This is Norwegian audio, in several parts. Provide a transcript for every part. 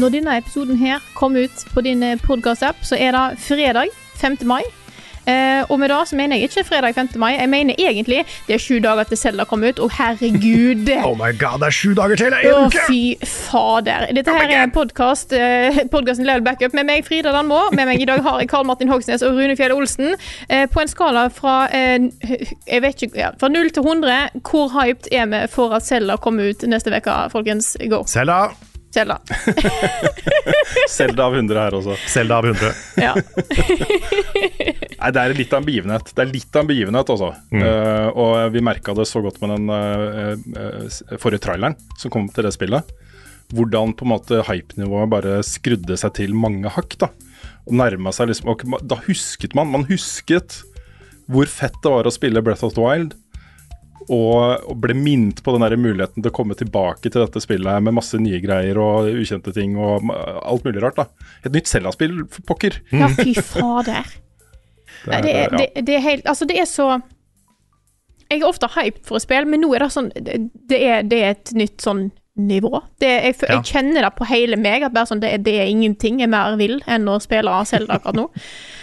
Når denne episoden her kommer ut på din podkast-app, så er det fredag 5. mai. Eh, og med det så mener jeg ikke fredag 5. mai, jeg mener egentlig det er sju dager til Selda kom ut, og herregud Oh my god, det er sju dager til! Å, oh, fy fader. Dette her er en podkast. Eh, Podkasten Level Backup med meg, Frida Danmo. Med meg i dag har jeg Karl Martin Hogsnes og Rune Fjell Olsen. Eh, på en skala fra eh, jeg vet ikke, ja, fra 0 til 100, hvor hyped er vi for at Selda kommer ut neste uke, folkens? Go. Selda. Selda. Selda av 100 her også. Selda av 100. Ja. Nei, det er litt av en begivenhet. Det er litt av en begivenhet, altså. Eh, og vi merka det så godt med den uh, uh, forrige traileren som kom til det spillet. Hvordan på en måte hypenivået bare skrudde seg til mange hakk. da. Og nærma seg liksom Og da husket man Man husket hvor fett det var å spille Breath of the Wild. Og, og ble minnet på den der muligheten til å komme tilbake til dette spillet med masse nye greier og ukjente ting og alt mulig rart. da. Et nytt Zelda-spill, for pokker. ja, fy fader. Nei, det, er, det, det er helt Altså, det er så Jeg er ofte hyped for å spille, men nå er det sånn Det, det, er, det er et nytt sånn nivå. Det, jeg, fø- Ja. jeg kjenner det på hele meg, at bare sånn, det, er- det er ingenting jeg mer vil enn å spille Zelda akkurat nå.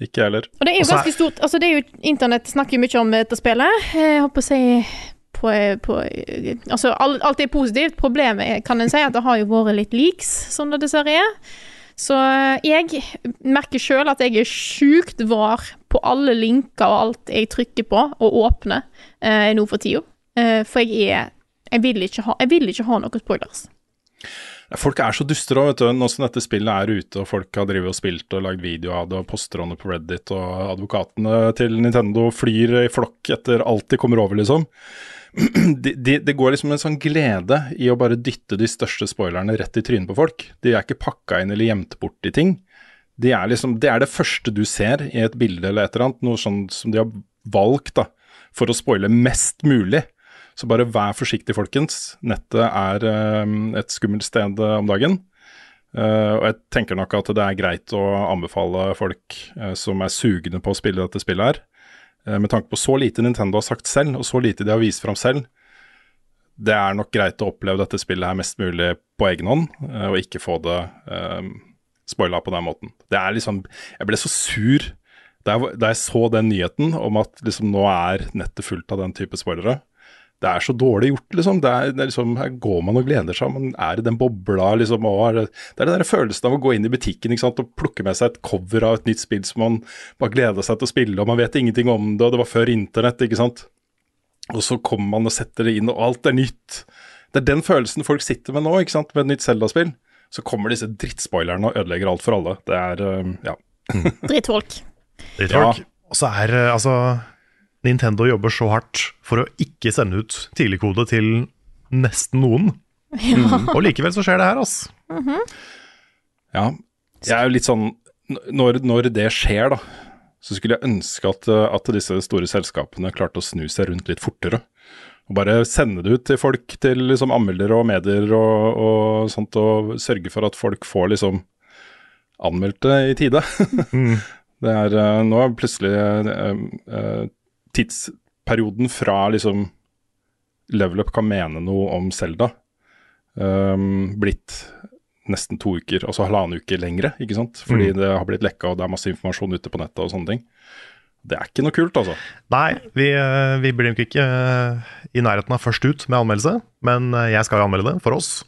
Ikke jeg heller. Og det er jo ganske stort Altså, det er jo Internett snakker jo mye om dette spillet. Jeg håper å si på, på Altså, alt, alt er positivt. Problemet er, kan en si, at det har jo vært litt leaks, som det dessverre er. Så jeg merker sjøl at jeg er sjukt var på alle linker og alt jeg trykker på og åpner eh, nå for tida. Eh, for jeg er jeg vil, ikke ha, jeg vil ikke ha noen spoilers. Folk er så duster òg, vet du. Nå som dette spillet er ute og folk har drevet og spilt og lagd video av det og poster om det på Reddit, og advokatene til Nintendo flyr i flokk etter alt de kommer over, liksom. Det de, de går liksom en sånn glede i å bare dytte de største spoilerne rett i trynet på folk. De er ikke pakka inn eller gjemt bort i ting. De er liksom, det er det første du ser i et bilde eller et eller annet, noe sånn som de har valgt da, for å spoile mest mulig. Så bare vær forsiktig, folkens. Nettet er eh, et skummelt sted eh, om dagen. Eh, og jeg tenker nok at det er greit å anbefale folk som er sugne på å spille dette spillet her, med tanke på så lite Nintendo har sagt selv, og så lite de har vist fram selv. Det er nok greit å oppleve dette spillet her mest mulig på egen hånd, og ikke få det uh, spoila på den måten. Det er liksom Jeg ble så sur da jeg, da jeg så den nyheten om at liksom nå er nettet fullt av den type spoilere. Det er så dårlig gjort, liksom. Det er, det er liksom her går man og gleder seg, man er i den bobla, liksom. Og er, det det er den der følelsen av å gå inn i butikken ikke sant, og plukke med seg et cover av et nytt spill som man bare gleder seg til å spille, og man vet ingenting om det, og det var før internett, ikke sant. Og så kommer man og setter det inn, og alt er nytt. Det er den følelsen folk sitter med nå, ikke sant, med et nytt Zelda-spill. Så kommer disse drittspoilerne og ødelegger alt for alle. Det er, øh, ja. Drittfolk. Drittfolk. Og så er eh, altså Nintendo jobber så hardt for å ikke sende ut tidligkode til nesten noen. Og likevel så skjer det her, altså. Ja, jeg er jo litt sånn Når, når det skjer, da, så skulle jeg ønske at, at disse store selskapene klarte å snu seg rundt litt fortere. Og bare sende det ut til folk, til liksom anmeldere og medier og, og sånt, og sørge for at folk får liksom anmeldt det i tide. det er uh, nå er plutselig uh, uh, tidsperioden fra liksom Level Up kan mene noe om Selda, um, blitt nesten to uker, altså halvannen uke lengre, ikke sant? Fordi det har blitt lekka og det er masse informasjon ute på nettet og sånne ting. Det er ikke noe kult, altså. Nei, vi, eh, vi blir nok ikke eh, i nærheten av først ut med anmeldelse, men eh, jeg skal jo anmelde det for oss.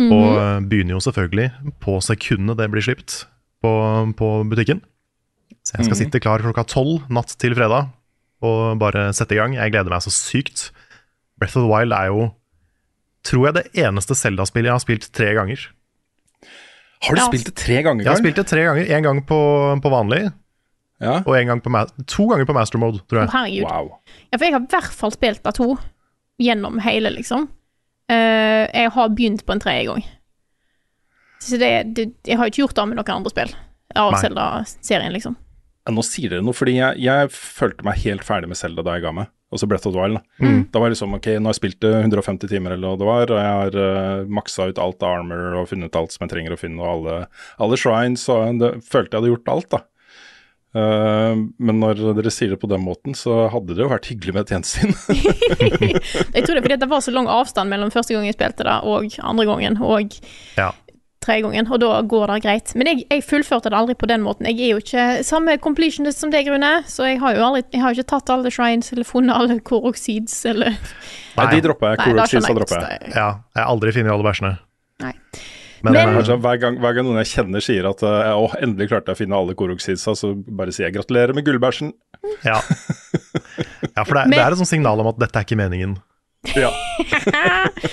Og eh, begynner jo selvfølgelig på sekundet det blir sluppet på, på butikken. Så jeg skal mm. sitte klar klokka tolv natt til fredag og bare sette i gang. Jeg gleder meg så sykt. Breath of the Wild er jo, tror jeg, det eneste Zelda-spillet jeg har spilt tre ganger. Har du Ja. spilt det tre ganger, Jeg har spilt det tre ganger. En gang på, på vanlig, Ja. og en gang på to ganger på master mode, tror jeg. herregud. Wow. Ja, for jeg har i hvert fall spilt av to gjennom hele, liksom. Uh, jeg har begynt på en tredje gang. Så det, det Jeg har ikke gjort det med noen andre spill av Nei. Zelda-serien, liksom. Ja, nå sier dere noe, fordi jeg, jeg følte meg helt ferdig med Zelda da jeg ga meg. Altså Breath of the Wild. Da. Mm. da var det liksom ok, nå har jeg spilt det 150 timer eller hva det var, og jeg har uh, maksa ut alt av armor og funnet alt som jeg trenger å finne, og alle, alle shrines, og det, følte jeg hadde gjort alt, da. Uh, men når dere sier det på den måten, så hadde det jo vært hyggelig med et gjensyn. Jeg tror det er fordi det var så lang avstand mellom første gang jeg spilte det, og andre gangen, og Ja. Tredje gangen, og da går det greit. Men jeg, jeg fullførte det aldri på den måten. Jeg er jo ikke samme completionist som deg, Rune, så jeg har jo aldri Jeg har ikke tatt alle shrines eller funnet alle Koroxids eller Nei, de dropper jeg. Nei, dropper jeg. Ja, jeg har aldri funnet alle bæsjene. Nei. Men, Men- eh, hver, gang, hver gang noen jeg kjenner sier at uh, å, endelig klarte jeg å finne alle koroksidsa, så bare sier jeg gratulerer med gullbæsjen. ja. ja, for det, Men- det er et sånt signal om at dette er ikke meningen. Ja.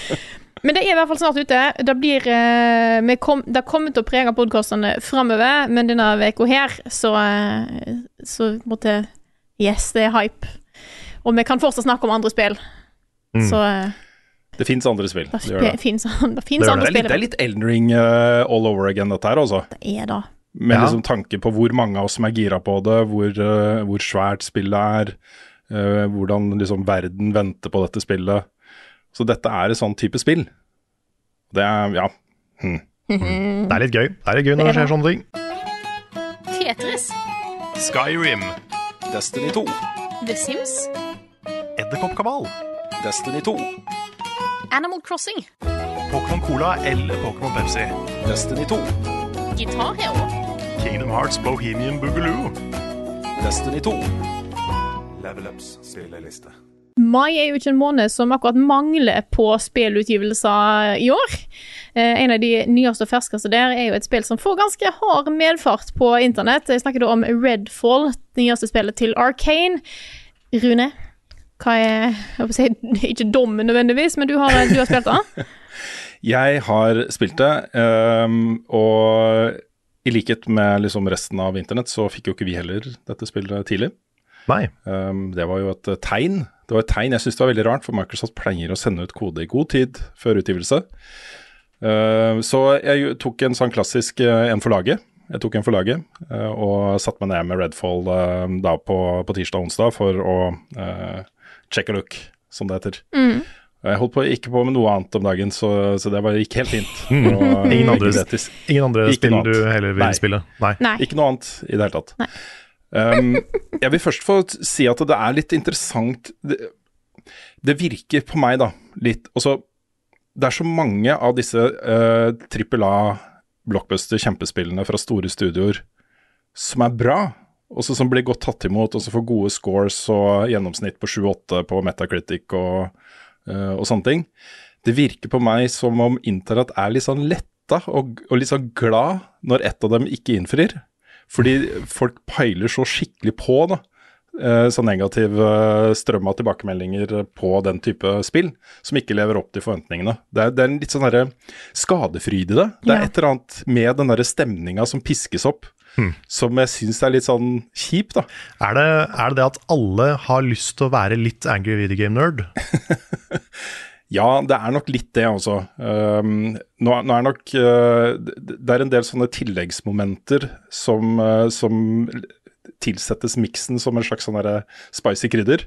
Men det er i hvert fall snart ute. Det blir eh, vi kom, Det kommer til å prege podkastene framover, men denne uka her, så eh, Så måtte Yes, det er hype. Og vi kan fortsatt snakke om andre spill. Mm. Så eh, Det fins andre spill. det, Det det. fins andre spill. det er litt Elden Ring uh, all over again, dette her, altså. Det er da. Med Ja. liksom tanke på hvor mange av oss som er gira på det, hvor, uh, hvor svært spillet er, uh, hvordan liksom verden venter på dette spillet. Så dette er et sånn type spill. Det er, ja. Hm. Det er litt gøy Det er litt gøy når det skjer sånne ting. Tetris. Skyrim, Destiny 2. The Sims. Edderkoppkabal, Destiny 2. Animal Crossing. Pokémon Cola eller Pokémon Pepsi. Destiny 2. Guitar Hero. Kingdom Hearts Bohemian Boogaloo. Destiny 2. Level Ups spilleliste. Mai er jo ikke en måned som akkurat mangler på spillutgivelser i år. Eh, en av de nyeste og ferskeste der er jo et spill som får ganske hard medfart på internett. Jeg snakker da om Redfall, det nyeste spillet til Arcane. Rune, hva er jeg si, Ikke dommen nødvendigvis, men du har, du har spilt det? Jeg har spilt det, um, og i likhet med liksom resten av internett, så fikk jo ikke vi heller dette spillet tidlig. Nei. Um, det var jo et tegn. Det var et tegn jeg syntes det var veldig rart, for Microsoft pleier å sende ut kode i god tid før utgivelse. Ehm, så jeg tok en sånn klassisk eh, en for laget. Jeg tok en for laget eh, og satte meg ned med Redfall eh, da på, på tirsdag og onsdag for å uh, check a look, som det heter. Jeg holdt på, ikke på med noe annet om dagen, så, så det var, gikk helt fint. Og, Ingen andre, ikke ingen andre spill du heller vil Nei. spille? Nei. Nei. Ikke noe annet i det hele tatt. Nei. Um, jeg vil først få si at det er litt interessant Det, det virker på meg, da, litt Altså, det er så mange av disse uh, A blockbuster kjempespillene fra store studioer som er bra, også som blir godt tatt imot, og som får gode scores og gjennomsnitt på 7-8 på Metacritic og, uh, og sånne ting. Det virker på meg som om internett er litt sånn letta og, og litt sånn glad når ett av dem ikke innfrir. Fordi folk peiler så skikkelig på, da. eh, Så negativ eh, strøm av tilbakemeldinger på den type spill, som ikke lever opp til forventningene. Det er, det er en litt sånn skadefryd i det. Det er Ja. et eller annet med den derre stemninga som piskes opp, som jeg syns er litt sånn kjip, da. Er det, er det det at alle har lyst til å være litt angry video game nerd? Ja, det er nok litt det også. Um, nå, nå er nok uh, det- er en del sånne tilleggsmomenter som, uh, som tilsettes miksen som en slags sånn spicy krydder.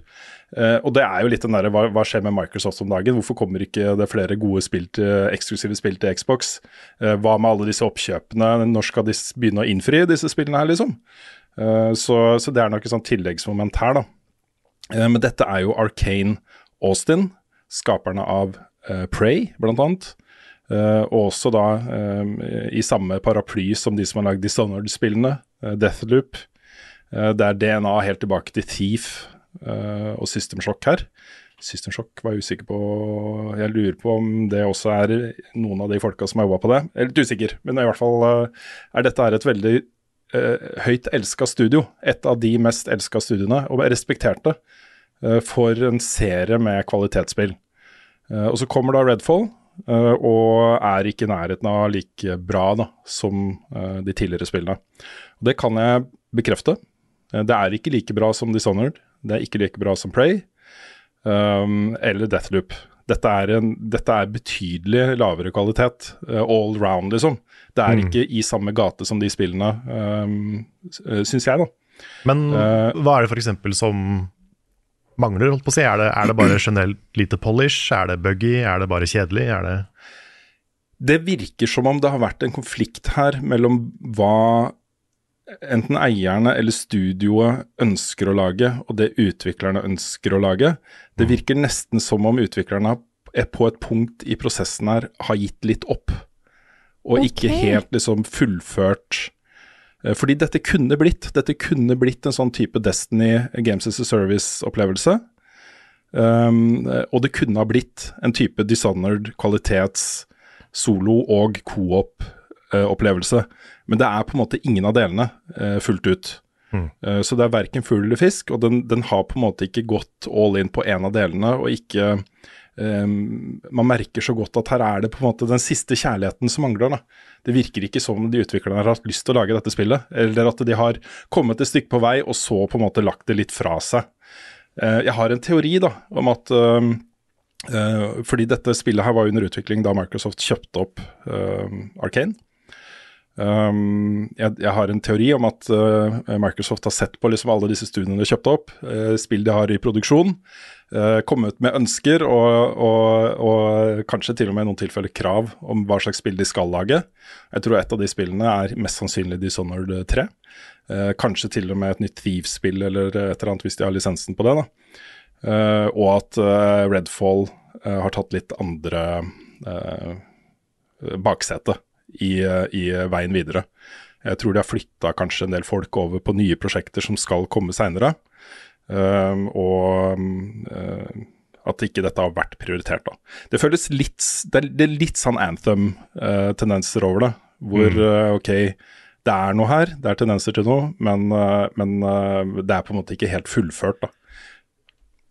Uh, og det er jo litt den derre hva, hva skjer med Microsoft om dagen? Hvorfor kommer ikke det flere gode spill til, eksklusive spill til Xbox? Hva med alle disse oppkjøpene? Når skal de begynne å innfri disse spillene her, liksom? Så, så det er nok et sånt tilleggsmoment her, da. Men dette er jo Arcane Austin, skaperne av uh, Prey, blant annet. Uh, og også da um, i samme paraply som de som har lagd Dishonored-spillene, uh, Deathloop. Uh, det er DNA helt tilbake til Thief og System Shock her. System Shock var jeg usikker på Jeg lurer på om det også er noen av de folka som har jobba på det. Jeg er litt usikker, men i hvert fall er dette et veldig høyt elska studio. Et av de mest elska studiene, og respekterte, for en serie med kvalitetsspill. Eh, og så kommer da Redfall, eh, og er ikke i nærheten av like bra da, som eh, de tidligere spillene. Det kan jeg bekrefte. Eh, det er ikke like bra som Dishonored, det er ikke like bra som Prey um, eller Deathloop. Dette er, en, dette er betydelig lavere kvalitet, all round, liksom. Det er Mm. ikke i samme gate som de spillene, um, syns jeg, da. Men Eh, hva er det f.eks. som mangler? holdt på å si? Er det, er det bare generelt lite polish? Er det buggy? Er det bare kjedelig? Er det Det virker som om det har vært en konflikt her mellom hva enten eierne eller studioet ønsker å lage, og det utviklerne ønsker å lage. Det virker nesten som om utviklerne er på et punkt i prosessen her har gitt litt opp, og ikke helt liksom fullført Fordi dette kunne blitt Dette kunne blitt en sånn type Destiny Games as a Service-opplevelse. Um, eh, og det kunne ha blitt en type Dishonored kvalitets solo- og coop-opplevelse. Men det er på en måte ingen av delene eh, fullt ut. Mm. Eh, så det er verken fugl eller fisk, og den, den har på en måte ikke gått all in på en av delene, og ikke ehm, Man merker så godt at her er det på en måte den siste kjærligheten som mangler. da. Det virker ikke som de utviklerne har hatt lyst til å lage dette spillet, eller at de har kommet et stykke på vei og så på en måte lagt det litt fra seg. Uh, jeg har en teori da, om at um, uh, Fordi dette spillet her var under utvikling da Microsoft kjøpte opp uh, Arcane. Um, jeg, jeg har en teori om at uh, Microsoft har sett på liksom alle disse studiene de kjøpte opp, uh, spill de har i produksjon, uh, ut med ønsker og, og, og kanskje til og med i noen tilfeller krav om hva slags spill de skal lage. Jeg tror et av de spillene er mest sannsynlig Dishonored 3. Eh, kanskje til og med et nytt Thieves-spill eller et eller annet hvis de har lisensen på det. Eh, og at eh, Redfall eh, har tatt litt andre uh, baksete i, eh, i veien videre. Jeg tror de har flytta kanskje en del folk over på nye prosjekter som skal komme seinere. Og eh, at ikke dette har vært prioritert. da. Det føles litt, det er, det er litt sånn Anthem-tendenser over det. Hvor eh, ok, det er noe her, det er tendenser til noe, men, eh, men eh, det er på en måte ikke helt fullført. da.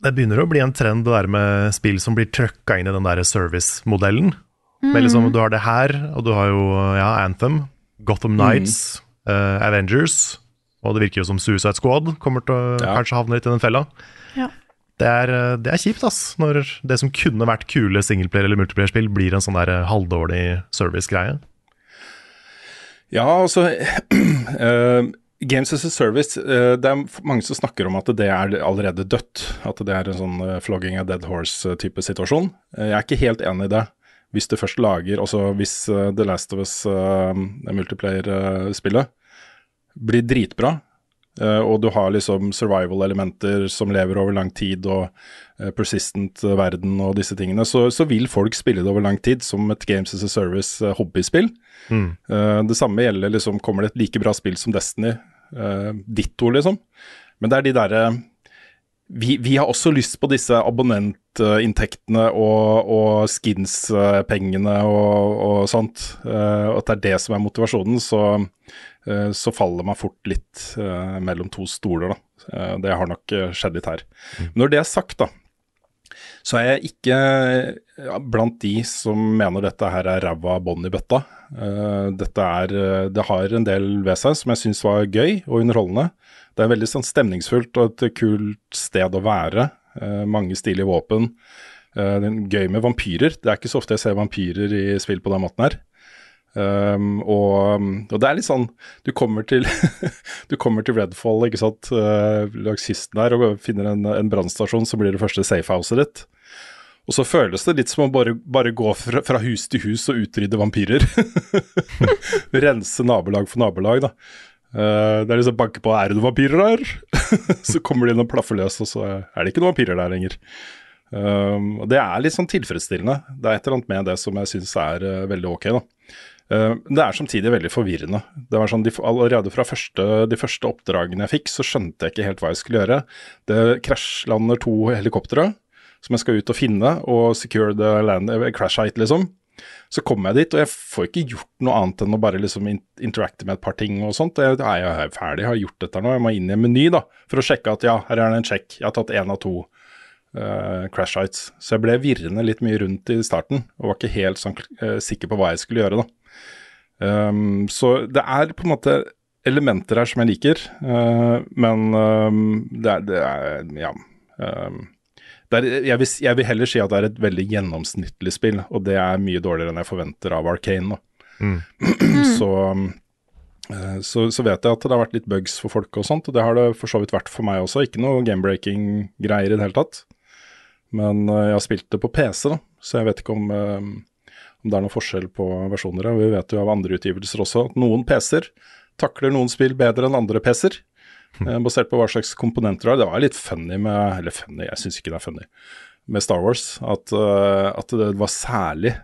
Det begynner å bli en trend det der med spill som blir trøkka inn i den der service-modellen. Men liksom, Du har det her, og du har jo ja, Anthem, Gotham Nights, eh, Avengers, og det virker jo som Suicide Squad kommer til å Ja. kanskje havne litt i den fella. Ja. Det er, eh, det er kjipt, ass, når det som kunne vært kule singleplayer- eller multiplayer-spill, blir en sånn der eh, halvdårlig service-greie. Ja, altså uh, Games as a Service, uh, det er mange som snakker om at det er allerede dødt. At det er en sånn uh, flogging a dead horse-type situasjon. Jeg er ikke helt enig i det. Hvis du først lager, altså hvis uh, The Last of Us uh, multiplayer-spillet blir dritbra, eh, og du har liksom survival-elementer som lever over lang tid, og eh, persistent verden og disse tingene, så, så vil folk spille det over lang tid som et Games as a Service-hobbyspill. Mm. Eh, det samme gjelder liksom, kommer det et like bra spill som Destiny, ditto liksom. Men det er de derre vi, vi har også lyst på disse abonnentinntektene og, og skins-pengene og, og sånt. at det er det som er motivasjonen, så, så faller man fort litt eh, mellom to stoler, da. Eh, det har nok eh, skjedd litt her. Når det er sagt, da, så er jeg ikke blant de som mener dette her er ræva bånd i bøtta. Eh, dette er, eh, det har en del ved seg som jeg syns var gøy og underholdende. Det er veldig sånn stemningsfullt og et kult sted å være. Eh, mange stilige våpen. Eh, det er gøy med vampyrer. Det er ikke så ofte jeg ser vampyrer i spill på den måten her. Um, og, og det er litt sånn Du kommer til Du kommer til Redfall ikke sant, uh, langs kysten der og finner en, en brannstasjon, som blir det første safehouset ditt. Og så føles det litt som å bare, bare gå fra, fra hus til hus og utrydde vampyrer. Rense nabolag for nabolag, da. Uh, det er liksom banke på 'er det noen vampyrer her?' så kommer de inn og plaffer løs, og så er det ikke noen vampyrer der lenger. Um, og Det er litt sånn tilfredsstillende. Det er et eller annet med det som jeg syns er uh, veldig ok. da. Uh, det er samtidig veldig forvirrende. Det var sånn, de, Allerede fra første, de første oppdragene jeg fikk, så skjønte jeg ikke helt hva jeg skulle gjøre. Det krasjlander to helikoptre som jeg skal ut og finne, og secure the land, eh, crash height, liksom. Så kommer jeg dit, og jeg får ikke gjort noe annet enn å bare liksom interacte med et par ting og sånt. Jeg, jeg er ferdig, jeg har gjort dette nå, jeg må inn i en meny da, for å sjekke at ja, her er det en sjekk, jeg har tatt én av to uh, crash heights. Så jeg ble virrende litt mye rundt i starten, og var ikke helt sånn, uh, sikker på hva jeg skulle gjøre, da. Um, så det er på en måte elementer her som jeg liker, uh, men um, det, er, det er Ja. Um, det er, jeg, vil, jeg vil heller si at det er et veldig gjennomsnittlig spill, og det er mye dårligere enn jeg forventer av Arcane. Mm. så, eh, så, så vet jeg at det har vært litt bugs for folk og sånt, og det har det for så vidt vært for meg også. Ikke noe game-breaking-greier i det hele tatt. Men uh, jeg har spilt det på PC, da, så jeg vet ikke om, om det er noen forskjell på versjoner. Vi vet jo av andre utgivelser også at noen PC-er takler noen spill bedre enn andre PC-er. eh, Basert på hva slags komponenter det har. Det var litt funny med Eller funny, jeg syns ikke det er funny med Star Wars. At, eh, at det var særlig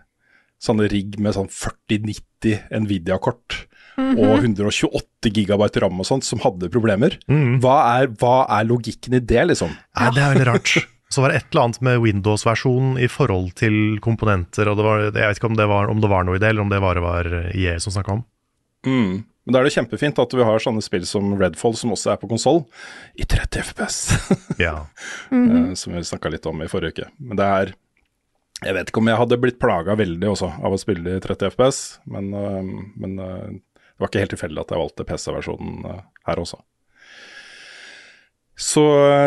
sånne rigg med sånn 4090 Nvidia-kort og 128 gigabyte ram og sånt som hadde problemer. Hva, er, hva er logikken i det, liksom? Nei, det er veldig rart. Så var det et eller annet med Windows-versjonen i forhold til komponenter, og det var, jeg vet ikke om det var, om det var noe i det, eller om det bare var IE som snakka om. Mm. Men da er det kjempefint at vi har sånne spill som Redfall, som også er på konsoll, i 30 FPS. Ja. eh, som vi snakka litt om i forrige uke. Men det er Jeg vet ikke om jeg hadde blitt plaga veldig også av å spille i 30 FPS, men, eh, men eh, det var ikke helt tilfeldig at jeg valgte PC-versjonen her også. Så,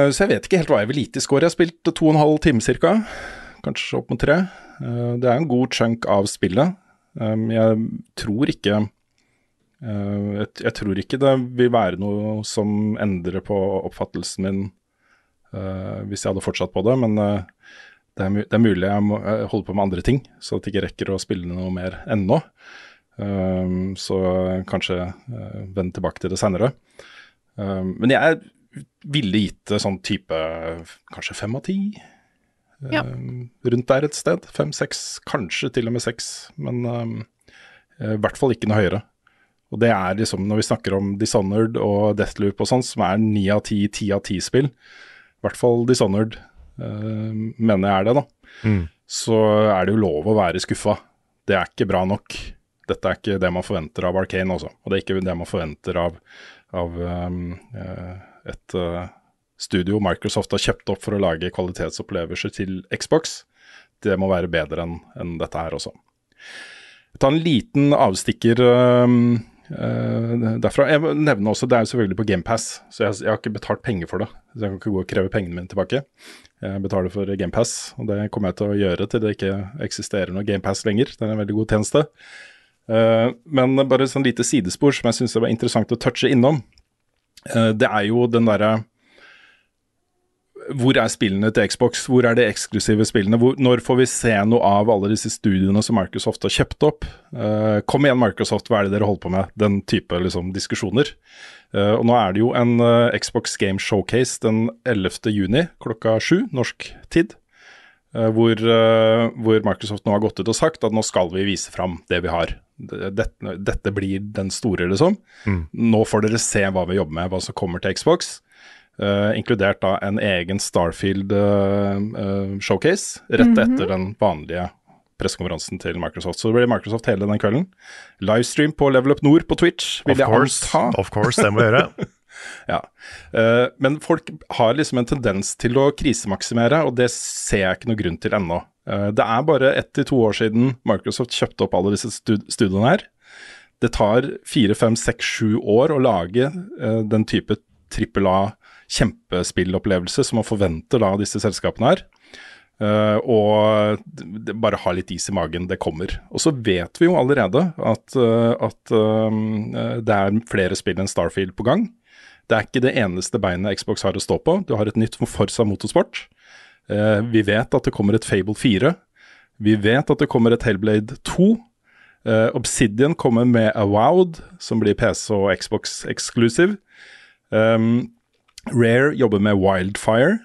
så jeg vet ikke helt hva jeg vil lite i score. Jeg har spilt to og en halv time ca. Kanskje opp mot tre. Eh, Det er en god chunk av spillet. Um, Jeg tror ikke eh, jeg, tror ikke det vil være noe som endrer på oppfattelsen min eh, hvis jeg hadde fortsatt på det, men det, er, er mulig jeg må eh, holde på med andre ting, så at jeg ikke rekker å spille noe mer ennå. Um, så kanskje vende tilbake til det senere. Um, men jeg ville gitt det sånn type kanskje fem av ti. Ja. Um, rundt der et sted. Fem-seks, kanskje til og med seks. Men um, i hvert fall ikke noe høyere. Og det er liksom, når vi snakker om Dishonored og Deathloop og sånn, som er ni av ti, ti av ti-spill, i hvert fall Dishonored uh, mener jeg er det, da, Mm. så er det jo lov å være skuffa. Det er ikke bra nok. Dette er ikke det man forventer av Arcane også, og det er ikke det man forventer av, av um, eh, et eh, studio Microsoft har kjøpt opp for å lage kvalitetsopplevelser til Xbox. Det må være bedre enn en dette her også. Ta en liten avstikker um, uh, derfra. Jeg nevner også, Det er jo selvfølgelig på GamePass, så jeg, jeg har ikke betalt penger for det. Så jeg kan ikke gå og kreve pengene mine tilbake. Jeg betaler for GamePass, og det kommer jeg til å gjøre til det ikke eksisterer noe GamePass lenger. Det er en veldig god tjeneste. Uh, men bare sånn lite sidespor som jeg syns var interessant å touche innom. Eh, det er jo den derre hvor er spillene til Xbox? Hvor er de eksklusive spillene? Hvor, når får vi se noe av alle disse studiene som Microsoft har kjøpt opp? Uh, kom igjen, Microsoft, hva er det dere holder på med? Den type liksom, diskusjoner. Uh, og nå er det jo en uh, Xbox Game Showcase den 11. juni klokka sju norsk tid. hvor, hvor Microsoft nå har gått ut og sagt at nå skal vi vise fram det vi har. Dette, dette blir den store, liksom. Nå får dere se hva vi jobber med, hva som kommer til Xbox. Uh, inkludert da en egen Starfield-showcase rett etter den vanlige pressekonferansen til Microsoft. Så det blir Microsoft hele den kvelden. Livestream på Level Up Nord på Twitch, vil Of jeg course, anta. of course, det må gjøre. Ja. Eh, men folk har liksom en tendens til å krisemaksimere, og det ser jeg ikke noe grunn til ennå. Eh, det er bare ett til to år siden Microsoft kjøpte opp alle disse stud studioene her. Det tar fire, fem, seks, sju år å lage eh, den type trippel A kjempespillopplevelse som man forventer da disse selskapene her. Uh, og d- d- bare ha litt is i magen, det kommer. Og så vet vi jo allerede at, uh, at det er flere spill enn Starfield på gang. Det er ikke det eneste beinet Xbox har å stå på. Du har et nytt Forza Motorsport. Eh, vi vet at det kommer et Fable 4. Vi vet at det kommer et Hellblade 2. Eh, Obsidian kommer med Avowed, som blir PC og Xbox exclusive. Um, Rare jobber med Wildfire.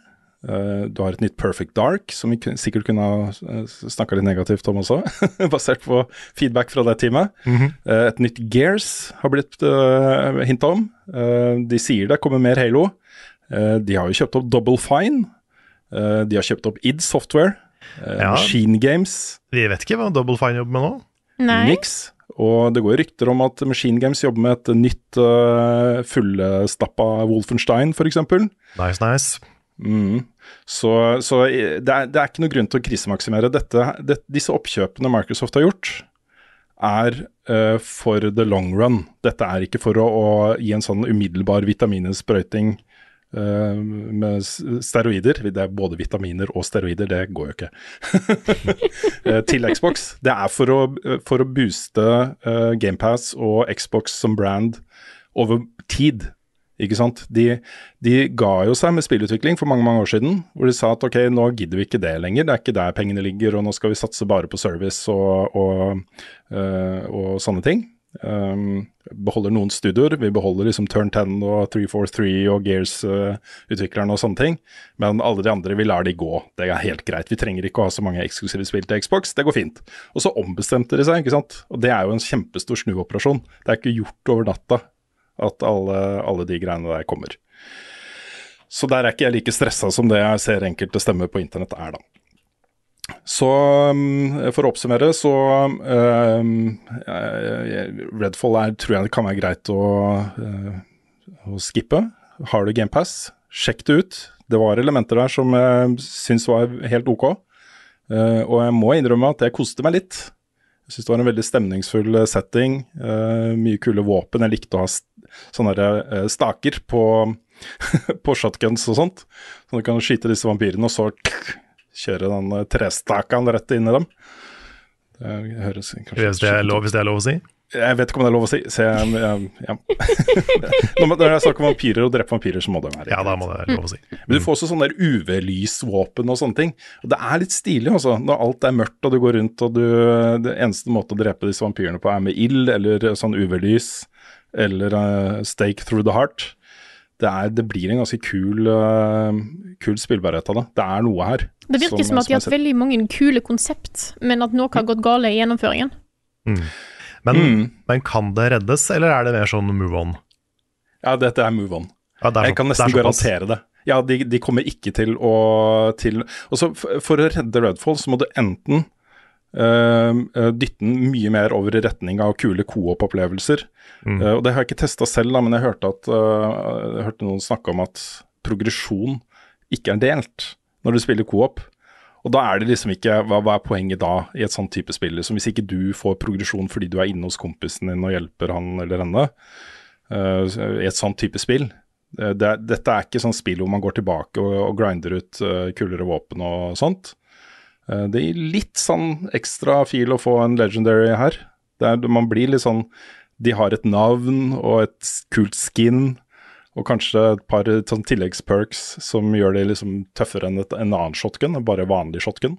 Uh, du har et nytt Perfect Dark, som vi sikkert kunne ha uh, snakka litt negativt om også, basert på feedback fra det teamet. Eh, et nytt Gears har blitt uh, hinta om. Uh, de sier det kommer mer Halo. De har jo kjøpt opp Double Fine. Eh, de har kjøpt opp id Software. eh, Ja. Machine Games. Vi vet ikke hva Double Fine jobber med nå. Nei. Niks. Og det går rykter om at Machine Games jobber med et nytt uh, fullstappa Wolfenstein, f.eks. Nice, nice. Mm. Så, så det, er, det, er, ikke noe grunn til å krisemaksimere. Dette, det, disse oppkjøpene Microsoft har gjort, er uh, for the long run. Dette er ikke for å, å gi en sånn umiddelbar vitamininnsprøyting uh, med steroider. Det er både vitaminer og steroider, det går jo ikke. uh, til Xbox. Det er for å, for å booste uh, GamePass og Xbox som brand over tid. Ikke sant? De, de, ga jo seg med spillutvikling for mange mange år siden, hvor de sa at ok, nå gidder vi ikke det lenger, det er ikke der pengene ligger, og nå skal vi satse bare på service og, og, uh, og sånne ting. Um, beholder noen studioer, vi beholder liksom Turn 10 og 343 og Gears-utviklerne uh, og sånne ting, men alle de andre, vi lar de gå. Det er helt greit, vi trenger ikke å ha så mange eksklusive spill til Xbox, det går fint. Og så ombestemte de seg, ikke sant. Og det er jo en kjempestor snuoperasjon. Det er ikke gjort over natta at alle, alle de greiene der kommer. Så der er ikke jeg like stressa som det jeg ser enkelte stemmer på internett er, da. Så um, for å oppsummere, så um, Redfall er, tror jeg det kan være greit å, uh, å skippe. Har du GamePass, sjekk det ut. Det var elementer der som jeg syns var helt ok. Uh, og jeg må innrømme at det koste meg litt. Jeg syns det var en veldig stemningsfull setting. Uh, mye kule våpen. Jeg likte å ha sånne staker på, på, shotguns og sånt. Så du kan skyte disse vampyrene, og så kjøre den trestakene rett inn i dem. Det høres kanskje hvis det, er lov, hvis det er lov å si? Jeg vet ikke om det er lov å si. Jeg, jeg, ja. Når jeg snakker om vampyrer og dreper vampyrer, så må det være Ja, da må det være lov å si. Men du får også sånne UV-lysvåpen og sånne ting. Og det er litt stilig, altså. Når alt er mørkt og du går rundt og du Det eneste måte å drepe disse vampyrene på er med ild eller sånn UV-lys eller uh, Stake Through the Heart. Det, er, det, blir en ganske kul, uh, kul spillbarhet av det. Det er noe her. Det virker som, som at de har hatt veldig mange kule konsept, men at noe har gått galt i gjennomføringen. Mm. Men, mm. men, kan det reddes, eller er det mer sånn move on? Ja, dette er move on. Ja, er, jeg kan nesten garantere det. Ja, de, de, kommer ikke til å til, også, For å redde Redfall så må du enten dytte den mye mer over i retning av kule co-op-opplevelser. Mm. Uh, og Det har jeg ikke testa selv, da, men jeg hørte, at, uh, jeg hørte noen snakke om at progresjon ikke er delt når du spiller co-op. Og da er det liksom ikke hva, hva, er poenget da i et sånt type spill? Liksom hvis ikke du får progresjon fordi du er inne hos kompisen din og hjelper han eller henne i et sånt type spill. Det, dette er ikke sånn spill hvor man går tilbake og, og grinder ut kulere våpen og sånt. Eh, det gir litt sånn ekstra feel å få en legendary her. Der man blir litt sånn De har et navn og et kult skin, og kanskje et par sånn tilleggsperks som gjør det liksom tøffere enn et, en annen shotgun, bare vanlig shotgun.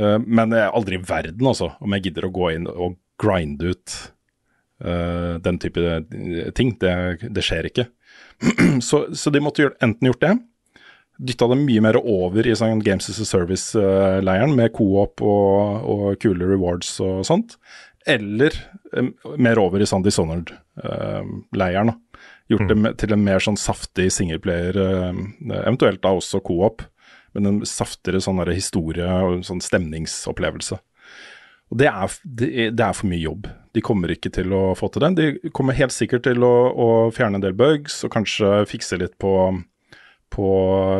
Uh, men aldri i verden, altså, om jeg gidder å gå inn og grinde ut uh, den type ting. Det, det skjer ikke. så, så, de måtte gjøre, enten gjort det, dytta det mye mer over i sånn Games as a Service-leiren, med co-op og, og, kule rewards og sånt. Eller um, mer over i sånn Dishonored-leiren. Uh, Gjort mm. det til en mer sånn saftig singleplayer, uh, eventuelt da også co-op, men en saftere sånn historie og sånn stemningsopplevelse. Og det er, det, er, for mye jobb. De kommer ikke til å få til det. De kommer helt sikkert til å, å fjerne en del bugs og kanskje fikse litt på på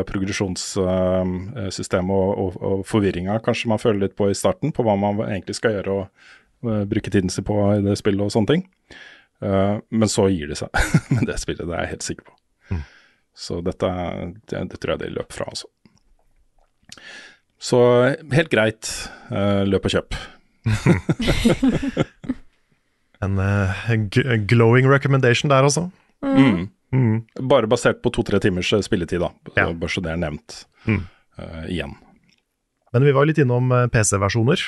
progresjonssystemet og, og, og forvirringa kanskje man føler litt på i starten, på hva man egentlig skal gjøre og uh, bruke tiden sin på i det spillet og sånne ting. Uh, men så gir det seg med det spillet, det er jeg helt sikker på. Mm. Så dette det, det, tror jeg det løp fra, altså. Så helt greit, løp og kjøp. en glowing recommendation der, altså. Mm. Mm. Bare basert på to-tre timers eh, spilletid, da. Ja. Bare så det er nevnt mm. uh, igjen. Men vi var litt innom eh, PC-versjoner.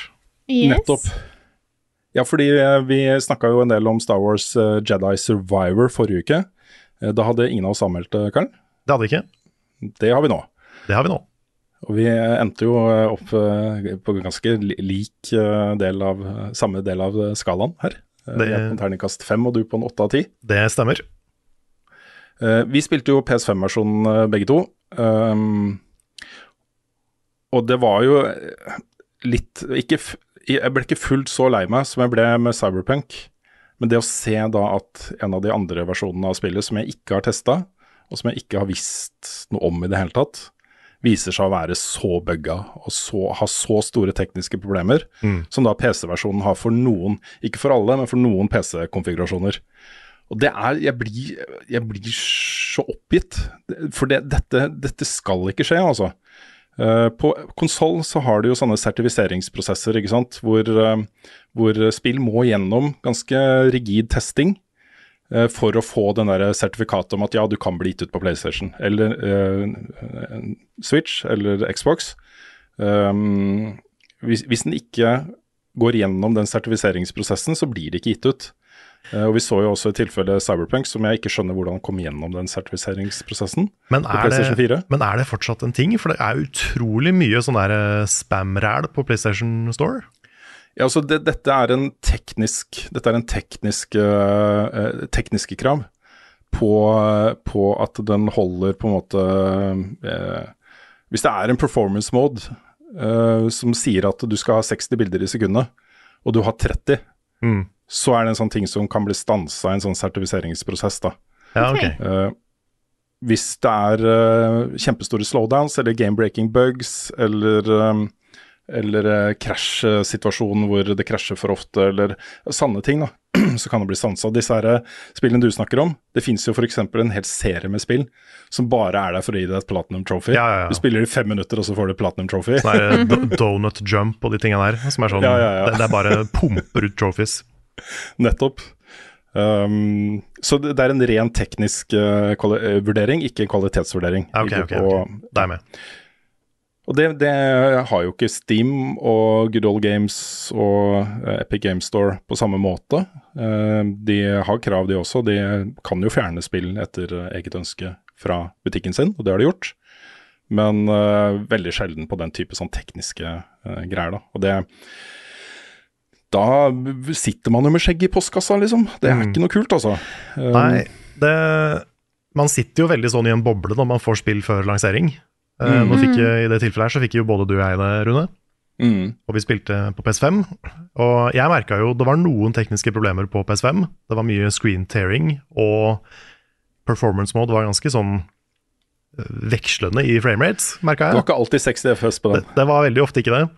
Yes. Nettopp. Ja, fordi vi snakka jo en del om Star Wars Jedi Survivor forrige uke. Da hadde ingen av oss anmeldt det, Karl. Det hadde vi ikke. Det har vi nå. Det har vi nå. Og vi endte jo opp på ganske lik del av, samme del av skalaen her. Det... Jeg på en terningkast fem, og du på en åtte av ti. Det stemmer. Uh, vi spilte jo PS5-versjonen uh, begge to. Um, og det var jo litt ikke, Jeg ble ikke fullt så lei meg som jeg ble med Cyberpunk. Men det å se da at en av de andre versjonene av spillet som jeg ikke har testa, og som jeg ikke har visst noe om i det hele tatt, viser seg å være så bugga og så, ha så store tekniske problemer, som da PC-versjonen har for noen, ikke for alle, men for noen PC-konfigurasjoner. Og det er Jeg blir, jeg blir så oppgitt, for det, dette, dette skal ikke skje, altså. Eh, på konsoll så har du jo sånne sertifiseringsprosesser, ikke sant, hvor, eh, hvor spill må gjennom ganske rigid testing eh, for å få den der sertifikatet om at ja, du kan bli gitt ut på PlayStation eller Switch eller Xbox. Um, hvis, hvis den ikke går gjennom den sertifiseringsprosessen, så blir det ikke gitt ut. Eh, og Vi så jo også i tilfelle Cyberpunk, som jeg ikke skjønner hvordan kom gjennom den sertifiseringsprosessen. Men på er, PlayStation 4. det, men er det fortsatt en ting? For det er utrolig mye sånn eh, spam-ræl på PlayStation Store. Ja, altså det, dette er en teknisk Dette er en teknisk eh, tekniske krav på, på at den holder på en måte uh, Hvis det er en performance mode uh, som sier at du skal ha 60 bilder i sekundet, og du har 30, Mm. Så er det en sånn ting som kan bli stansa i en sånn sertifiseringsprosess, da. Ja, Ok. ok. Eh, hvis det er uh, kjempestore slowdowns eller game-breaking bugs eller um, eller krasjsituasjonen hvor det krasjer for ofte, eller sanne ting, da, så kan det bli stansa. Disse her spillene du snakker om, det finnes jo f.eks. en hel serie med spill som bare er der for å gi deg et platinum trophy. Ja, ja, ja. Du spiller i fem minutter, og så får du platinum trophy. Sånn det er donut jump og de tingene der. Som er sånn, Ja, ja, ja. Det, det er bare pumper ut trophies. Nettopp. Um, så det, det er en ren teknisk uh, vurdering, ikke en kvalitetsvurdering. Ok, ok, ok. Da er med. Og det, det har jo ikke Steam og Good Old Games og eh, Epic Game Store på samme måte. De har krav, de også. De kan jo fjerne spill etter eget ønske fra butikken sin, og det har de gjort. Men uh, veldig sjelden på den type sånn tekniske uh, greier, da. Og det Da sitter man jo med skjegg i postkassa, liksom. Det er ikke noe kult, altså. Eh, Nei, det, man sitter jo veldig sånn i en boble når man får spill før lansering. Eh, Mm. Nå fikk, jeg- I det tilfellet her så fikk jo både du og jeg det, Rune. mm, Og vi spilte på PS5. Og jeg merka jo det var noen tekniske problemer på PS5. Det var mye screen tearing, og performance mode var ganske sånn eh, vekslende i framerates, merka det var ikke alltid 60 FS på Det, det var veldig ofte ikke det.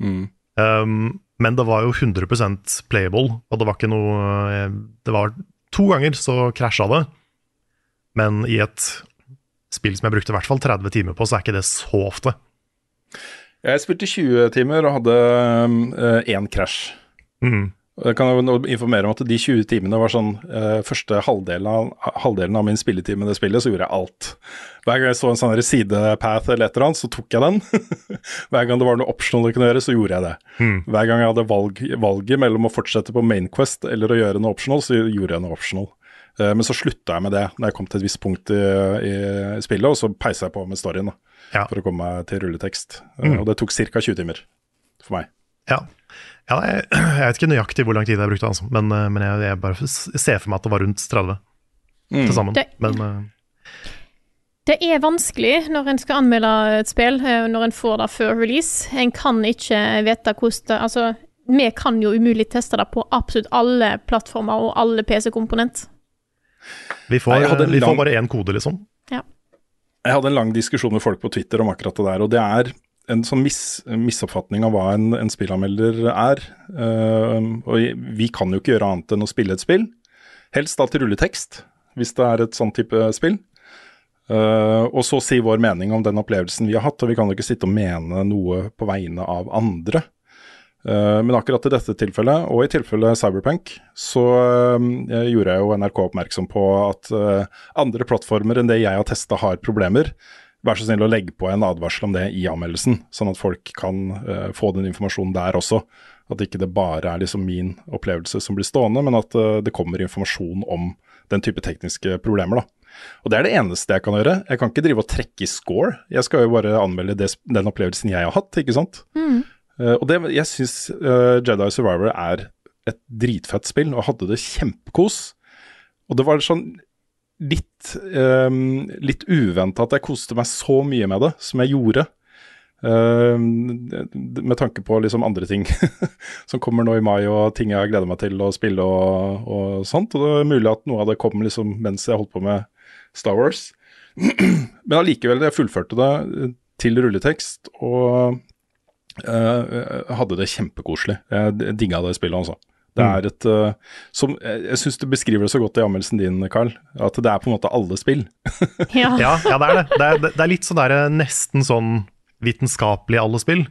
Mm. Um, men det var jo 100% playable, og det var ikke noe eh, Det var to ganger så krasja det. Men i et spill som jeg brukte i hvert fall 30 timer på, så er ikke det så ofte. Jeg spilte 20 timer og hadde én krasj. Mm. Og Jeg kan jo informere om at de 20 timene var sånn eh, Første halvdelen av, halvdelen av min spilletid med det spillet, så gjorde jeg alt. Hver gang jeg så en sånn sidepath eller et eller annet, så tok jeg den. Hver gang det var noe optional jeg kunne gjøre, så gjorde jeg det. Mm. Hver gang jeg hadde valg, valget mellom å fortsette på Mainquest eller å gjøre noe optional, så gjorde jeg noe optional. Eh, men så slutta jeg med det når jeg kom til et visst punkt i, i spillet, og så peisa jeg på med storyen da, Ja. for å komme meg til rulletekst. Eh, Mm. og det tok ca. 20 timer for meg. Ja. Ja jeg, jeg vet ikke nøyaktig hvor lang tid jeg brukte, altså. men, eh, men jeg, jeg bare ser for meg at det var rundt 30 Mm. til sammen. Det- Men eh, Det er vanskelig når en skal anmelde et spill, eh, når en får det før release. En kan ikke vite hvordan det Altså, vi kan jo umulig teste det på absolutt alle plattformer og alle PC-komponent. vi, får, Nei, vi får bare én kode, liksom. Jeg hadde en lang diskusjon med folk på Twitter om akkurat det der, og det er en sånn mis, misoppfatning av hva en, en spillanmelder er. Uh, og vi kan jo ikke gjøre annet enn å spille et spill. Helst da til rulletekst, hvis det er et sånn type spill. Uh, og så si vår mening om den opplevelsen vi har hatt, og vi kan jo ikke sitte og mene noe på vegne av andre. Uh, men akkurat i dette tilfellet, og i tilfellet Cyberpunk, så uh, gjorde jeg jo NRK oppmerksom på at eh, andre plattformer enn det jeg har testa har problemer. Vær så snill å legge på en advarsel om det i anmeldelsen, sånn at folk kan uh, få den informasjonen der også. At ikke det bare er liksom min opplevelse som blir stående, men at uh, det kommer informasjon om den type tekniske problemer. da. Og Det er det eneste jeg kan gjøre. Jeg kan ikke drive og trekke i score. Jeg skal jo bare anmelde det, den opplevelsen jeg har hatt, ikke sant. Eh, og det, jeg syns Jedi Survivor er et dritfett spill, og hadde det kjempekos. Og det var sånn litt, um, litt uventa at jeg koste meg så mye med det som jeg gjorde. Eh, med tanke på liksom andre ting som kommer nå i mai, og ting jeg gleder meg til å spille og, og sånt. Og det er mulig at noe av det kom liksom mens jeg holdt på med Star Wars. Men allikevel, jeg fullførte det eh, til rulletekst, og uh, hadde det kjempekoselig. Jeg digga det spillet, altså. Det Mm. er et uh, som, Jeg, syns du beskriver det så godt i anmeldelsen din, Carl. At det er på en måte alle spill. Ja. Ja, ja det er det. Det er, det er litt sånn der, nesten sånn vitenskapelig alle spill,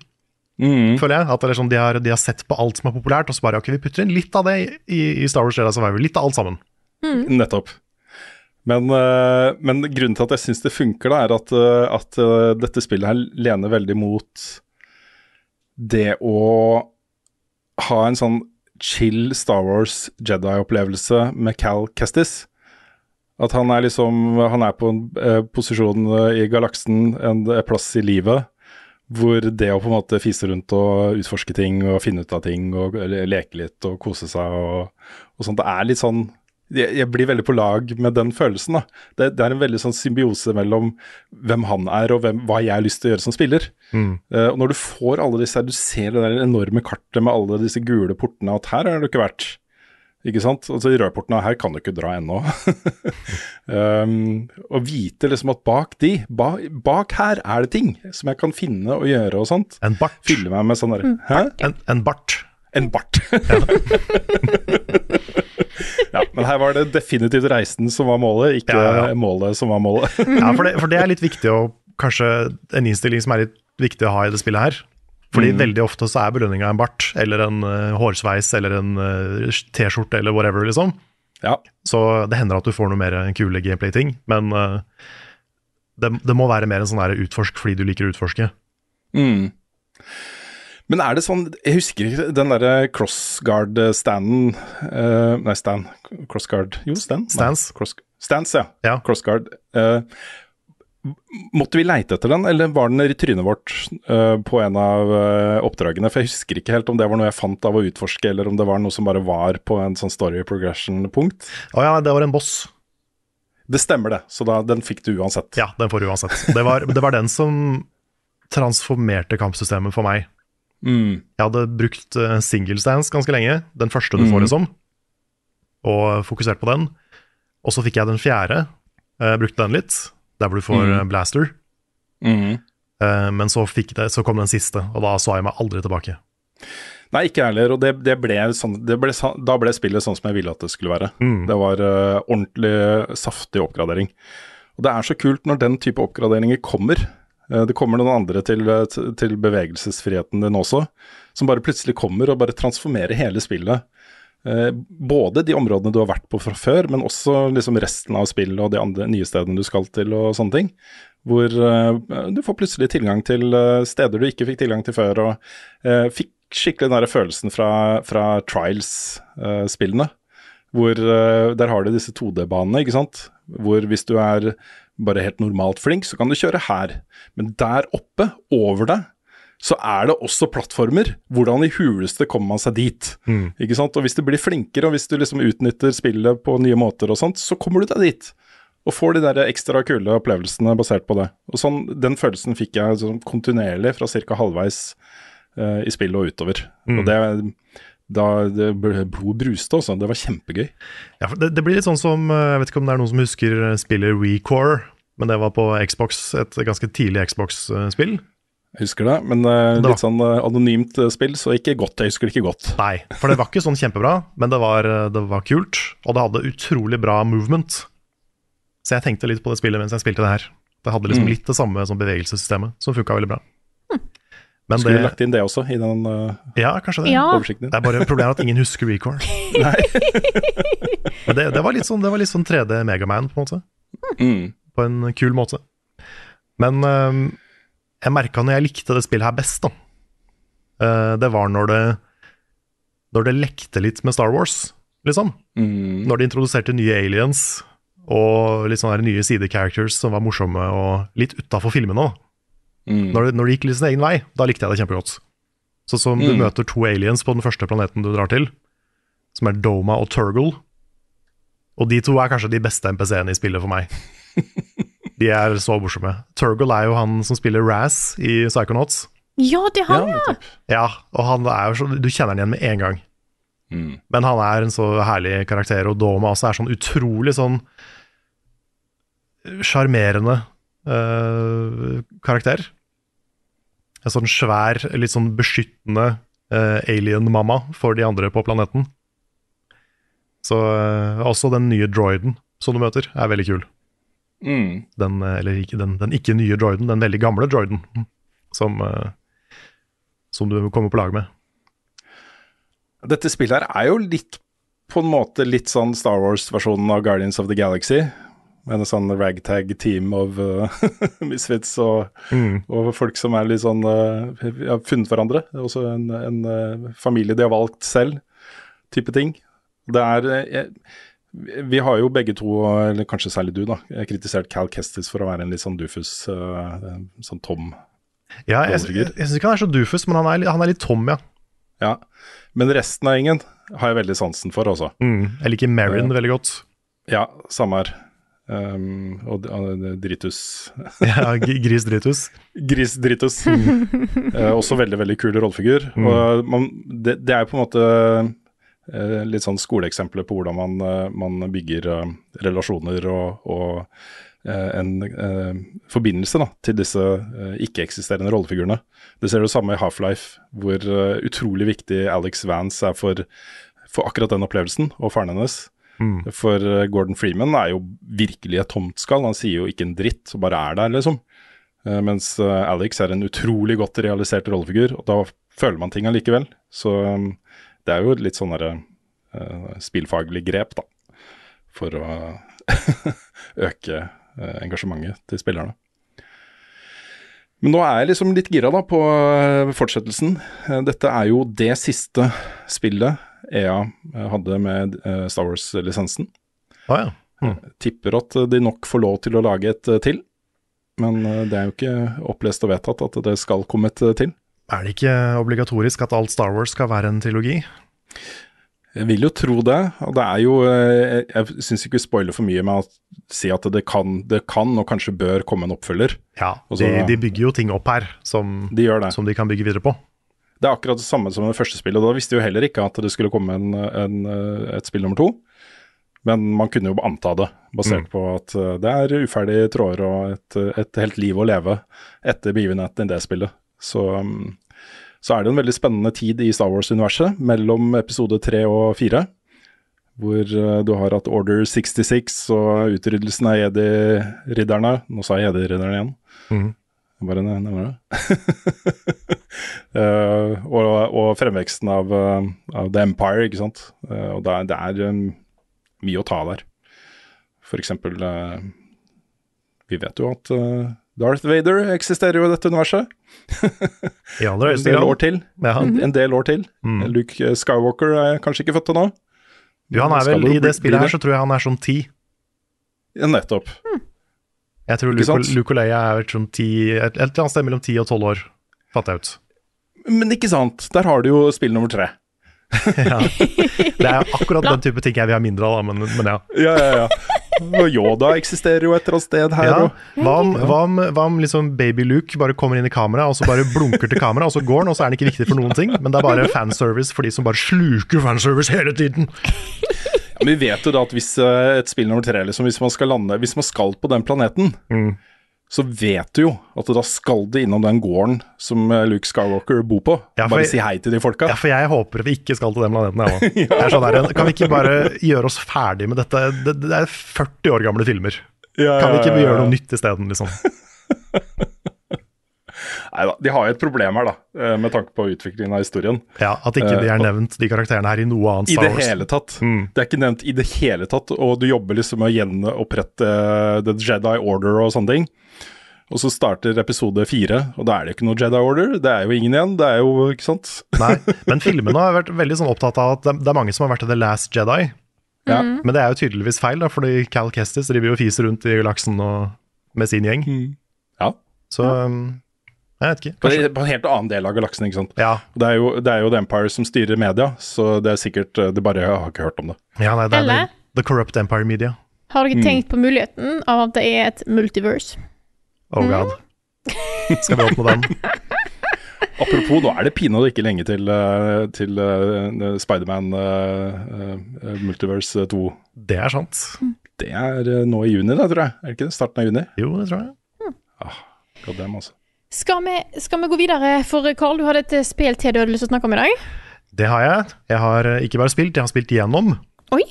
føler jeg. At det er sånn, de, har, de har sett på alt som er populært, og så bare ok, vi putter inn litt av det i, i Star Wars Jedi Survivor. Litt av alt sammen. Nettopp. Men, uh, men grunnen til at jeg syns det funker, da, er at, eh, at uh, dette spillet her lener veldig mot det å ha en sånn chill Star Wars Jedi-opplevelse med Cal Kestis. At han er liksom Han er på en eh, posisjon eh, i galaksen, en, en plass i livet, hvor det å på en måte fise rundt og utforske ting og finne ut av ting og leke litt og kose seg og, og sånt, det er litt sånn jeg, jeg blir veldig på lag med den følelsen. da. Det, det er en veldig sånn symbiose mellom hvem han er og hvem, hva jeg har lyst til å gjøre som spiller. Eh, og når du får alle disse du ser det der enorme kartet med alle disse gule portene, at her har du ikke vært. Ikke sant? Altså De røde portene, her kan du ikke dra ennå. um, og vite liksom at bak de, ba, bak her er det ting som jeg kan finne og gjøre og sånt. En bart. Fylle meg med sånn derre mm, En, en bart. En bart. ja, men her var det definitivt reisen som var målet, ikke Ja, ja. målet som var målet. Ja, for det, for det er litt viktig å Kanskje en innstilling som er litt viktig å ha i det spillet her. Fordi veldig ofte så er belønninga en bart, eller en uh, hårsveis, eller en uh, T-skjorte, eller whatever, liksom. ja. Så det hender at du får noe mer kule gameplay-ting, men uh, det, det må være mer en sånn utforsk fordi du liker å utforske. Mm. Men er det sånn Jeg husker ikke den derre crossguard-standen uh, Nei, stand. Crossguard Jo, stand. Stands. Cross, stands, ja. Ja. Crossguard. Uh, måtte vi leite etter den, eller var den i trynet vårt uh, på en av oppdragene? For jeg husker ikke helt om det var noe jeg fant av å utforske, eller om det var noe som bare var på en sånn story progression-punkt. Å ja, det var en boss. Det stemmer, det. Så da, den fikk du uansett. Ja, den får du uansett. Det var, det var den som transformerte kampsystemet for meg. Mm. Jeg hadde brukt eh, single stance ganske lenge, den første du får, Mhm. liksom, og fokusert på den. Og så fikk jeg den fjerde, uh, brukte den litt, der hvor du får Mhm. eh, blaster. Mm. Uh, men så, det, så kom den siste, og da så jeg meg aldri tilbake. Nei, ikke jeg heller. Og det, det ble sånn, det ble, da ble spillet sånn som jeg ville at det skulle være. Mm. Det var uh, ordentlig saftig oppgradering. Og det er så kult når den type oppgraderinger kommer. Eh, det kommer noen andre til, eh, til bevegelsesfriheten din også, som bare plutselig kommer og bare transformerer hele spillet. Eh, både de områdene du har vært på fra før, men også liksom resten av spillet og de andre nye stedene du skal til og sånne ting. Hvor du får plutselig tilgang til steder du ikke fikk tilgang til før, og fikk skikkelig den der følelsen fra, fra Trials-spillene. hvor Der har du disse 2D-banene, ikke sant. Hvor hvis du er bare helt normalt flink, så kan du kjøre her. Men der oppe, over deg, så er det også plattformer. Hvordan i huleste kommer man seg dit? Ikke sant? Og hvis du blir flinkere, og hvis du liksom utnytter spillet på nye måter og sånt, så kommer du deg dit. Og får de der ekstra kule opplevelsene basert på det. Og sånn, Den følelsen fikk jeg sånn kontinuerlig fra ca. halvveis uh, i spillet og utover. Og det da det ble- Blod bruste, Også. Det var kjempegøy. Ja, det, det blir litt sånn som eh, Jeg vet ikke om det er noen som husker eh, spillet Recore, men det var på Xbox, et ganske tidlig Xbox-spill. Jeg husker det, men uh, litt sånn uh, anonymt spill, så ikke godt. Jeg husker det ikke godt. Nei, for det var ikke sånn kjempebra, men det var, det var kult, og det hadde utrolig bra movement. Så jeg tenkte litt på det spillet mens jeg spilte det her. Det hadde liksom Mm. litt det samme som bevegelsessystemet, som funka veldig bra. Men Skulle det, lagt inn det også i den uh, ja, kanskje det. Ja. oversikten Det er bare problemet at ingen husker Recore. Men det, det var litt sånn, var litt sånn 3D Megaman, på en måte. Mm. På en kul måte. Men øhm, jeg merka når jeg likte det spillet her best, da. Uh, det var når det Når det lekte litt med Star Wars, liksom. Mm. Når de introduserte nye aliens og litt sånne nye sidecharacters som var morsomme og litt utafor filmene. da. Mm. Når det, når det gikk litt sin egen vei, da likte jeg det kjempegodt. Sånn som du Mm. møter to aliens på den første planeten du drar til, som er Doma og Turgle. Og de to er kanskje de beste NPC-ene i spillet for meg. De er så morsomme. Turgle er jo han som spiller Raz i Psychonauts. Ja, det har Ja, jeg. nettopp. Ja, og han er jo så, du kjenner han igjen med en gang. Mm. Men han er en så herlig karakter, og Doma også er sånn utrolig sånn sjarmerende eh, karakter. En sånn svær, litt sånn beskyttende uh, alien-mamma for de andre på planeten. Så uh, også den nye droiden som du møter, er veldig kul. Mm. Den, eh, eller ikke den, den ikke nye droiden, den veldig gamle droiden som, eh, som du kommer på lag med. Dette spillet her er jo litt på en måte litt sånn Star Wars-versjonen av Guardians of the Galaxy. Med en sånn ragtag team of uh, misfits og, Mm. og folk som er litt sånn uh, har funnet hverandre. Det er Også en, en uh, familie de har valgt selv, type ting. Det er jeg, Vi har jo begge to, eller kanskje særlig du, da, kritisert Cal Kestis for å være en litt sånn dufus, sånn tom Ja, jeg, jeg, jeg syns ikke han er så dufus, men han er, han er litt tom, ja. Ja. Men resten av gjengen har jeg veldig sansen for, altså. Mm. Jeg liker Marin veldig godt. Ja, samme her. Um, og uh, Dritus Ja, Gris Dritus. Gris Dritus. uh, også veldig, veldig kul rollefigur. Og man, det, det er på en måte uh, litt sånn skoleeksempler på hvordan man, eh, man bygger eh, relasjoner og, og eh, en eh, forbindelse da, til disse eh, ikke-eksisterende rollefigurene. Det ser du samme i Half-Life, hvor eh, utrolig viktig Alex Vance er for, for akkurat den opplevelsen, og faren hennes. For eh, Gordon Freeman er jo virkelig et tomtskall. Han sier jo ikke en dritt, og bare er der, liksom. Eh, mens eh, Alex er en utrolig godt realisert rollefigur, og da føler man ting allikevel. Så um, det er jo litt sånn derre spillfaglig grep, da. For å øke engasjementet til spillerne. Men nå er jeg liksom litt gira da på fortsettelsen. Dette er jo det siste spillet EA eh, hadde med eh, Star Wars-lisensen. Ah, ja. Tipper at de nok får lov til å lage et eh, til. Men eh, det er jo ikke opplest og vedtatt at det skal komme et eh, til. Er det ikke obligatorisk at alt Star Wars skal være en trilogi? Jeg vil jo tro det. Og det er jo eh, Jeg syns ikke vi spoiler for mye med å si at det kan, det kan og kanskje bør komme en oppfølger. Ja, så- de, de bygger jo ting opp her som De som de kan bygge videre på. Det er akkurat det samme som det første spillet. og Da visste jo heller ikke at det skulle komme en, en, et spill nummer to. Men man kunne jo anta det, basert på at eh, det er uferdige tråder og et, et helt liv å leve etter begivenheten i det spillet. Så, um, så er det en veldig spennende tid i Star Wars-universet mellom episode tre og fire. Hvor eh, du har hatt Order 66 og utryddelsen av jedi-ridderne. Nå sa jeg jedi-ridderne igjen. Mhm. Bare nevner det. uh, og, og fremveksten av, eh, av The Empire, ikke sant. Uh, og det er, det er um, mye å ta der. For eksempel eh, Vi vet jo at Darth Vader eksisterer jo i dette universet. I aller En del år til. Ja. En del år til. Mm. Luke Skywalker er kanskje ikke født ennå. Jo, han er vel, I det spillet her så tror jeg han er sånn ti. Ja, nettopp. Jeg tror Luke? Luke og Leia er sånn ti, et, et eller annet sted mellom ti og tolv år, fatter jeg ut. Men ikke sant. Der har du jo spill nummer tre. Ja. Det er akkurat den type ting jeg vil ha mindre av, men, men ja. Ja, ja, ja. Og Yoda eksisterer jo et eller annet sted her. ja. Hva om, hva om, hva om liksom baby Luke bare kommer inn i kameraet, og så bare blunker til kameraet, og så går han, og så er han ikke viktig for noen ting, men det er bare fanservice for de som bare sluker fanservice hele tiden. Men vi vet jo da at hvis eh, et spill nummer tre, liksom, hvis man skal lande Hvis man skal på den planeten, Mm. så vet du jo at da skal det innom den gården som eh, Luke Skywalker bor på. Ja, Bare jeg- si hei til de folka. Ja, for jeg håper vi ikke skal til den planeten, jeg òg. Er sånn Kan vi ikke bare gjøre oss ferdig med dette? Det, det er 40 år gamle filmer. Ja, Kan vi ikke ja, ja, ja. gjøre noe nytt isteden, liksom? Nei da, de har jo et problem her, da, eh, med tanke på utviklingen av historien. Ja, At ikke de er nevnt, de karakterene her, i noe annet Star Wars. I det hele tatt. Mm. Det er ikke nevnt i det hele tatt, og du jobber liksom med å gjenopprette eh, The Jedi Order og sånne ting. Og så starter episode fire, og da er det jo ikke noe Jedi Order. Det er jo ingen igjen, det er jo, ikke sant. Nei, men filmene har vært veldig sånn opptatt av at det, er mange som har vært The Last Jedi. Ja. Men det er jo tydeligvis feil, da, fordi Cal Kestis driver jo og fiser rundt i galaksen og, med sin gjeng. Ja. Så um, jeg vet ikke. På, Kanskje. på en helt annen del av galaksen, ikke sant. Ja, Det er, jo, det er jo The Empire som styrer media, så det er sikkert eh, Det bare jeg har ikke hørt om det. ja nei, det er Eller? The, Corrupt Empire Media. Har dere tenkt på muligheten av at det er et multiverse? Oh god. Skal vi åpne den? Apropos, nå er det pinadø ikke lenge til, eh, til uh, Spiderman uh, uh, Multiverse 2. Det er sant. Det er nå i juni, da, tror jeg. Er det ikke det? Starten av juni? Jo, det tror jeg. God damn, altså. Skal vi, skal vi gå videre? For Karl, du hadde et spill til du hadde lyst til å snakke om i dag. Det har jeg. Jeg har eh, ikke bare spilt, jeg har spilt igjennom Oi!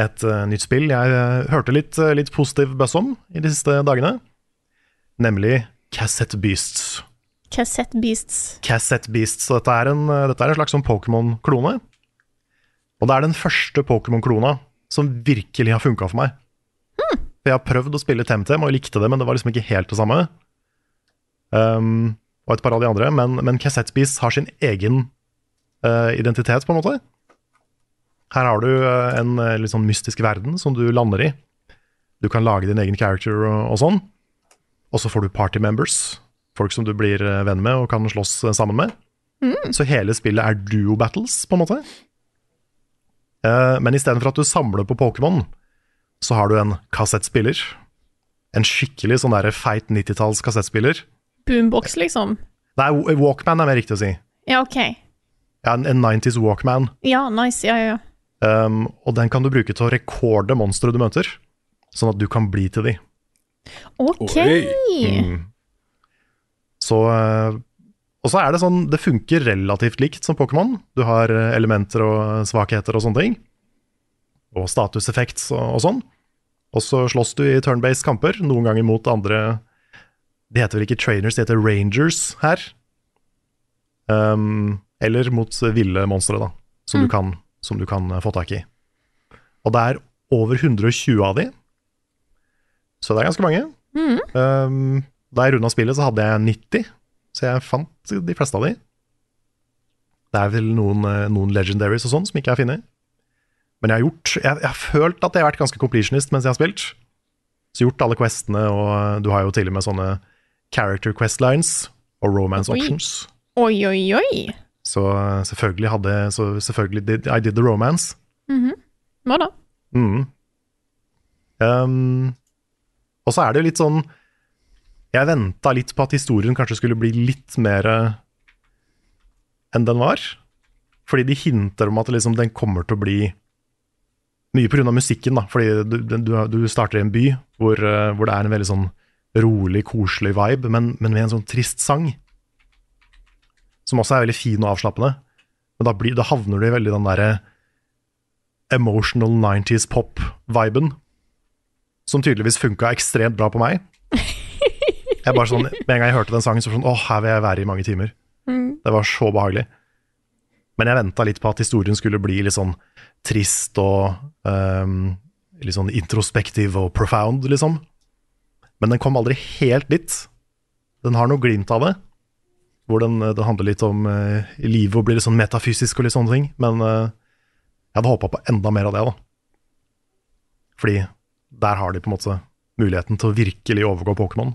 et uh, nytt spill jeg uh, hørte litt, uh, litt positiv buzz om i de siste dagene. Nemlig Cassette Beasts. Cassette Beasts. Cassette Beasts. Så dette er en, eh, dette er en slags sånn Pokémon-klone. Og det er den første Pokémon-klona som virkelig har funka for meg. Mm. jeg har prøvd å spille Temtem og likte det, men det var liksom ikke helt det samme. Um, og et par av de andre, men, men Cassette Beasts har sin egen uh, identitet, på en måte. Her har du uh, en uh, litt sånn mystisk verden som du lander i. Du kan lage din egen character og, og sånn. Og så får du party members, folk som du blir venn med og kan slåss sammen med. Så hele spillet er duo battles, på en måte. Men istedenfor at du samler på Pokémon, så har du en kassettspiller. En skikkelig sånn der feit 90-talls kassettspiller. Boombox, liksom. Nei, Walkman er mer riktig å si. Ja, OK. Ja, en, en 90s Walkman. Ja, nice. Ja, ja, ja. Um, og den kan du bruke til å rekorde monstre du møter, sånn at du kan bli til de. OK. Mm. Så eh, Og så er det sånn, det funker relativt likt som Pokémon. Du har eh, elementer og svakheter og sånne ting. Og statuseffekt og, og sånn. Og så slåss du i turn-based kamper, noen ganger mot andre De heter vel ikke trainers, de heter rangers her. Um, eller mot ville monstre, da, som, du kan, som du kan eh, få tak i. Og det er over 120 av de, så det er ganske mange. Um, da jeg runda spillet, så hadde jeg 90, så jeg fant de fleste av de. Det er vel noen, eh, noen legendaries og sånn som ikke er funnet. Men jeg har gjort jeg, jeg har følt at jeg har vært ganske completionist mens jeg har spilt. Så gjort alle questene, og eh, du har jo til og med sånne character quest lines og romance Oi. options. Oi, oi, oi. Så eh, selvfølgelig hadde Så selvfølgelig did, I did the romance. Hva da? Mm. Um, og så er det jo litt sånn Jeg venta litt på at historien kanskje skulle bli litt mer eh, enn den var. Fordi de hinter om at liksom, den kommer til å bli Mye pga. musikken, da. Fordi du, du, du starter i en by hvor, eh, hvor det er en veldig sånn rolig, koselig vibe, men, men med en sånn trist sang. Som også er veldig fin og avslappende. Men da, blir, da havner du i veldig den derre emotional 90s pop-viben. Som tydeligvis funka ekstremt bra på meg. Jeg bare sånn, Med en gang jeg hørte den sangen, så var det sånn Åh, her vil jeg være i mange timer. Det var så behagelig. Men jeg venta litt på at historien skulle bli litt sånn trist og um, litt sånn introspektiv og profound, liksom. Men den kom aldri helt dit. Den har noe glimt av det. Hvor den, det handler litt om uh, livet og blir litt sånn metafysisk og litt sånne ting. Men uh, jeg hadde håpa på enda mer av det, da. Fordi der har de på en måte muligheten til å virkelig overgå Pokémon.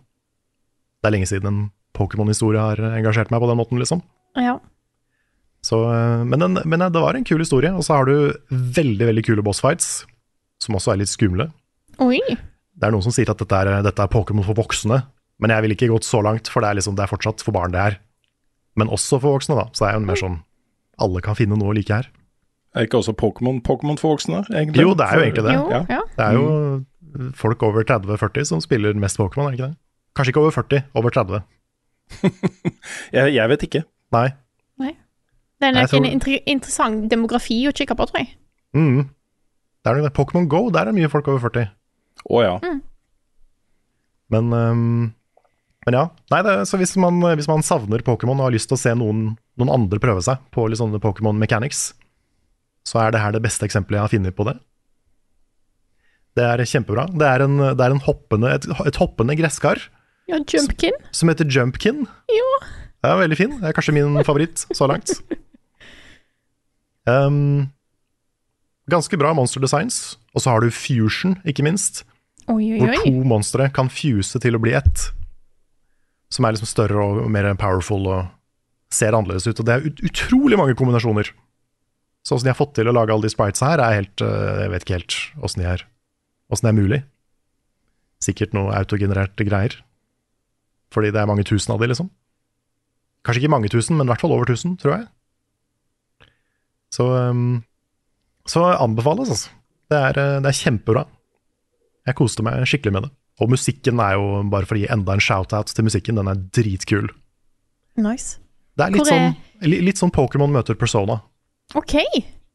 Det er lenge siden en Pokémon-historie har engasjert meg på den måten, liksom. Ja. Så, eh, men, den, men det var en kul historie. Og så har du veldig veldig kule bossfights, som også er litt skumle. Oi. Det er noen som sier at dette er, dette er Pokémon for voksne, men jeg ville ikke gått så langt, for det er, liksom, det er fortsatt for barn det er. Men også for voksne, da. Så det er jo mer sånn alle kan finne noe å like her. Er ikke også Pokémon Pokémon for voksne, egentlig? Jo, det er jo egentlig det. Jo, Ja. Det er jo folk over 30-40 som spiller mest Pokémon, er det ikke det? Kanskje ikke over 40, over 30. Jeg, jeg vet ikke. Nei. Det er nok tror- en inter interessant demografi å kikke på, tror jeg. Mm. Det er nok det. Pokémon Go, der er mye folk over 40. Å ja. Men, um, men ja. Nei, det, så hvis man, hvis man savner Pokémon og har lyst til å se noen, noen andre prøve seg på litt sånne Pokémon mechanics, så er det her det beste eksempelet jeg har funnet på det. Det er kjempebra. Det er, en, det er en hoppende, et, et hoppende gresskar Ja, Jumpkin. som heter Jumpkin. Jo. Det er veldig fin. Det er kanskje min favoritt så langt. Um, ganske bra monster designs. Og så har du fusion, ikke minst. Oi, oi, Hvor to monstre kan fuse til å bli ett. Som er liksom større og mer powerful og ser annerledes ut. Og det er ut utrolig mange kombinasjoner. Så åssen de har fått til å lage alle de spritesa her, er helt øh, Jeg vet ikke helt åssen de er Åssen det er mulig. Sikkert noe autogenererte greier. Fordi det er mange tusen av de, liksom. Kanskje ikke mange tusen, men i hvert fall over tusen, tror jeg. Så um, Så anbefales, altså. Det er, øh, det er kjempebra. Jeg koste meg skikkelig med det. Og musikken er jo, bare for å gi enda en shout-out til musikken, den er dritkul. Nice. Det er litt er- sånn, li- litt sånn Pokémon møter Persona. OK,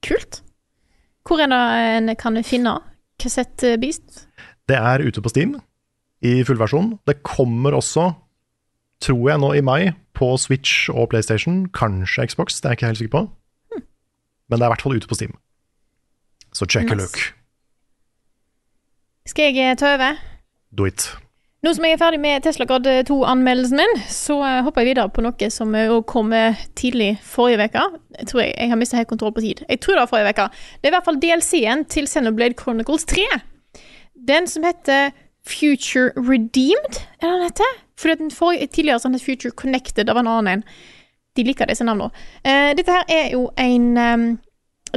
kult. Hvor er det en kan finne Cassette Beast? Det er ute på Steam i fullversjon. Det kommer også, tror jeg nå i mai, på Switch og PlayStation. Kanskje Xbox, det er jeg ikke helt sikker på. Men det er i hvert fall ute på Steam. Så check a look. Skal jeg eh, ta over? Do it. Nå som jeg er ferdig med Tesla Grad 2-anmeldelsen min, så eh, hopper jeg videre på noe som eh, også kom eh, tidlig forrige uke. Jeg tror jeg, jeg har mista helt kontroll på tid. Jeg tror det var forrige uke. Det er i hvert fall DLC-en til Xenoblade Chronicles 3. Den som heter Future Redeemed, er det den heter? Fordi den forrige, tidligere sånn het Future Connected, det var en annen en. De liker disse navnene. Eh, dette her er jo en em,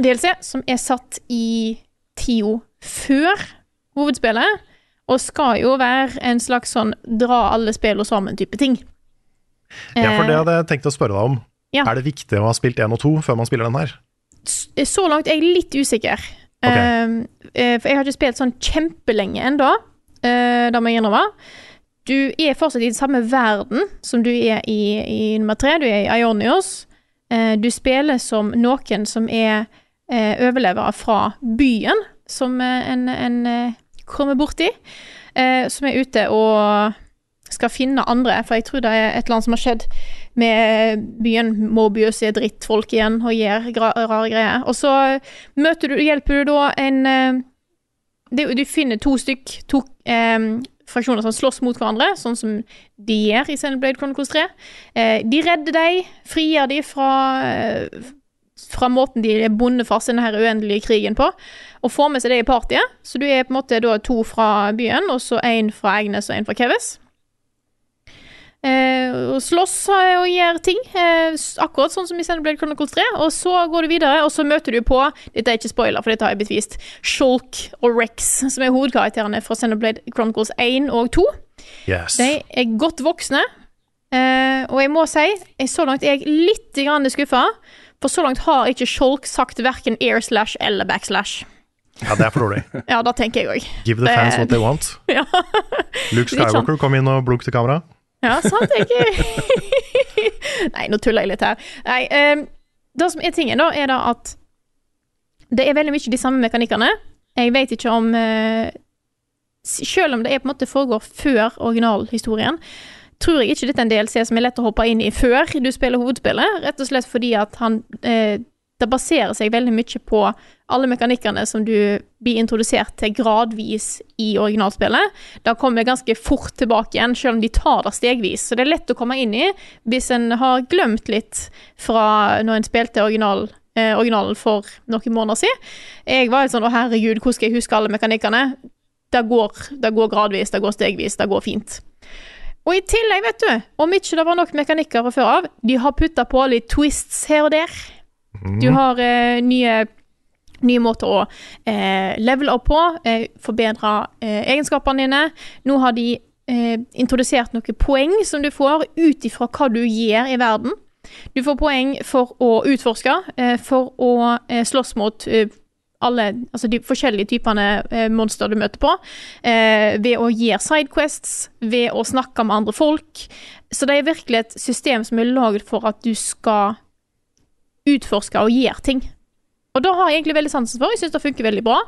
DLC som er satt i tida før hovedspillet, og skal jo være en slags sånn dra alle spillene sammen-type ting. Ja, for det Eh, hadde jeg tenkt å spørre deg om. Ja. Er det viktig å ha spilt 1 og 2 før man spiller den her? Så langt er jeg litt usikker. Ok. Eh, eh, for jeg har ikke spilt sånn kjempelenge ennå, da det må jeg innrømme. Du er fortsatt i den samme verden som du er i, i nummer tre. Du er i Ionios. Eh, du spiller som noen som er overlevere fra byen, som eh, en, en eh, kommer borti. eh, som er ute og skal finne andre, for jeg tror det er et eller annet som har skjedd med byen. Mobius er drittfolk igjen og gjør rare greier. Og så møter du, hjelper du da en eh, Du finner to stykk, to eh, fraksjoner som slåss mot hverandre, sånn som de gjør i Xenoblade Chronicles 3. Eh, de redder deg, frigjør de fra eh, fra måten de er bundet fast i denne her uendelige krigen på, og får med seg det i partyet. Så du er på en måte da to fra byen, og så én fra Egnes og én fra Keves. Eh, og slåss og gjør ting, eh, akkurat sånn som i Xenoblade Chronicles 3. Og så går du videre, og så møter du på Dette er ikke spoiler, for dette har jeg blitt vist. Shulk og Rex, som er hovedkarakterene fra Xenoblade Chronicles 1 og 2. Yes. De er godt voksne, eh, og jeg må si, jeg, så langt er jeg litt skuffa. For så langt har ikke Shulk sagt verken air slash eller backslash. Ja, det er for dårlig. Ja, det tenker jeg òg. Give the fans what they want. Ja. Luke sånn. Skywalker kom inn og blunk til kamera. Ja, sant, jeg Nei, nå tuller jeg litt her. Nei, um, det som er tingen, da, er da at det er veldig mye de samme mekanikkene. Jeg vet ikke om uh, Selv om det er på en måte foregår før originalhistorien, tror jeg ikke dette er en DLC som er lett å hoppe inn i før du spiller hovedspillet. Rett og slett fordi at han eh, Det baserer seg veldig mye på alle mekanikkene som du blir introdusert til gradvis i originalspillet. Da kommer det ganske fort tilbake igjen, selv om de tar det stegvis. Så det er lett å komme inn i hvis en har glemt litt fra når en spilte original, eh, originalen for noen måneder siden. Jeg var litt sånn 'Å, herregud, hvordan skal jeg huske alle mekanikkene?' Det går, det går gradvis, det går stegvis, det går fint. Og i tillegg, vet du, om ikke det var nok mekanikker å før av, de har putta på litt twists her og der. Du har eh, nye nye måter å eh, levele opp på, eh, forbedre eh, egenskapene dine. Nå har de eh, introdusert noen poeng som du får ut ifra hva du gjør i verden. Du får poeng for å utforske, eh, for å slåss mot alle altså de forskjellige typene eh, monster du møter på, eh, ved å gjøre sidequests, ved å snakke med andre folk. Så det er virkelig et system som er laget for at du skal utforske og gjøre ting. Og da har jeg egentlig veldig sansen for. Jeg syns det funker veldig bra.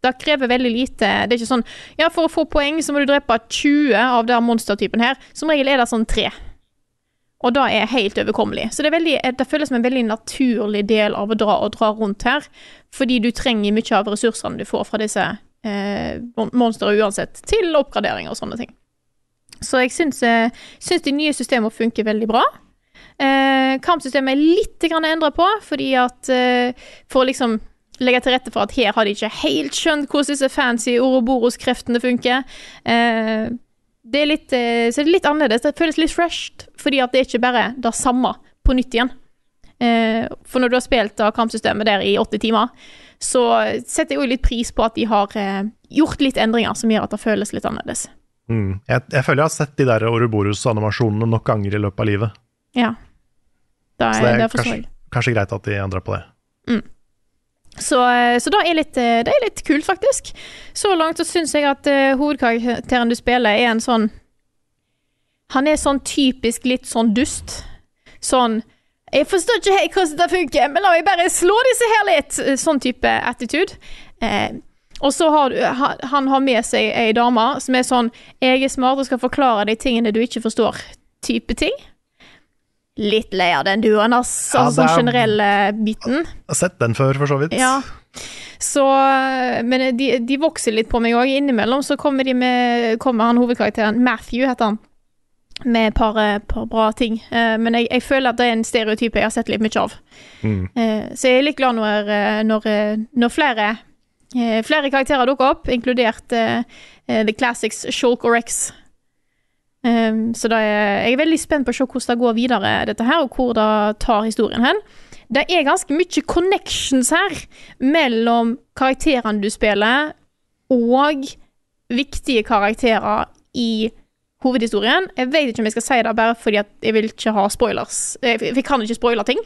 Det krever veldig lite Det er ikke sånn Ja, for å få poeng så må du drepe 20 av den monstertypen her. Som regel er det sånn tre. Og det er helt overkommelig. Så det, veldig, det føles som en veldig naturlig del av å dra og dra rundt her. Fordi du trenger mye av ressursene du får fra disse eh, monstrene uansett, til oppgradering og sånne ting. Så jeg syns, eh, syns de nye systemene funker veldig bra. Eh, kampsystemet er litt endra på, fordi at eh, For å liksom legge til rette for at her har de ikke helt skjønt hvordan disse fancy Ouroboros-kreftene funker. Eh, det er litt, eh, så det er litt annerledes. Det føles litt fresh, fordi at det er ikke bare det samme på nytt igjen. Eh, for når du har spilt kampsystemet der i åtte timer, så setter jeg jo litt pris på at de har eh, gjort litt endringer som gjør at det føles litt annerledes. Mm. Jeg, jeg føler jeg har sett de der Ouroboros-animasjonene nok ganger i løpet av livet. Ja. Så er det det er forstår kanskje, jeg. kanskje greit at de endrer på det. Så, eh, så det, er litt, det er litt kult, faktisk. Så langt så syns jeg at uh, hovedkarakteren du spiller, er en sånn Han er sånn typisk litt sånn dust. Sånn Jeg forstår ikke helt hvordan det funker, men la meg bare slå disse her litt! Sånn type attitude. Eh, og så har du Han har med seg ei dame som er sånn 'Jeg er smart og skal forklare de tingene du ikke forstår', type ting. Litt lei av den duoen, altså, Ja, sånn generelle biten. Jeg har sett den før, for så vidt. Ja. Så Men de, de vokser litt på meg òg. Innimellom så kommer de med Kommer han hovedkarakteren Matthew, heter han. Med et par, eh, par bra ting. Uh, Men jeg, jeg føler at det er en stereotype jeg har sett litt mye av. Mm. Uh, Så jeg er litt glad når, når, når flere uh, Flere karakterer dukker opp, inkludert The Classics Shulk og Rex. Um, så er, jeg er veldig spent på å se hvordan det går videre, dette her, og hvor det tar historien hen. Det er ganske mye connections her mellom karakterene du spiller, og viktige karakterer i hovedhistorien. Jeg vet ikke om jeg skal si det bare fordi at jeg vil ikke ha spoilers. Jeg, jeg kan ikke spoile ting.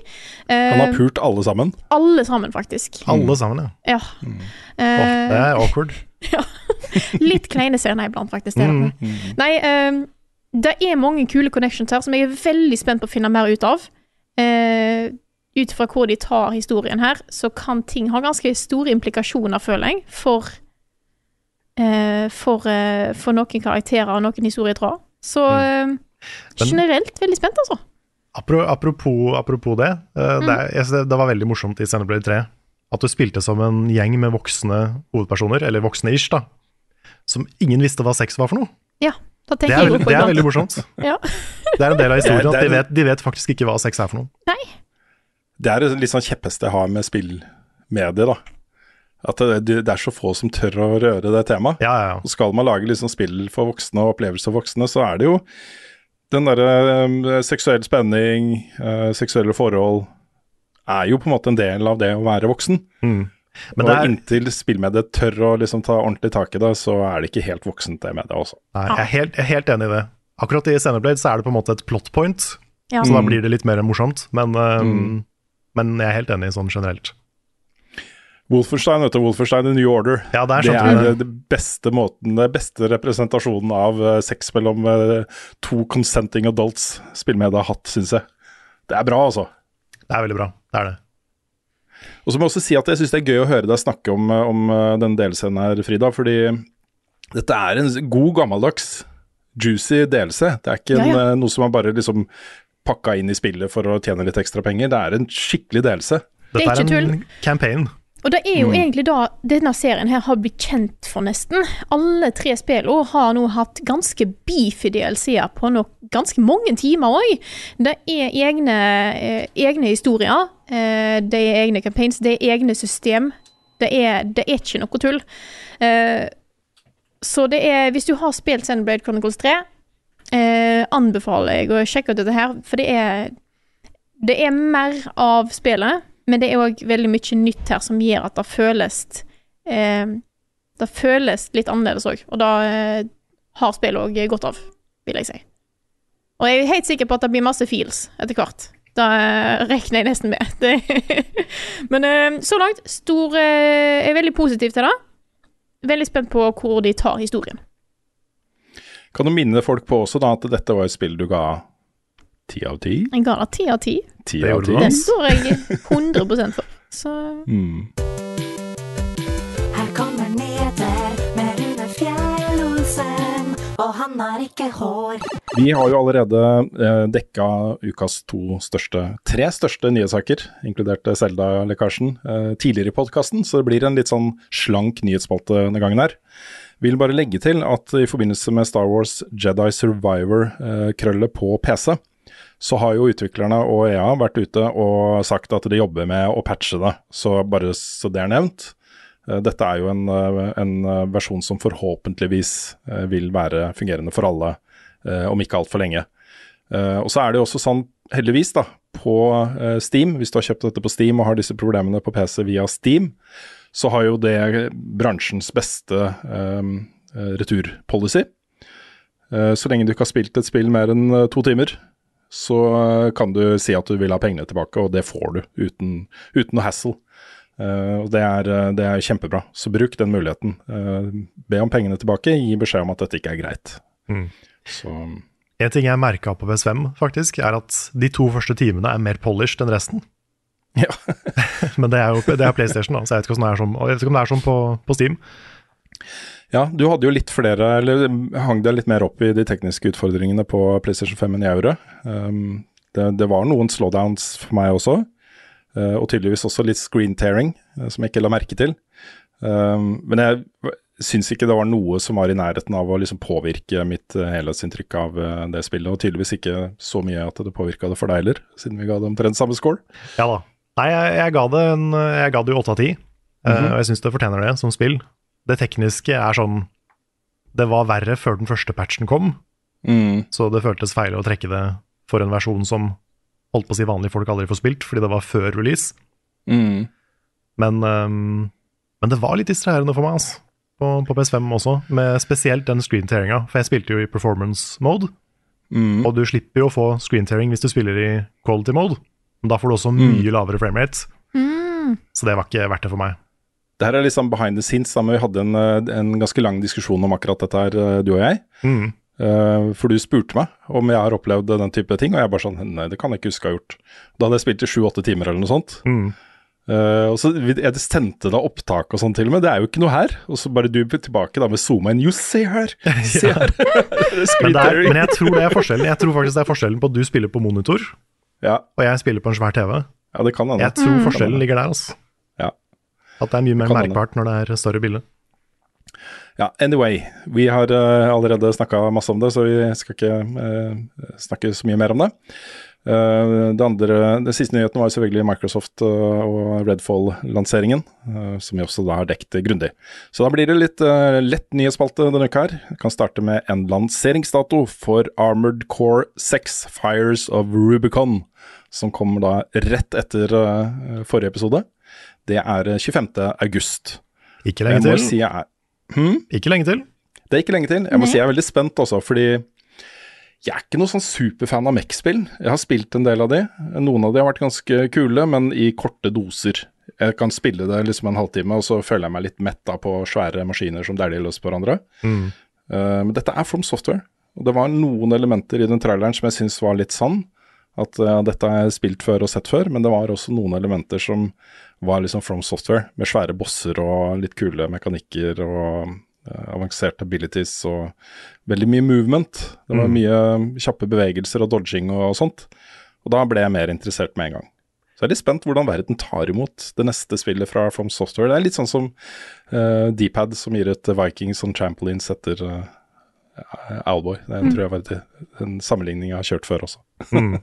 Han har Eh, pult alle sammen. alle sammen, faktisk. Alle sammen, ja. Ja. Mm. Uh, oh, det er awkward. Litt kleine scener iblant, faktisk. Det mm, det. Nei, uh, det er mange kule connections her som jeg er veldig spent på å finne mer ut av. Uh, ut fra hvor de tar historien her, så kan ting ha ganske store implikasjoner, føler jeg, for eh, for, eh, for noen karakterer og noen historietråder. Så eh, generelt veldig spent, altså. Apropos, apropos det, eh, det, er, jeg det, det var veldig morsomt i Xenoblade 3 at du spilte som en gjeng med voksne hovedpersoner, eller voksne ish, da, som ingen visste hva sex var for noe. Ja, da Det tenker er, jeg på det er veldig morsomt. Ja. Det er en del av historien at de vet, de vet faktisk ikke hva sex er for noe. Det er sånn kjepphest jeg har med spillmediet, da. At det, det er så få som tør å røre det temaet. Ja, ja, ja. Skal man lage liksom spill for voksne og opplevelser for voksne, så er det jo den derre um, seksuell spenning, uh, seksuelle forhold, er jo på en måte en del av det å være voksen. Mm. Men og det er, inntil spillmediet tør å liksom ta ordentlig tak i det, så er det ikke helt voksent, det mediet også. nei, jeg, er helt, jeg er helt enig i det. Akkurat i Xenoblade så er det på en måte et plot point, Ja. så da Mm. blir det litt mer morsomt. Men, um, Mm. men jeg er helt enig sånn generelt. Wolfenstein, vet du, Wolfenstein The New Order. Ja, der Det er det. det beste måten, det beste representasjonen av eh, sex mellom eh, to consenting adults spillmedia har hatt, syns jeg. Det er bra, altså. Det er veldig bra. Det er det. Og så må jeg også si at jeg syns det er gøy å høre deg snakke om, eh, om denne den delscenen her, Frida. Fordi dette er en god, gammeldags, juicy delelse. Det er ikke en, Ja, ja. noe som er bare liksom pakka inn i spillet for å tjene litt ekstra penger. Det er en skikkelig delelse. Det er Dette er en campaign. Og det er jo egentlig da denne serien her har blitt kjent for, nesten. Alle tre spillene har nå hatt ganske beefy DLC-er på nok ganske mange timer òg. Det er egne, eh, egne historier, eh, det er egne campaigns, det er egne system. Det er, det er ikke noe tull. Eh, så det er Hvis du har spilt Sandblade Chronicles 3, eh, anbefaler jeg å sjekke ut dette her, for det er det er mer av spillet, men det er òg veldig mye nytt her som gjør at det føles eh, Det føles litt annerledes òg, og da eh, har spillet òg godt av, vil jeg si. Og jeg er helt sikker på at det blir masse feels etter hvert. Da eh, regner jeg nesten med. Det, men eh, så langt stor eh, Jeg er veldig positiv til det. Veldig spent på hvor de tar historien. Kan du minne folk på også da at dette var et spill du ga ti av ti? Jeg ga det ti av ti. Det gjorde du, Det står jeg 100 for. Så Mm. Her kommer nyheter med Rune Fjell-Olsen, og han har ikke hår. Vi har jo allerede eh, dekka ukas to største, tre største nyhetssaker, inkludert eh, Zelda-lekkasjen, eh, tidligere i podkasten, så det blir en litt sånn slank nyhetsspalte denne gangen her. Vil bare legge til at i forbindelse med Star Wars Jedi Survivor-krøllet på PC, så har jo utviklerne og EA vært ute og sagt at de jobber med å patche det. Så bare så det er nevnt. Eh, Dette er jo en, eh, en eh, versjon som forhåpentligvis vil være fungerende for alle om ikke altfor lenge. Og så er det jo også sånn, heldigvis, da, på Steam, hvis du har kjøpt dette på Steam og har disse problemene på PC via Steam, så har jo det bransjens beste returpolicy. Så lenge du ikke har spilt et spill mer enn to timer, så kan du si at du vil ha pengene tilbake, og det får du uten, uten noe hassle. Uh, og det er, eh, det er kjempebra. Så bruk den muligheten. Uh, be om pengene tilbake, gi beskjed om at dette ikke er greit. Mm. Så En ting jeg merka på PS5, faktisk, er at de to første timene er mer polished enn resten. Ja. Men det er jo det er PlayStation, da, så jeg vet ikke, det er jeg vet ikke om det er sånn på, på Steam. Ja, du hadde jo litt flere, eller hang deg litt mer opp i de tekniske utfordringene på PlayStation 5 enn jeg gjorde. Um, det, det var noen slowdowns for meg også, uh, og tydeligvis også litt screen tearing, uh, som jeg ikke la merke til. Um, men jeg syns ikke det var noe som var i nærheten av å liksom påvirke mitt uh, helhetsinntrykk av uh, det spillet, og tydeligvis ikke så mye at det påvirka det for deg heller, siden vi ga det omtrent samme score. Ja da. Nei, jeg, jeg ga det en, jeg ga det jo 8 av 10, Mhm. og jeg syns det fortjener det som spill. Det tekniske er sånn Det var verre før den første patchen kom, Mm. så det føltes feil å trekke det for en versjon som holdt på å si vanlige folk aldri får spilt, fordi det var før release. Mm. Men, um, men det var litt distraherende for meg, altså. På, på PS5 også, med spesielt den screen-tearinga. For jeg spilte jo i performance mode, Mm. og du slipper jo å få screen-tearing hvis du spiller i quality mode. Men da får du også mye lavere framerate, Mm. så det var ikke verdt det for meg. Det her er liksom behind the scenes, da, men vi hadde en, eh, en ganske lang diskusjon om akkurat dette her, eh, du og jeg. Mm. Uh, for du spurte meg om jeg har opplevd den type ting, og jeg bare sånn Nei, det kan jeg ikke huske å ha gjort. Da hadde jeg spilt i sju-åtte timer eller noe sånt. Mm. Uh, og så Jeg sendte da opptak og sånn til og med, det er jo ikke noe her. Og så bare du tilbake da med zooma inn. You see her! See her! Men, det er, men jeg tror det er forskjellen Jeg tror faktisk det er forskjellen på at du spiller på monitor, Ja, og jeg spiller på en svær TV. ja, det kan hende. Jeg tror forskjellen ligger der, altså. At det er mye mer Kan merkbart når det er større bilde. Ja, anyway. Vi har uh, allerede snakka masse om det, så vi skal ikke uh, snakke så mye mer om det. Uh, det andre, den siste nyheten var selvfølgelig Microsoft og Redfall-lanseringen, som vi også da har dekket grundig. Så da blir det litt lett nyhetsspalte denne uka her. Vi kan starte med en lanseringsdato for Armored Core 6 Fires of Rubicon, som kommer da rett etter forrige episode. Det er eh, 25. august. Ikke lenge til. si jeg er Ikke lenge til. det er ikke lenge til. Jeg må si jeg er veldig spent også, fordi jeg er ikke noe sånn superfan av Mech-spill. Jeg har spilt en del av de. Noen av de har vært ganske kule, men i korte doser. Jeg kan spille det liksom en halvtime, og så føler jeg meg litt metta på svære maskiner som dæljer løs på hverandre. Mm. Uh, men dette er From Software, og det var noen elementer i den traileren som jeg syns var litt sann. At ja, dette har jeg spilt før og sett før, men det var også noen elementer som var liksom From Software, med svære bosser og litt kule mekanikker og eh, avanserte abilities og veldig mye movement. Det var Mm. mye kjappe bevegelser og dodging og, sånt. Og da ble jeg mer interessert med en gang. Så jeg er litt spent hvordan verden tar imot det neste spillet fra From Software. Det er litt sånn som uh, Dpad som gir ut Vikings on trampolines etter uh, Owlboy. Det tror jeg var en sammenligning jeg har kjørt før også. Mm.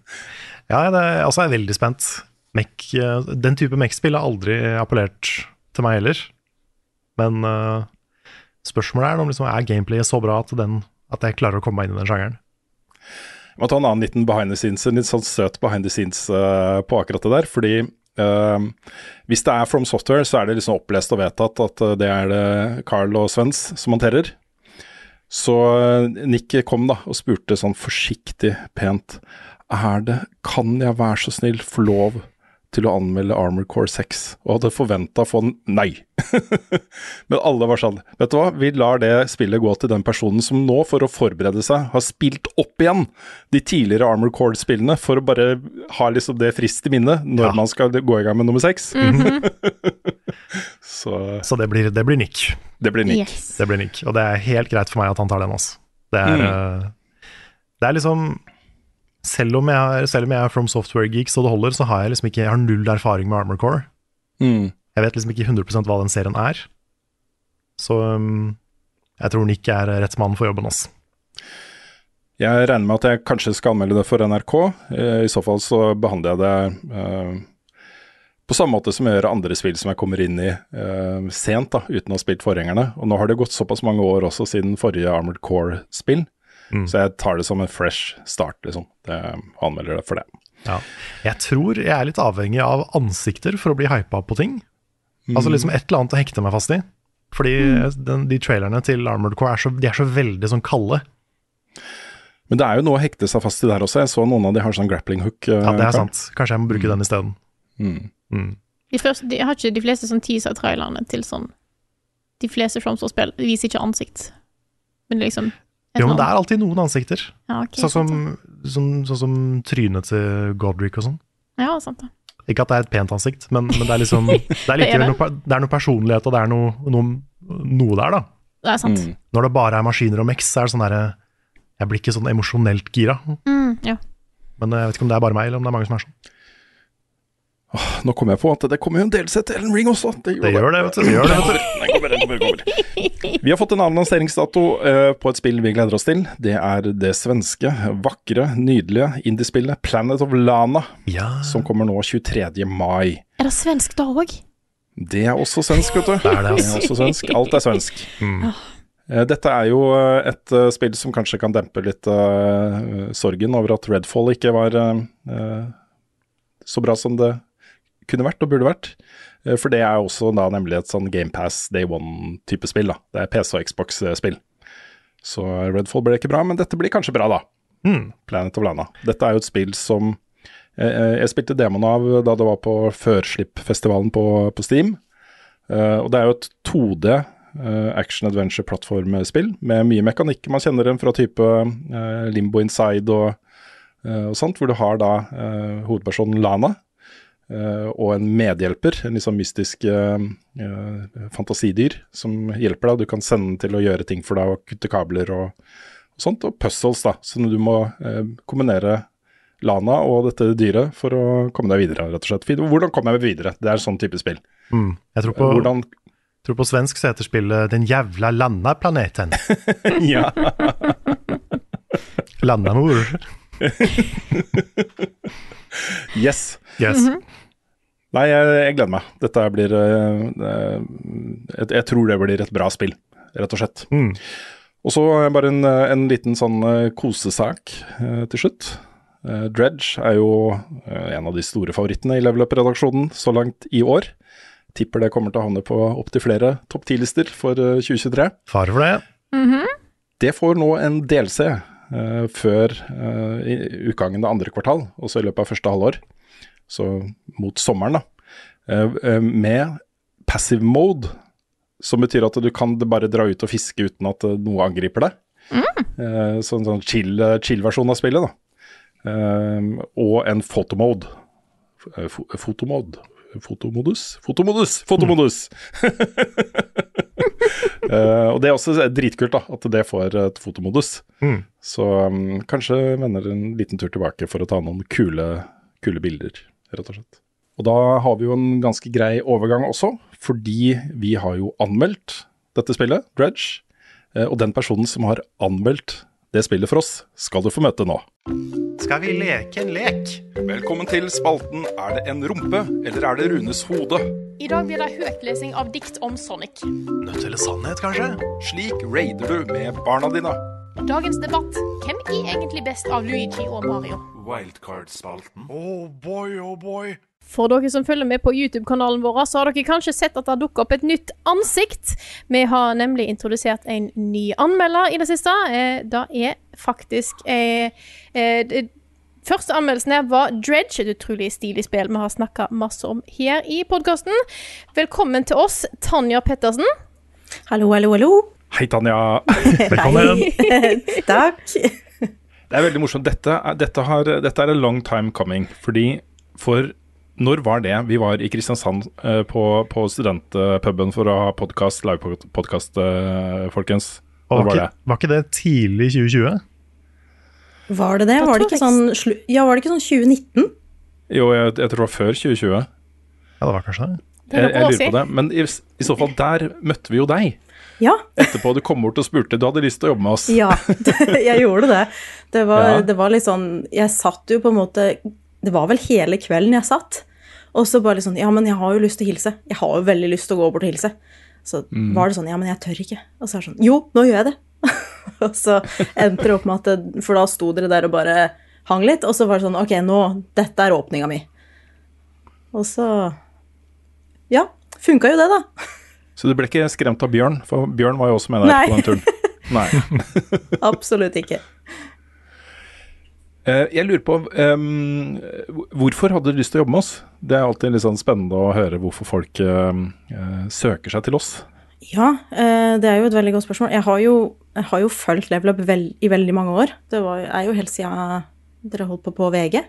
Ja, det, altså, jeg er veldig spent. Mech, eh, den type Mech-spill har aldri appellert til meg heller. Men uh, spørsmålet er om liksom, er gameplayet så bra at, den, at jeg klarer å komme meg inn i den sjangeren. Jeg må ta en annen liten behind the scenes, en litt sånn søt behind the scenes uh, på akkurat det der. Fordi uh, hvis det er From Software, så er det liksom opplest og vedtatt at eh, det er det Carl og Svens som håndterer. Så eh, Nick kom da og spurte sånn forsiktig, pent Er det Kan jeg være så snill få lov til å anmelde Armor Core 6? Og hadde forventa å få en nei. Men alle var sånn Vet du hva, vi lar det spillet gå til den personen som nå, for å forberede seg, har spilt opp igjen de tidligere Armor Core-spillene, for å bare ha liksom det frist i minne når Ja. man skal gå i gang med nummer seks. Så Så det blir, det blir Nick. det blir Nick. Yes. Det blir Nick. Og det er helt greit for meg at han tar den. Altså. Det, er, Mm. eh, det er liksom selv om, jeg selv om jeg er From Software-geek så det holder, så har jeg liksom ikke Jeg har null erfaring med Armor Core. Mm. Jeg vet liksom ikke 100% hva den serien er. Så um, jeg tror Nick er rett mann for jobben. Altså. Jeg regner med at jeg kanskje skal anmelde det for NRK. Eh, I så fall så behandler jeg det uh, på samme måte som jeg gjør andre spill som jeg kommer inn i uh, sent, da, uten å ha spilt forgjengerne. Og nå har det gått såpass mange år også siden forrige Armored Core-spill, Mm. så jeg tar det som en fresh start, liksom. Det, anmelder det for det. Ja. Jeg tror jeg er litt avhengig av ansikter for å bli hypa på ting. Altså liksom et eller annet å hekte meg fast i. Fordi den, de trailerne til Armored Core er så, de er så veldig sånn kalde. Men det er jo noe å hekte seg fast i der også. Jeg så noen av de har sånn grappling hook. Uh, Ja, det er sant. Kanskje jeg må bruke den isteden. Mm. Mm. De, første, de har ikke de fleste sånn teaser-trailerne til sånn De fleste Fromsor-spill viser ikke ansikt. Men liksom Jo, men det er alltid noen ansikter. ja, okay, Sånn som, sånn, sånn som trynet til Godric og sånn. Ja, sant det. Ikke at det er et pent ansikt, men, men det er liksom Det er, Det er det. noe, det er noe personlighet, og det er noe, noe, noe der, da. Det er sant. Mm. Når det bare er maskiner og mex, så er det sånn derre Jeg blir ikke sånn emosjonelt gira. Mm, ja. Men jeg vet ikke om det er bare meg, eller om det er mange som er sånn. Nå kom jeg på at det kommer jo en delset til Ellen Ring også. Det Det gjør det, vet du. Det gjør det, vet du. Den kommer, den kommer, den kommer. Vi har fått en annen lanseringsdato eh, på et spill vi gleder oss til. Det er det svenske, vakre, nydelige indiespillet Planet of Lana, Ja. som kommer nå 23. mai. Er det svensk da òg? Det er også svensk, vet du. Det er det, altså. også svensk. Alt er svensk. Mm. Eh, Dette er jo eh, et spill som kanskje kan dempe litt uh, sorgen over at Redfall ikke var uh, så bra som det kunne vært og burde vært. Eh, For det er også da nemlig et sånn GamePass Day One-type spill. da. Det er PC og Xbox-spill. Så Redfall ble ikke bra, men dette blir kanskje bra, da. Mm. Planet of Lana. Dette er jo et spill som eh, eh, Jeg spilte demoen av da det var på førslippfestivalen på, på Steam. Eh, og det er jo et 2D eh, action adventure-plattformspill med mye mekanikk. Man kjenner den fra type eh, Limbo Inside og, eh, og sånt, hvor du har da eh, hovedpersonen Lana. Eh, og en medhjelper, en sånn mystisk eh, eh, fantasidyr som hjelper deg. Du kan sende den til å gjøre ting for deg og kutte kabler og, og sånt. Og puzzles, da. Så du må kombinere Lana og dette dyret for å komme deg videre, rett og slett. Hvordan kommer jeg meg videre? Det er sånn type spill. Mm. Jeg tror på, Hvordan tror på svensk så heter spillet 'Den jævla landaplaneten'. Ja. Landamor. Yes. Yes. Nei, jeg, jeg gleder meg. Dette blir eh, eh, jeg, jeg tror det blir et bra spill, rett og slett. Mm. Og så bare en, eh, en liten sånn kosesak eh, til slutt. Eh, Dredge er jo en av de store favorittene i Level Up-redaksjonen så langt i år. Tipper det kommer til å havne på opptil flere topp 10-lister for eh, 2023. Fare for det. Det får nå en DLC før i- utgangen av andre kvartal, også i løpet av første halvår. Så mot sommeren, da. Eh, eh, med passive mode, som betyr at du kan bare dra ut og fiske uten at eh, noe angriper deg. Mm. så en sånn chill- chill-versjon av spillet, da. Og en photomode. Fotomode. Fotomodus? Fotomodus! Fotomodus! Eh, og det er også dritkult, da, at det får et fotomodus. Mm. Så um, kanskje vender en liten tur tilbake for å ta noen kule, kule bilder, rett og slett. Og da har vi jo en ganske grei overgang også, fordi vi har jo anmeldt dette spillet, Dredge. Eh, og den personen som har anmeldt det spillet for oss, skal du få møte nå. Skal vi leke en lek? Velkommen til spalten Er det en rumpe, eller er det Runes hode? I dag blir det høytlesing av dikt om Sonic. Nødt eller sannhet, kanskje? Slik raider du med barna dine. Dagens debatt hvem er egentlig best av Luigi og Mario? Wildcard-spalten. Oh boy, oh boy. For dere som følger med på YouTube-kanalen vår, så har dere kanskje sett at det har dukket opp et nytt ansikt. Vi har nemlig introdusert en ny anmelder i det siste. Eh, Det er faktisk eh, eh, Første anmeldelsen her var Dredge, et utrolig stilig spill vi har snakka masse om her i podkasten. Velkommen til oss, Tanja Pettersen. Hallo, hallo, hallo. Hei, Tanja. Velkommen. Hei. Takk. Det er veldig morsomt. Dette dette, har, dette er a long time coming. Fordi for når var det? Vi var i Kristiansand eh, på, på studentpuben for å ha podkast, livepodkast, uh, folkens. Når var, var det? ikke, var ikke det tidlig 2020? Var det det? Var det ikke sånn, ja, var det ikke sånn 2019? Jo, jeg, jeg tror det var før 2020. Ja, det var kanskje det. Det Jeg, jeg lurer på det. Men i, i så fall, der møtte vi jo deg. Ja, Etterpå du kom bort og spurte. Du hadde lyst til å jobbe med oss. ja jeg gjorde det. Det var, Ja. det var litt sånn Jeg satt jo på en måte Det var vel hele kvelden jeg satt. Og så bare litt sånn Ja, men jeg har jo lyst til å hilse. Jeg har jo veldig lyst til å gå bort og hilse. Så var det sånn Ja, men jeg tør ikke. Og så er det sånn Jo, nå gjør jeg det. og så endte det opp med at det, For da sto dere der og bare hang litt, og så var det sånn Ok, nå Dette er åpninga mi. Og så Ja, funka jo det, da. Så du ble ikke skremt av Bjørn, for Bjørn var jo også med Nei. på den turen. Nei. Absolutt ikke. Eh, jeg lurer på um, Hvorfor hadde du lyst til å jobbe med oss? Det er alltid litt sånn spennende å høre hvorfor folk eh, søker seg til oss. Ja, uh, det er jo et veldig godt spørsmål. Jeg har jo, jeg har jo fulgt Level Up vel, i veldig mange år. Det var, er jo helt siden dere holdt på på VG.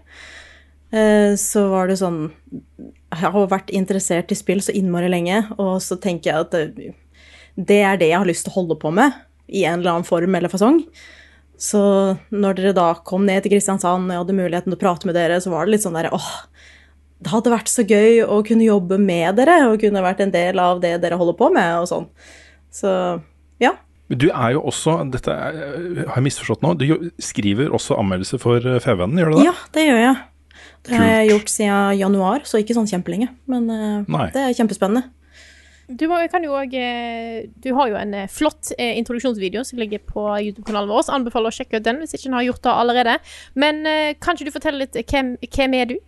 Eh, så var det sånn Jeg har vært interessert i spill så innmari lenge, og så tenker jeg at det, det er det jeg har lyst til å holde på med, i en eller annen form eller fasong. Så når dere da kom ned til Kristiansand og jeg hadde muligheten til å prate med dere, så var det litt sånn derre åh, det hadde vært så gøy å kunne jobbe med dere og kunne vært en del av det dere holder på med og sånn. Så ja. Du er jo også, dette er, har jeg misforstått nå, du skriver også anmeldelser for eh, Fevennen, gjør du det? Ja, det gjør jeg. Det har jeg gjort siden januar, så ikke sånn kjempelenge. Men eh, Nei. det er kjempespennende. Du, kan jo også, eh, du har jo en eh, flott introduksjonsvideo som ligger på YouTube-kanalen vår. Så anbefaler å sjekke ut den hvis ikke den har gjort det allerede. Men kan ikke du fortelle litt hvem, hvem er du?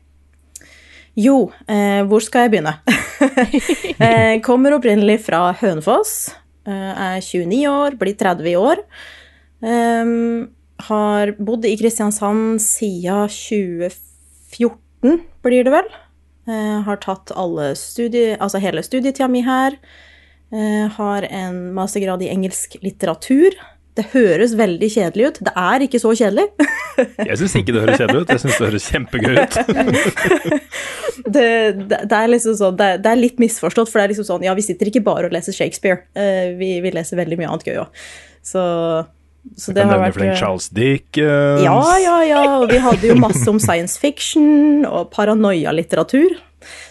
Jo, eh, hvor skal jeg begynne? jeg kommer opprinnelig fra Hønefoss. Eh, er 29 år, blir 30 i år. Um, har bodd i Kristiansand siden 2014, blir det vel. Eh, har tatt alle studie, altså hele studietida mi her. Eh, har en mastergrad i engelsk litteratur. Det høres veldig kjedelig ut. Det er ikke så kjedelig. Jeg syns ikke det høres kjedelig ut, jeg syns det høres kjempegøy ut. det, det, det er liksom sånn, det, det er litt misforstått, for det er liksom sånn, ja, vi sitter ikke bare og leser Shakespeare. Eh, vi, vi leser veldig mye annet gøy òg. Så, så det har vært flink Charles Dickens. Ja, ja, ja. Og vi hadde jo masse om science fiction og paranoia-litteratur.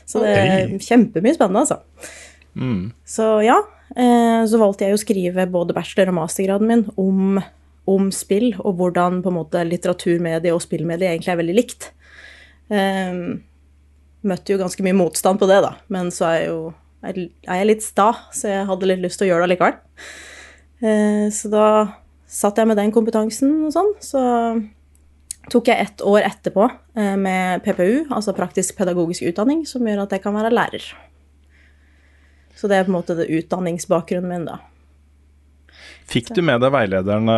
Så det er kjempemye spennende, altså. Mm. Så ja, eh, så valgte jeg å skrive både bachelor- og mastergraden min om, om spill, og hvordan på en måte litteraturmedie og spillmedie egentlig er veldig likt. Eh, møtte jo ganske mye motstand på det, da, men så er jeg jo er er jeg litt sta, så jeg hadde litt lyst til å gjøre det allikevel. Eh, så da satt jeg med den kompetansen og sånn, så tok jeg ett år etterpå eh, med PPU, altså praktisk pedagogisk utdanning, som gjør at jeg kan være lærer. Så det er på en måte det utdanningsbakgrunnen min, da. Fikk du med deg veilederne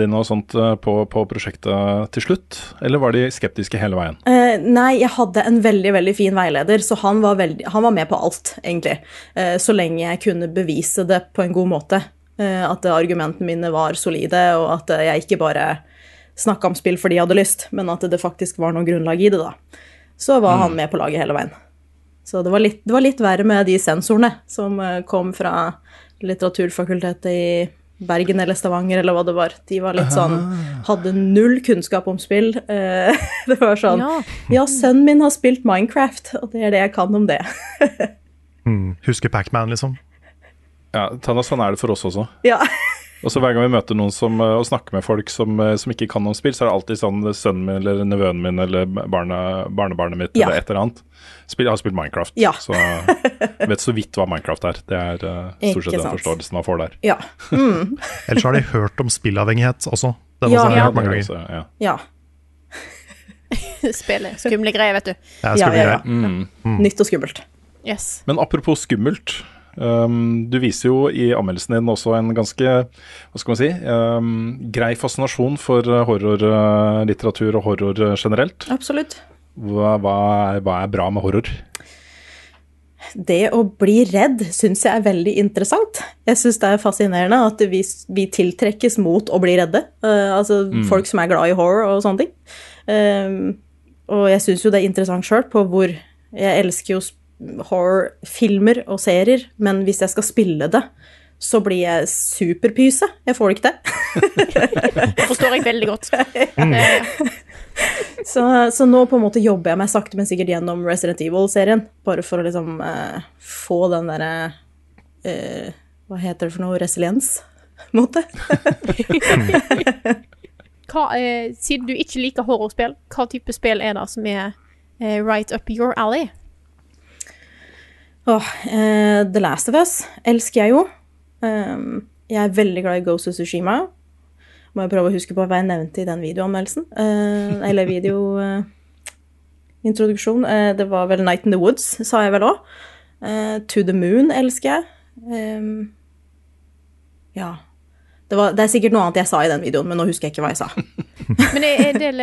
dine og sånt eh, på, på prosjektet til slutt, eller var de skeptiske hele veien? Eh, nei, jeg hadde en veldig veldig fin veileder, så han var, veldig, han var med på alt, egentlig. Eh, så lenge jeg kunne bevise det på en god måte. Eh, at argumentene mine var solide, og at eh, jeg ikke bare snakka om spill fordi jeg hadde lyst, men at det faktisk var noe grunnlag i det, da. Så var han med på laget hele veien. Så det var litt, det var litt verre med de sensorene som eh, kom fra litteraturfakultetet i Bergen eller Stavanger eller hva det var. De var litt sånn Hadde null kunnskap om spill. Eh, det var sånn Ja. Ja, sønnen min har spilt Minecraft, og det er det jeg kan om det. Mm, husker Pacman, liksom. Ja, Tannas, sånn er det for oss også. Ja. Og så Hver gang vi møter noen som, eh, og snakker med folk som, eh, som ikke kan om spill, så er det alltid sånn sønnen min eller nevøen min eller barne, barnebarnet mitt Ja. eller et eller annet spill, har spilt Minecraft. Ja. Så jeg vet så vidt hva Minecraft er. Det er eh, stort sett den forståelsen man får der. Ja. Mm. Ellers har de hørt om spillavhengighet også. Den Ja. også har jeg Ja. hørt mange ganger. Ja. ja. Spillet. Skumle greier, vet du. Ja, skumle ja, ja. Mm. Mm. Nytt og skummelt. Yes. Men apropos skummelt. Um, du viser jo i anmeldelsen din også en ganske hva skal man si, um, grei fascinasjon for uh, horrorlitteratur og horror generelt. Absolutt. Hva, hva, er, hva er bra med horror? Det å bli redd syns jeg er veldig interessant. Jeg syns det er fascinerende at vi, vi tiltrekkes mot å bli redde. Uh, altså Mm. folk som er glad i horror og sånne ting. Um, og jeg syns jo det er interessant sjøl på hvor Jeg elsker jo horrorfilmer og serier, men hvis jeg skal spille det, så blir jeg superpyse. Jeg får det ikke til. Det forstår jeg veldig godt. Eh, Så, så nå på en måte jobber jeg meg sakte, men sikkert gjennom Resident Evil-serien. Bare for å liksom eh, få den derre eh, Hva heter det for noe? Resiliens? mot det Måte. hva, eh, siden du ikke liker horrorspill, hva type spill er det som er eh, right up your alley? Åh, uh, The Last of Us elsker jeg jo. Um, jeg er veldig glad i Ghost of Tsushima. Må jeg prøve å huske på hva jeg nevnte i den videoanmeldelsen. Uh, eller videointroduksjon. Uh, introduksjon. Eh, det var vel Night in the Woods, sa jeg vel òg. to the Moon elsker jeg. Um, ja. Det, var, det er sikkert noe annet jeg sa i den videoen, men nå husker jeg ikke hva jeg sa. Men det er en del,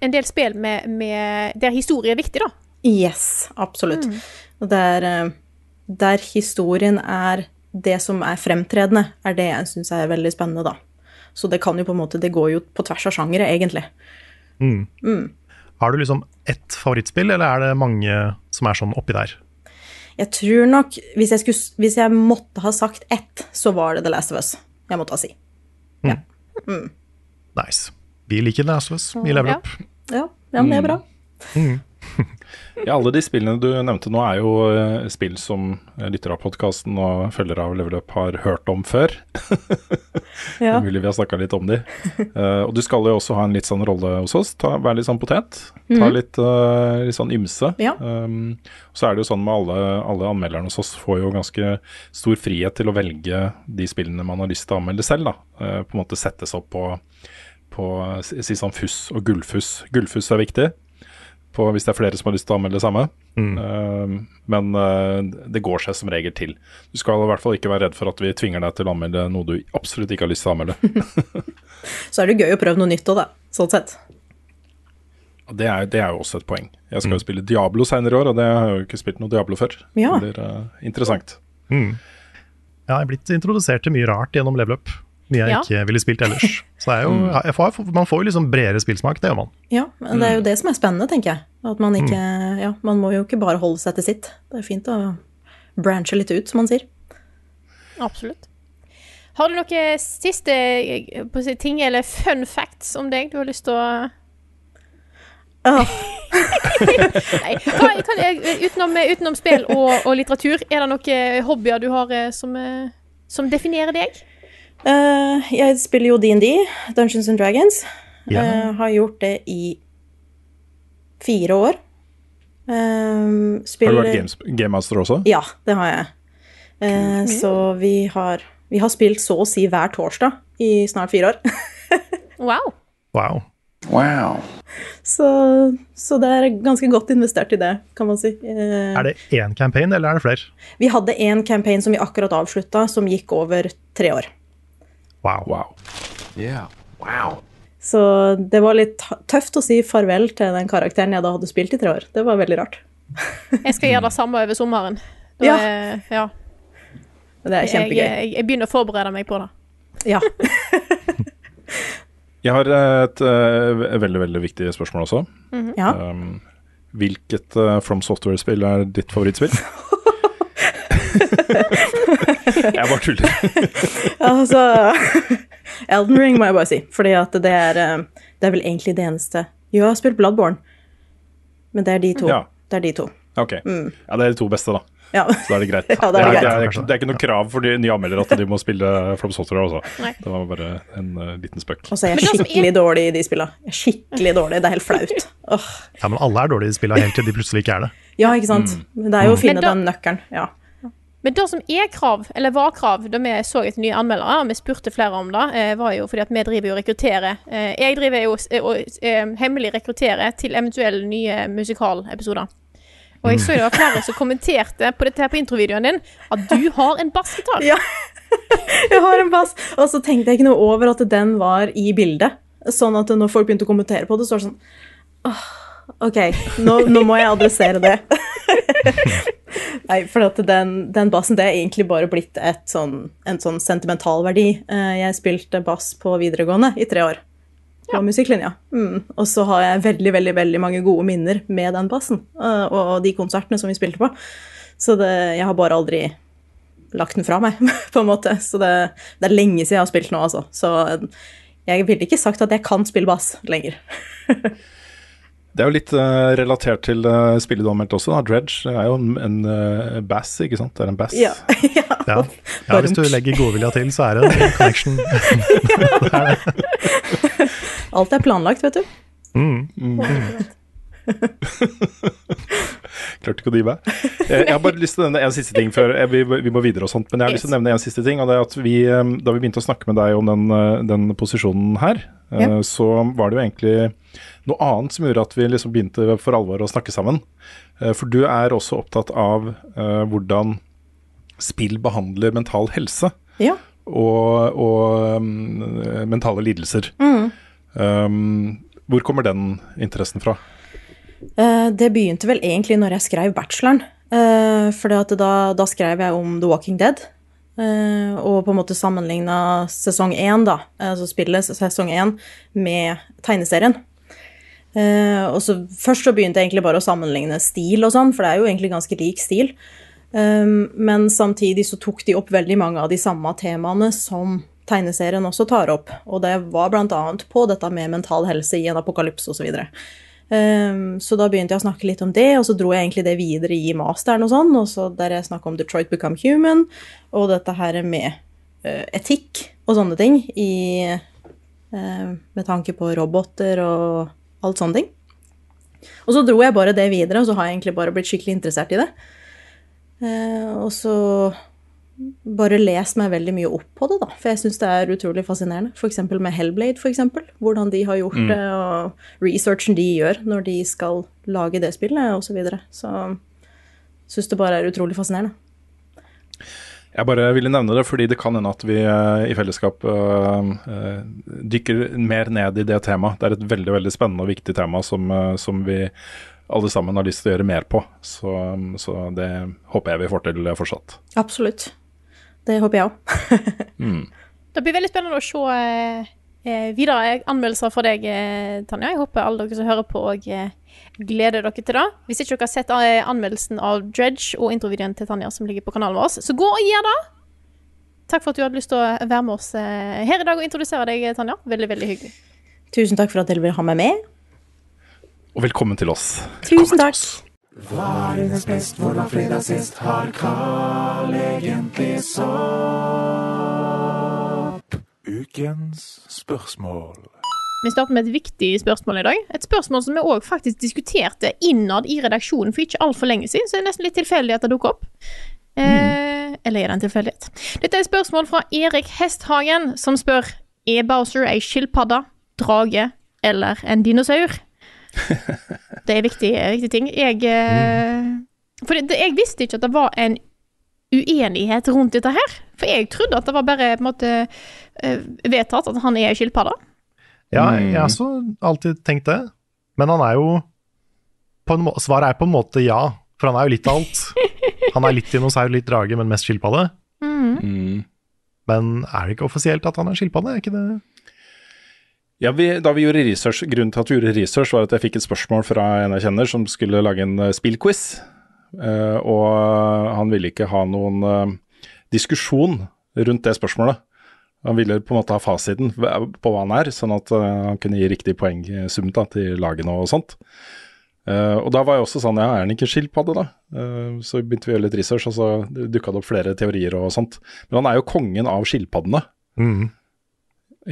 en del spill med, med, der historie er viktig, da. Yes, absolutt. Og det eh, der historien er det som er fremtredende, er det jeg syns er veldig spennende, da. Så det kan jo på en måte Det går jo på tvers av sjangere, egentlig. Mm. Mm. Har du liksom ett favorittspill, eller er det mange som er sånn oppi der? Jeg tror nok Hvis jeg, skulle, hvis jeg måtte ha sagt ett, så var det The Last of Us jeg måtte ha si. Ja. Mm. Nice. Vi liker The Last of Us. Vi lever Ja. opp. Ja, ja, men det er bra. Mm. Ja, alle de spillene du nevnte nå er jo eh, spill som lytter lyttere av podkasten og følgere av Level Up har hørt om før. Ja. mulig vi har snakka litt om de. Uh, og du skal jo også ha en litt sånn rolle hos oss. Ta, vær litt sånn potet. Ta Mhm. litt, uh, litt sånn ymse. Ja. Um, så er det jo sånn med alle, alle anmelderne hos oss får jo ganske stor frihet til å velge de spillene man har lyst til å anmelde selv. da. Uh, på en måte settes opp på, på si sånn fuss og gullfuss. Gullfuss er viktig på, hvis det er flere som har lyst til å anmelde det samme. Eh, men uh, det går seg som regel til. Du skal i hvert fall ikke være redd for at vi tvinger deg til å anmelde noe du absolutt ikke har lyst til å anmelde. Så er det gøy å prøve noe nytt òg, da. Sånn sett. Det er, det er jo også et poeng. Jeg skal jo spille Diablo senere i år, og det har jeg jo ikke spilt noe Diablo før. Ja. Det blir uh, interessant. Mm. Ja, jeg er blitt introdusert til mye rart gjennom Level Up. Mye jeg Ja. ikke ville spilt ellers. Så det er jo, Mm. jeg får, man får jo liksom bredere spillsmak, det gjør man. Ja, men det er jo det som er spennende, tenker jeg. At man ikke Mm. Ja, man må jo ikke bare holde seg til sitt. Det er fint å branche litt ut, som man sier. Absolutt. Har du noen siste eh, på å si, ting eller fun facts om deg du har lyst til å Nei, hva, hva, eh, utenom, utenom spill og, og litteratur, er det noen hobbyer du har eh, som, eh, som definerer deg? Eh, jeg spiller jo DND, Dungeons and Dragons. Ja. Uh, har gjort det i fire år. Eh, Har du vært games, gamemaster også? Ja, det har jeg. Eh, så vi har, vi har spilt så å si hver torsdag i snart fire år. Wow. Wow. så, så det er ganske godt investert i det, kan man si. Eh, Er det én campaign, eller er det flere? Vi hadde en campaign som vi akkurat avslutta, som gikk over tre år. Wow. Så det var litt tøft å si farvel til den karakteren jeg da hadde spilt i tre år. Det var veldig rart. Jeg skal gjøre det samme over sommeren. Da Ja. er- ja. Det er kjempegøy. jeg, jeg begynner å forberede meg på det. Ja. Jeg har et uh, veldig, veldig viktig spørsmål også. Mhm. Ja. Um, hvilket uh, From Software-spill er ditt favorittspill? jeg bare tuller. altså Elden Ring må jeg bare si, fordi at det er, eh, det er vel egentlig det eneste Jo, jeg har spilt Bloodborne, men det er de to. Ja. Det er de to. Ok. Ja, det er de to beste, da. Ja. Så da er det greit. Ja, det er det, greit. er, ikke- det er ikke noe krav for de nye anmeldere at de må spille From Software også. Nei. Det var bare en uh, liten spøk. Og så er jeg skikkelig dårlig i de spillene. Jeg er skikkelig dårlig. Det er helt flaut. Oh. Ja, men alle er dårlige i de spillene helt til de plutselig ikke er det. Ja, ikke sant. Men det er jo å finne da- den nøkkelen. Ja. Men det som er krav, eller var krav, da vi så etter nye anmeldere, og vi spurte flere om det, eh, var jo fordi at vi driver jo rekrutterer. Eh, Jeg driver jo eh, og hemmelig rekrutterer til eventuelle nye musikalepisoder. Og jeg så det var flere som kommenterte på dette her på introvideoen din, at du har en bassgitar. Ja. Jeg har en bass. Og så tenkte jeg ikke noe over at den var i bildet. Sånn at når folk begynte å kommentere på det, så var det sånn Åh, OK, nå, nå må jeg adressere det. Nei, for at den, den bassen det er egentlig bare blitt et sånn, en sånn sentimental verdi. Eh, Jeg spilte bass på videregående i tre år. På musikklinja. Mm. Og så har jeg veldig, veldig veldig mange gode minner med den bassen. eh, Og de konsertene som vi spilte på. Så det, jeg har bare aldri lagt den fra meg, på en måte. Så det, det er lenge siden jeg har spilt nå, altså. Så jeg ville ikke sagt at jeg kan spille bass lenger. Det er jo litt uh, relatert til uh, spillet du har meldt også. Da. Dredge er jo en, en eh, bass, ikke sant? Det er en bass. Ja. ja. Ja, ja Hvis du legger godvilja til, så er det en connection. Alt er planlagt, vet du. Mm. Klarte ikke å drive. Eh, Jeg har bare lyst til å nevne en siste ting før vi, vi må videre og sånt. Men jeg har lyst til å nevne en siste ting. Og det er at vi, da vi begynte å snakke med deg om den, den posisjonen her, Ja. så var det jo egentlig noe annet som gjorde at vi liksom begynte for alvor å snakke sammen. Eh, For du er også opptatt av uh, hvordan spill behandler mental helse. Ja. og, og um, mentale lidelser. Um, hvor kommer den interessen fra? Uh, det begynte vel egentlig når jeg skrev bacheloren. Uh, for da, da skrev jeg om The Walking Dead. og på en måte sammenligna sesong én, da, altså spillet sesong én, med tegneserien. Eh, og så Først så begynte jeg egentlig bare å sammenligne stil og sånn, for det er jo egentlig ganske lik stil. Um, men samtidig så tok de opp veldig mange av de samme temaene som tegneserien også tar opp. Og det var annet på dette med mental helse i en apokalypse osv. Så, um, så da begynte jeg å snakke litt om det, og så dro jeg egentlig det videre i masteren og sånn, og så der jeg snakka om Detroit Become Human, og dette her med uh, etikk og sånne ting i, uh, med tanke på roboter og alt sånne ting. Og så dro jeg bare det videre, og så har jeg egentlig bare blitt skikkelig interessert i det. Eh, og så bare lest meg veldig mye opp på det, da. For jeg syns det er utrolig fascinerende. F.eks. med Hellblade, eksempel. Hvordan de har gjort Mm. det, og researchen de gjør når de skal lage det spillet, osv. Så, videre. så syns det bare er utrolig fascinerende. Jeg bare ville nevne det fordi det kan hende at vi eh, i fellesskap eh, eh, dykker mer ned i det temaet. Det er et veldig veldig spennende og viktig tema som, som vi alle sammen har lyst til å gjøre mer på. Så, så det håper jeg vi får til fortsatt. Absolutt. Det håper jeg òg. Mm. Det blir veldig spennende å se eh, videre anmeldelser fra deg, Tanja. Jeg håper alle dere som hører på, og eh, gleder dere til det. Hvis ikke dere har sett eh, anmeldelsen av Dredge og introvideoen til Tanja som ligger på kanalen vår, så gå og gjør det! Takk for at du hadde lyst til å være med oss eh, her i dag og introdusere deg, Tanja. Veldig, veldig hyggelig. Tusen takk for at dere vil ha meg med. Og velkommen til oss. Tusen takk. Hva er dines best, hvor var fredag sist? Har Carl egentlig sopp? Ukens spørsmål. Vi starter med et viktig spørsmål i dag. Et spørsmål som vi òg faktisk diskuterte innad i redaksjonen for ikke altfor lenge siden, så det er nesten litt tilfeldig at det dukker opp. Eh, eller er det en tilfeldighet? Dette er et spørsmål fra Erik Hesthagen, som spør Er Bowser ei skilpadde, drage eller en dinosaur? Det er viktig, viktig ting. Jeg eh, For det, det, jeg visste ikke at det var en uenighet rundt dette her. For jeg trodde at det var bare på en måte eh, vedtatt at han er ei skilpadde. Ja, Mm. jeg har også alltid tenkt det. Men han er jo på en må Svaret er på en måte ja, for han er jo litt av alt. Han er litt dinosaur, litt drage, men mest skilpadde. Mm. Mm. Men er det ikke offisielt at han er skilpadde? Er ikke det Ja, vi, da vi gjorde research, Grunnen til at vi gjorde research, var at jeg fikk et spørsmål fra en jeg kjenner som skulle lage en eh, spillquiz. Eh, og han ville ikke ha noen eh, diskusjon rundt det spørsmålet. Han ville på en måte ha fasiten på hva han er, sånn at eh, han kunne gi riktig poengsum da, til lagene og sånt. Uh, og da var jeg også sånn, ja, er han ikke skilpadde, da? Uh, så begynte vi å gjøre litt research, og så dukka det opp flere teorier og sånt. Men han er jo kongen av skilpaddene, mm.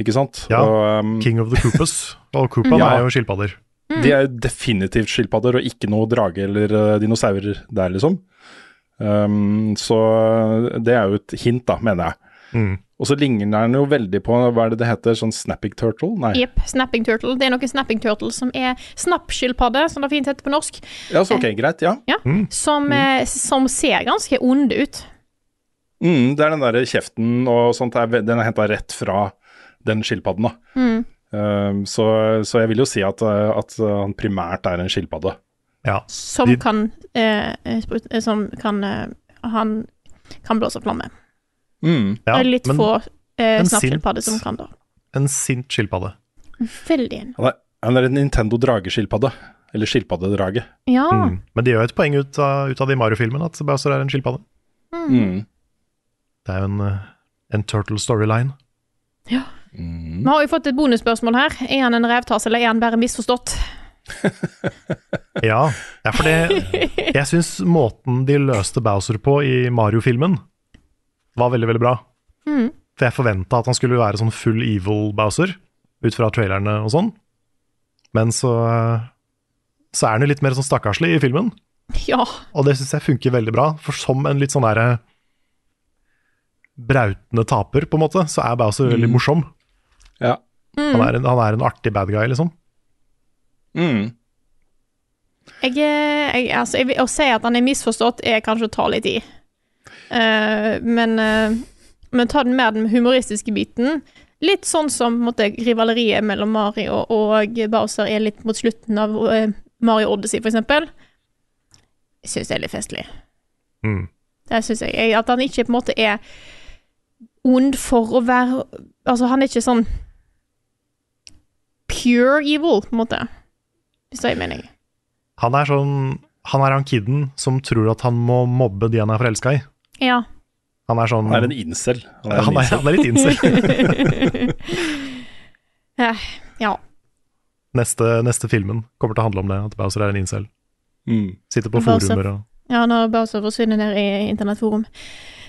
ikke sant? Ja, og, um, King of the Koopas. Og Koopaen Ja. er jo skilpadder. De er jo definitivt skilpadder, og ikke noe drage eller uh, dinosaurer der, liksom. Um, så det er jo et hint, da, mener jeg. Mm. Og så ligner den jo veldig på, hva er det det heter, sånn snapping turtle? Nei. Jepp. Snapping turtle. Det er noen snapping turtle som er snappskilpadde, som det fint heter på norsk. Ja, så ok, greit, ja. Ja. Som, mm. som ser ganske onde ut. Mm, det er den derre kjeften og sånt, den er henta rett fra den skilpadden, da. Mm. Um, så, så jeg vil jo si at, uh, at han primært er en skilpadde. Ja. Som De- kan eh, eh, Som kan eh, Han kan blåse flamme. Mm. ja det er litt men få eh, snappskilpadder som kan det. en sint skilpadde. Veldig. Han, er, han er en Nintendo drageskilpadde. Eller skilpaddedrage. Ja. Mm. Men de gjør et poeng ut av, ut av det i Mario-filmen, at Bowser er en skilpadde. Mm. Det er jo en, eh, en turtle storyline. ja. Mm. Vi har jo fått et bonusspørsmål her. Er han en revtass, eller er han bare misforstått? Ja, ja for det Jeg syns måten de løste Bowser på i Mario-filmen, var veldig, veldig bra. Mm. For jeg forventa at han skulle være sånn full evil Bowser, ut fra trailerne og sånn. Men så Så er han jo litt mer sånn stakkarslig i filmen, Ja. og det syns jeg funker veldig bra. For som en litt sånn derre brautende taper, på en måte, så er Bowser veldig Mm. morsom. Ja. Mm. Han er, en, han er en artig bad guy, liksom. Mm. Jeg, eh, jeg, altså, jeg, å si at han er misforstått, er kanskje å ta litt i. Eh, men eh, men ta den mer den humoristiske biten. Litt sånn som måte, rivaleriet mellom Mario og Bowser er litt mot slutten av eh, Mario Odyssey, for eksempel. Jeg syns det er litt festlig. Mm. Det syns jeg. At han ikke på en måte er ond for å være Altså, han er ikke sånn pure evil, på en måte. Hvis det er mening. Han er sånn Han er han kiden som tror at han må mobbe de han er forelska i. Ja. Han er sånn Han er en incel. Han er, en han er, incel. han er litt incel. Ja. neste, neste filmen kommer til å handle om det, at Bowser er en incel. Mm. Sitter på Bowser. forumer og Ja, når Bowser forsvinner ned i internettforum.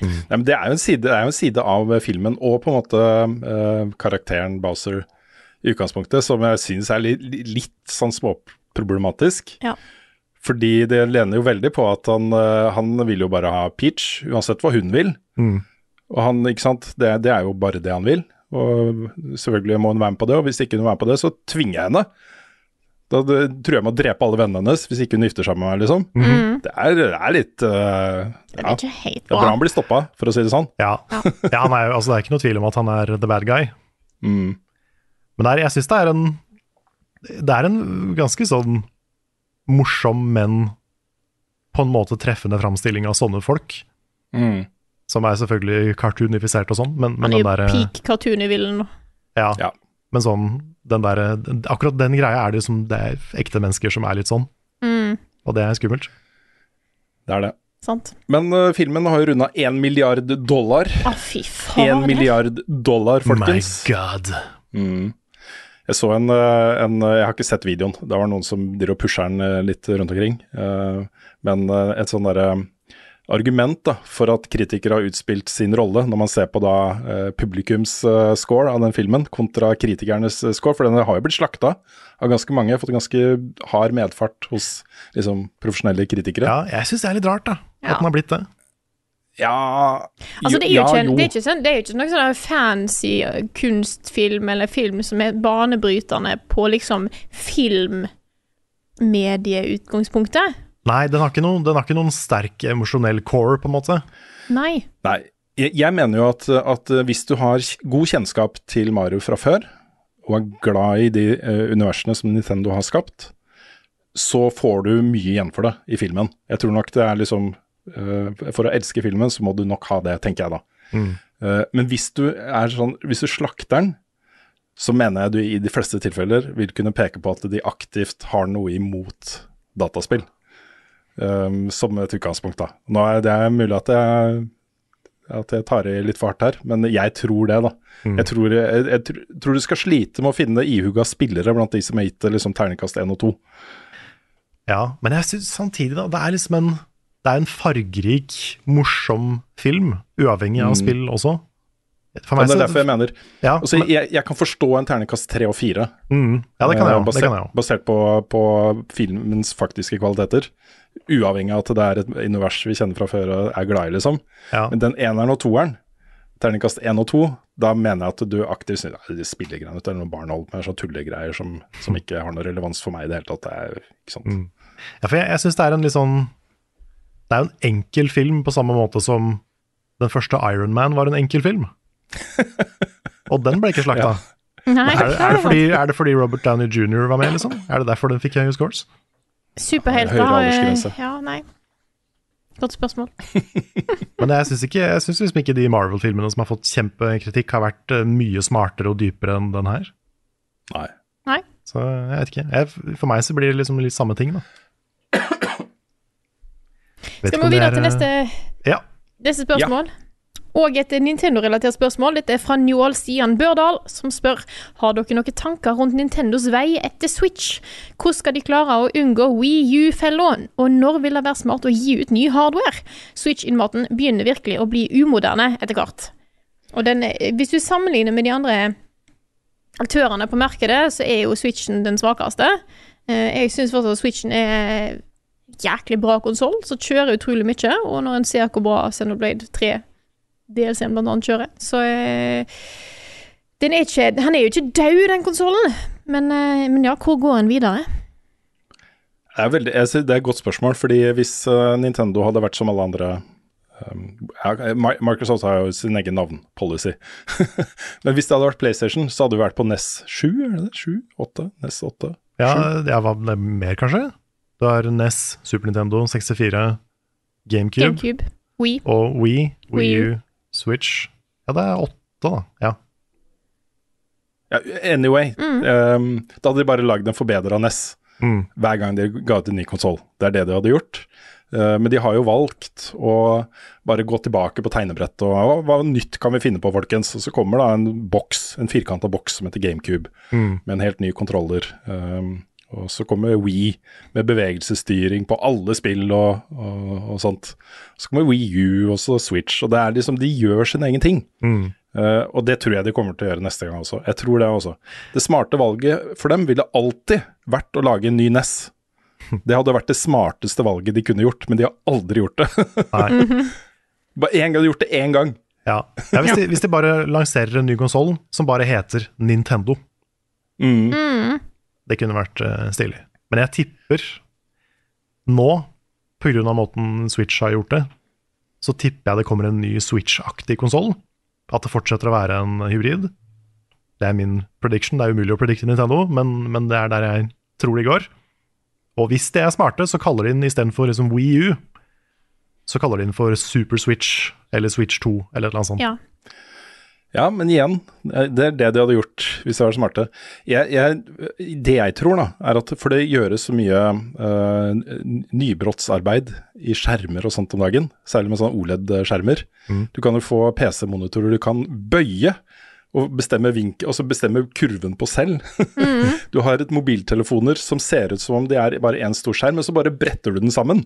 Nei, men det er jo en side, det er jo en side av filmen, og på en måte eh, karakteren Bowser i utgangspunktet, som jeg syns er litt, litt sånn småproblematisk. Ja. Fordi det lener jo veldig på at han, eh, han vil jo bare ha Peach, uansett hva hun vil. Mm. Og han, ikke sant, det, det er jo bare det han vil. Og selvfølgelig må hun være med på det, og hvis ikke hun vil være med på det, så tvinger jeg henne. Da det, tror jeg må drepe alle vennene hennes hvis ikke hun gifter seg med meg, liksom. Mm. Det, er, det er litt uh, Det er ja. er bra han blir stoppa, for å si det sånn. Ja. ja han er, altså, det er ikke noe tvil om at han er the bad guy. Mm. Men det er, jeg syns det er en Det er en ganske sånn morsom, men på en måte treffende framstilling av sånne folk. Mm. Som er selvfølgelig cartoonifisert og sånn, men, men den derre peak cartoon-villen. ja, Ja. Men sånn den der, Akkurat den greia er det som det er ekte mennesker som er litt sånn, Mm, og det er skummelt. Det er det. sant. Men uh, filmen har jo runda én milliard dollar. Å, fy faen. Én milliard dollar, folkens. My god. Mm. Jeg så en, eh, en Jeg har ikke sett videoen. Det var noen som driver og pusher den eh, litt rundt omkring. Eh, Men eh, et sånn derre argument da, for at kritikere har utspilt sin rolle, når man ser på da eh, publikums eh, score av den filmen kontra kritikernes eh, score, for den har jo blitt slakta av ganske mange. Fått ganske hard medfart hos liksom, profesjonelle kritikere. Ja, jeg syns det er litt rart, da. Ja. At den har blitt det. Ja, Altså, det er jo ja, ikke, det er ikke, sånn, det er ikke noe sånn fancy uh, kunstfilm eller film som er banebrytende på liksom filmmedieutgangspunktet. Nei, den har ikke, noe, den har ikke noen sterk emosjonell core, på en måte. Nei. Nei, jeg, jeg mener jo at, at hvis du har god kjennskap til Mario fra før, og er glad i de uh, universene som Nintendo har skapt, så får du mye igjen for det i filmen. Jeg tror nok det er liksom eh, For å elske filmen, så må du nok ha det, tenker jeg da. Mm. Eh, men hvis du er sånn Hvis du slakter den, så mener jeg du i de fleste tilfeller vil kunne peke på at de aktivt har noe imot dataspill. Um, som et utgangspunkt, da. Nå er det mulig at jeg, at jeg tar i litt for hardt her, men jeg tror det, da. Mm. Jeg, tror, jeg, jeg tr- tror du skal slite med å finne ihuga spillere blant de som har gitt liksom, terningkast 1 og 2. Ja, men jeg syns samtidig, da, det er liksom en Det er en fargerik, morsom film, uavhengig av Mm. spill også. For Men det er derfor jeg mener ja, altså, men- jeg, jeg kan forstå en terningkast 3 og 4. mm, ja, det kan jeg òg. basert, jeg jo. basert på, på filmens faktiske kvaliteter. Uavhengig av at det er et univers vi kjenner fra før og er glad i, liksom. Ja. Men den eneren og toeren, terningkast 1 og 2, da mener jeg at du aktivt syns det spillegreiene det er noen barn holder med, sånn tullegreier som, som ikke har noe relevans for meg i det hele tatt. Det er, ikke sant? Mm. Ja, for jeg, jeg syns det er en litt sånn Det er jo en enkel film på samme måte som den første Iron Man var en enkel film. Og den ble ikke slakta. Ja. Er, er, det fordi, er det fordi Robert Downey jr. var med, liksom? Er det derfor den fikk høye scores? Superhelter har. Ja, nei. Godt spørsmål. Men jeg syns liksom ikke de Marvel-filmene som har fått kjempekritikk, har vært eh, mye smartere og dypere enn den her. Nei. Nei. Så jeg vet ikke. Jeg, for meg så blir det liksom litt samme ting, da. Skal vi gå videre til er, neste, eh, Ja. neste spørsmål? Og et Nintendo-relatert spørsmål. Dette er fra Njål Stian Børdal, som spør Har dere noen tanker rundt Nintendos vei etter Switch. Hvordan skal de klare å unngå Wii U-fella, og når vil det være smart å gi ut ny hardware? Switch-innmaten begynner virkelig å bli umoderne etter hvert. Og den, er- hvis du sammenligner med de andre aktørene på markedet, så er jo Switchen den svakeste. Eh, Jeg syns fortsatt at Switchen er jæklig bra konsoll, som kjører utrolig mye. Og når en ser hvor bra Xenoblade 3 DLC-en blant annet kjører, så eh, den er ikke, Han er jo ikke død, den konsollen, men, eh, men ja, hvor går en videre? Det er, veldig, jeg det er et godt spørsmål, fordi hvis eh, Nintendo hadde vært som alle andre um, Microsoft har jo sin egen navnpolicy. Men hvis det hadde vært PlayStation, så hadde vi vært på NES 7, er det det? 7? 8? NES 8? Ja, ja hva det er mer, kanskje? Du har NES, Super Nintendo, 64, GameCube, GameCube. Wii. og Wii, Wii Wii U. Switch. Ja, det er åtte, da. Ja. Ja, anyway, um, da hadde de bare lagd en forbedra NES Mm. hver gang de ga ut en ny konsoll. Det er det de hadde gjort. Uh, men de har jo valgt å bare gå tilbake på tegnebrettet og hva nytt kan vi finne på, folkens? Og så kommer da en boks, en firkanta boks som heter GameCube, Mm. med en helt ny kontroller. Um, og så kommer Wii med bevegelsesstyring på alle spill og, og, og sånt. Så kommer Wii U og så Switch, og det er liksom, de gjør sin egen ting. Mm. Uh, og det tror jeg de kommer til å gjøre neste gang også. Jeg tror Det også. Det smarte valget for dem ville alltid vært å lage en ny NES. Det hadde vært det smarteste valget de kunne gjort, men de har aldri gjort det. Nei. Bare én gang, de har gjort det én gang. Ja. ja hvis, de, hvis de bare lanserer en ny konsoll som bare heter Nintendo, Mm. Det kunne vært eh, stilig. Men jeg tipper nå, pga. måten Switch har gjort det, så tipper jeg det kommer en ny Switch-aktig konsoll. At det fortsetter å være en hybrid. Det er min prediction. Det er umulig å predikte Nintendo, men, men det er der jeg tror de går. Og hvis de er smarte, så kaller de den istedenfor liksom Wii U, så kaller de den for Super Switch eller Switch 2 eller et eller annet sånt. Ja. Ja, men igjen, det er det de hadde gjort hvis de var smarte. Jeg, jeg, det jeg tror, da, er at for det gjøres så mye uh, nybrottsarbeid i skjermer og sånt om dagen, særlig med sånne OLED-skjermer. Du kan jo få PC-monitorer du kan bøye og bestemme vinkel, og så bestemme kurven på selv. du har et mobiltelefoner som ser ut som om det er bare én stor skjerm, men så bare bretter du den sammen.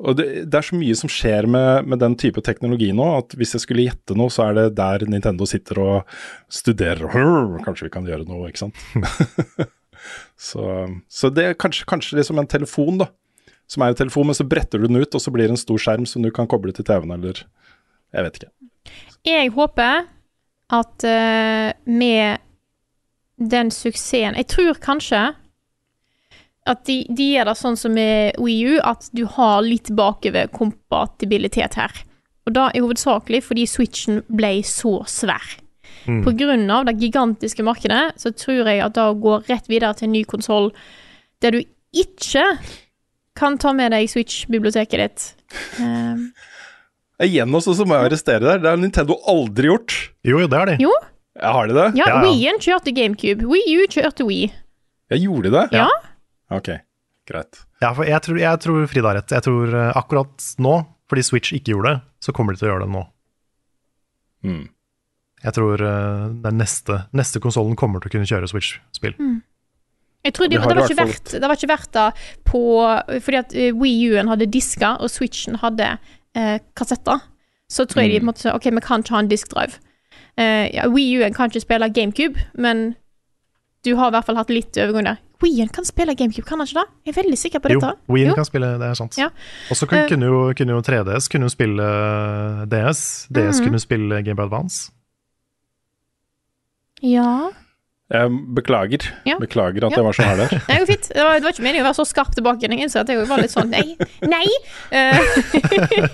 Og det, det er så mye som skjer med, med den type teknologi nå, at hvis jeg skulle gjette noe, så er det der Nintendo sitter og studerer. «Hrr, Kanskje vi kan gjøre noe, ikke sant. så, så det er kanskje, kanskje liksom en telefon, da. Som er en telefon, men så bretter du den ut, og så blir det en stor skjerm som du kan koble til TV-en, eller Jeg vet ikke. Jeg håper at uh, med den suksessen Jeg tror kanskje at de, de gjør det sånn som med Wii U, at du har litt bakoverkompatibilitet her. Og da er hovedsakelig fordi Switchen ble så svær. Mm. På grunn av det gigantiske markedet, så tror jeg at det går rett videre til en ny konsoll der du ikke kan ta med deg Switch-biblioteket ditt Um. Igjen også så må jeg arrestere der. Det har Nintendo aldri gjort. Jo, det er de. Jo, Ja, Har de det? ja, Ja, ja. Wii-en kjørte GameCube. Wii U kjørte Wii. Jeg gjorde de det? Ja. Ok, greit. Ja, for jeg tror, jeg tror Frida har rett. Jeg tror eh, akkurat nå, fordi Switch ikke gjorde det, så kommer de til å gjøre det nå. Mm. Jeg tror eh, den neste, neste konsollen kommer til å kunne kjøre Switch-spill. Jeg tror de, De det, var ikke verdt, det var ikke verdt det på Fordi at eh, Wii U-en hadde disker, og Switchen hadde eh, kassetter. Så tror jeg de måtte si Ok, vi kan ikke ha en diskdrive. Uh, ja, Wii U-en kan ikke spille GameCube, men du har i hvert fall hatt litt overgang der. Wii-en kan spille GameCube, kan han ikke det? Jeg er veldig sikker på dette. Jo. Wien Jo. kan spille, det er sant. Ja. Og så kunne, Eh. kunne, jo, kunne jo 3DS kunne jo spille DS. DS Mhm. kunne spille Game Boy Advance. Ja. Jeg beklager. Ja. Beklager at Ja. jeg var så hard der. Det går fint. Det var, det var ikke meningen å være så skarp tilbake. Jeg innså at jeg var litt sånn Nei! Nei! Eh,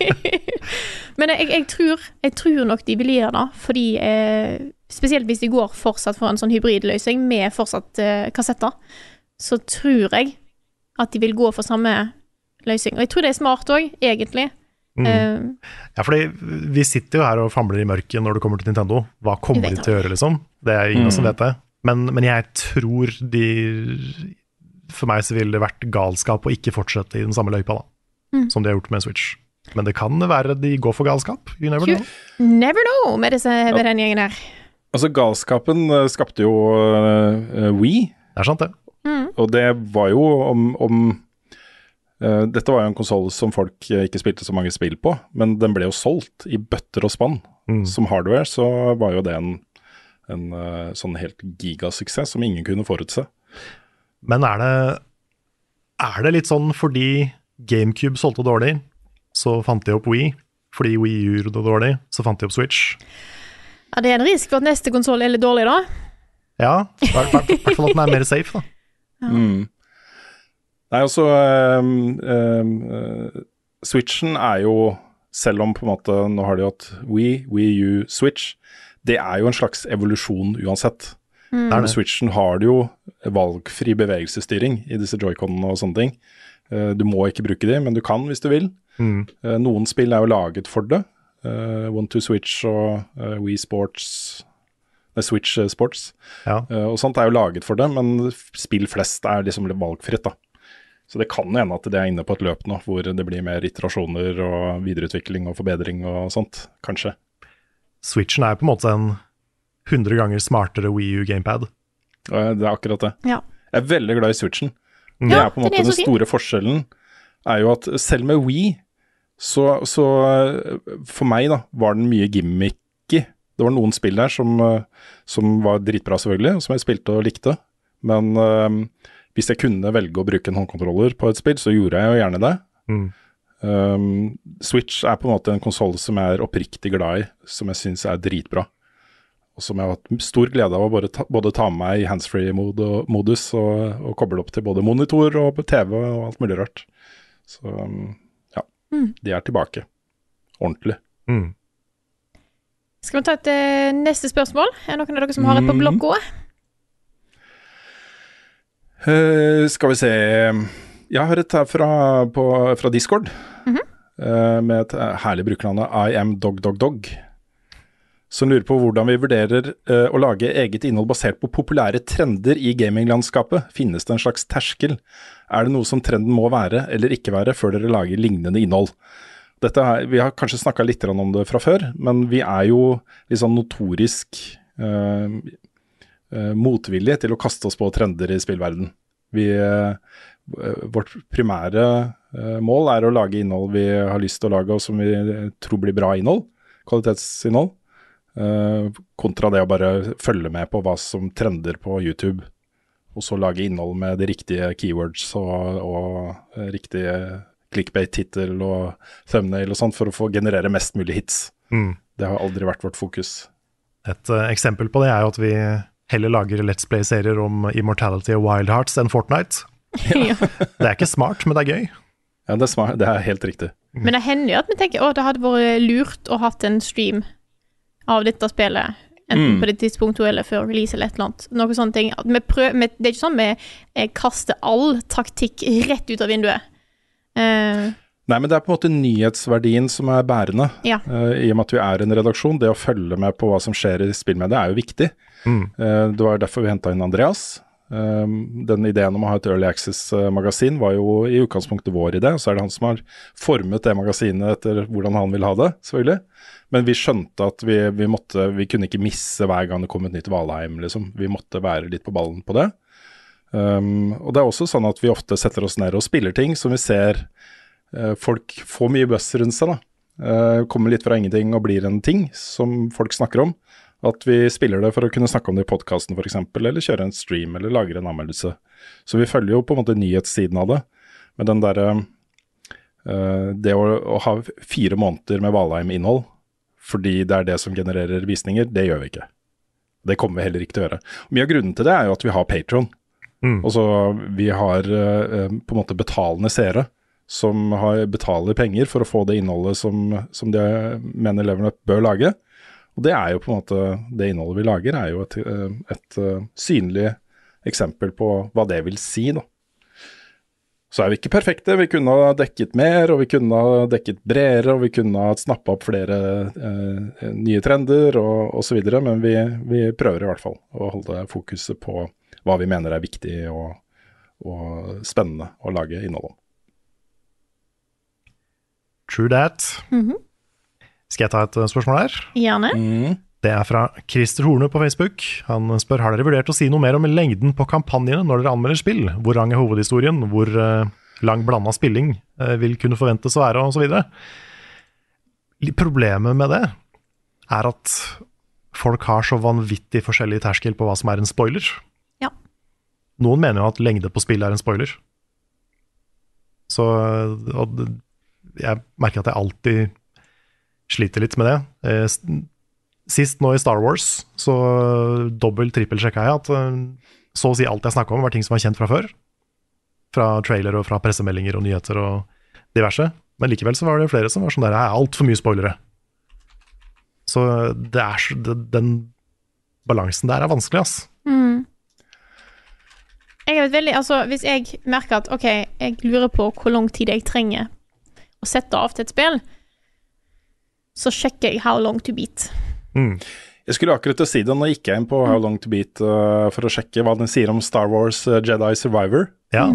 Men jeg, jeg, tror, jeg tror nok de vil gjøre det, fordi eh, Spesielt hvis de går fortsatt for en sånn hybridløsning med fortsatt uh, kassetter, så tror jeg at de vil gå for samme løsning. Og jeg tror det er smart òg, egentlig. Mm. Uh, Ja, fordi vi sitter jo her og famler i mørket når det kommer til Nintendo. Hva kommer de til å gjøre, liksom? Det er ingen Mm. som vet det. Men, men jeg tror de For meg så ville det vært galskap å ikke fortsette i den samme løypa, da. Mm. Som de har gjort med Switch. Men det kan være de går for galskap. You never know. never know med, disse, med den gjengen her. Altså, galskapen eh, skapte jo uh, We, Det er sant, det. Mm. og det var jo om, om uh, Dette var jo en konsoll som folk eh, ikke spilte så mange spill på, men den ble jo solgt i bøtter og spann. Mm. Som hardware så var jo det en, en uh, sånn helt gigasuksess som ingen kunne forutse. Men er det, er det litt sånn fordi GameCube solgte dårlig, så fant de opp Wii? Fordi Wii gjorde det dårlig, så fant de opp Switch? Ja, det er en risk for at neste konsoll er litt dårlig, da. Ja, i hvert fall at den er mer safe, da. Mm. Nei, altså um, um, uh, Switchen er jo selv om på en måte nå har de hatt We, Wii U, Switch. Det er jo en slags evolusjon uansett. Mm. På Switchen har du jo valgfri bevegelsesstyring i disse joyconene og sånne ting. Uh, Du må ikke bruke de, men du kan hvis du vil. Mm. Uh, Noen spill er jo laget for det. Eh, One to Switch og uh, Wii Sports Nei, Switch eh, Sports. Ja. Eh, og sånt er jo laget for det, men spill flest er liksom litt valgfritt, da. Så det kan hende at det er inne på et løp nå, hvor det blir mer iterasjoner og videreutvikling og forbedring og sånt, kanskje. Switchen er jo på en måte en 100 ganger smartere Wii U gamepad. Eh, Det er akkurat det. Ja. Jeg er veldig glad i Switchen. Mm. Det Ja, er på en måte den store forskjellen, er jo at selv med Wii, så, så eh, for meg da, var den mye gimmicky. Det var noen spill der som, eh, som var dritbra selvfølgelig, og som jeg spilte og likte. Men uh, hvis jeg kunne velge å bruke en håndkontroller på et spill, så gjorde jeg jo gjerne det. Mm. Um, Switch er på en måte en konsoll som jeg er oppriktig glad i, som jeg syns er dritbra. Og som jeg har hatt stor glede av å både ta, både ta med meg i handsfree-modus og, og koble opp til både monitor og TV og alt mulig rart. Så um, Mm. de er tilbake. Ordentlig. Mm. Skal vi ta et uh, neste spørsmål? Er det noen av dere som har et på Mm. blokka? Eh, skal vi se Jeg har et her fra, på, fra Discord. Mm -hmm. uh, med et herlig brukernavn I am dog dog dog. Som lurer på hvordan vi vurderer å lage eget innhold basert på populære trender i gaminglandskapet. Finnes det en slags terskel? Er det noe som trenden må være eller ikke være før dere lager lignende innhold? Dette er, vi har kanskje snakka litt om det fra før, men vi er jo litt sånn notorisk eh, eh, motvillige til å kaste oss på trender i spillverden. Vi, eh, vårt primære eh, mål er å lage innhold vi har lyst til å lage, og som vi tror blir bra innhold. Kvalitetsinnhold. kontra det å bare følge med på hva som trender på YouTube. Og så lage innhold med de riktige keywords og, og eh, riktige clickbait-tittel og thumbnail og sånn, for å få generere mest mulig hits. Mm. Det har aldri vært vårt fokus. Et uh, eksempel på det er jo at vi heller lager Let's Play-serier om Immortality og Wild Hearts enn Fortnite. Ja. Det er ikke smart, men det er gøy. Ja, det er, smart. det er helt riktig. Men det hender jo at vi tenker å, det hadde vært lurt å hatt en stream av dette spillet. Enten Mm. på det tidspunktet eller før release eller et eller annet. Noe sånne ting. Vi prøver, vi, det er ikke sånn vi eh, kaster all taktikk rett ut av vinduet. Uh, Nei, men det er på en måte nyhetsverdien som er bærende. Ja. Uh, I og med at vi er en redaksjon, det å følge med på hva som skjer i spillmediet er jo viktig. Mm. Uh, det var derfor vi henta inn Andreas. Um, den ideen om å ha et Early Access-magasin var jo i utgangspunktet vår idé. Så er det han som har formet det magasinet etter hvordan han vil ha det, selvfølgelig. Men vi skjønte at vi, vi måtte Vi kunne ikke misse hver gang det kom et nytt Valheim, liksom. Vi måtte være litt på ballen på det. Um, og det er også sånn at vi ofte setter oss ned og spiller ting som vi ser uh, folk får mye buzz rundt seg. da. Uh, kommer litt fra ingenting og blir en ting som folk snakker om. At vi spiller det for å kunne snakke om det i podkasten f.eks., eller kjøre en stream eller lagre en anmeldelse. Så vi følger jo på en måte nyhetssiden av det. Men den derre uh, Det å, å ha fire måneder med Valheim-innhold fordi det er det som genererer visninger, det gjør vi ikke. Det kommer vi heller ikke til å gjøre. Mye av grunnen til det er jo at vi har Patron. Mm. Og så vi har eh, på en måte betalende seere som har, betaler penger for å få det innholdet som, som de mener Level Up bør lage. Og det er jo på en måte det innholdet vi lager, er jo et, et, et eh, synlig eksempel på hva det vil si, da. Så er vi ikke perfekte. Vi kunne ha dekket mer, og vi kunne ha dekket bredere, og vi kunne ha snappa opp flere eh, nye trender og osv. Men vi, vi prøver i hvert fall å holde fokuset på hva vi mener er viktig og, og spennende å lage innhold om. True that. Mhm. Skal jeg ta et eh, spørsmål her? gjerne. Det er fra Christer Horne på Facebook. Han spør har dere vurdert å si noe mer om lengden på kampanjene når dere anmelder spill. Hvor lang er hovedhistorien? Hvor eh, lang blanda spilling eh, vil kunne forventes å være, osv. Problemet med det er at folk har så vanvittig forskjellig terskel på hva som er en spoiler. Ja. Noen mener jo at lengde på spill er en spoiler. Så jeg merker at jeg alltid sliter litt med det. Sist nå i Star Wars så dobbelt-trippel-sjekka jeg at eh, så å si alt jeg snakka om, var ting som var kjent fra før. Fra trailer og fra pressemeldinger og nyheter og diverse. Men likevel så var det flere som var sånn der Det er altfor mye spoilere. Så det er det, den balansen der er vanskelig, ass. Mm. Jeg vet veldig, altså Hvis jeg merker at OK, jeg lurer på hvor lang tid jeg trenger å sette av til et spill, så sjekker jeg how long to beat. Mm. Jeg skulle akkurat til å si det, nå gikk jeg inn på How Long To Beat uh, for å sjekke hva den sier om Star Wars uh, Jedi Survivor. Ja.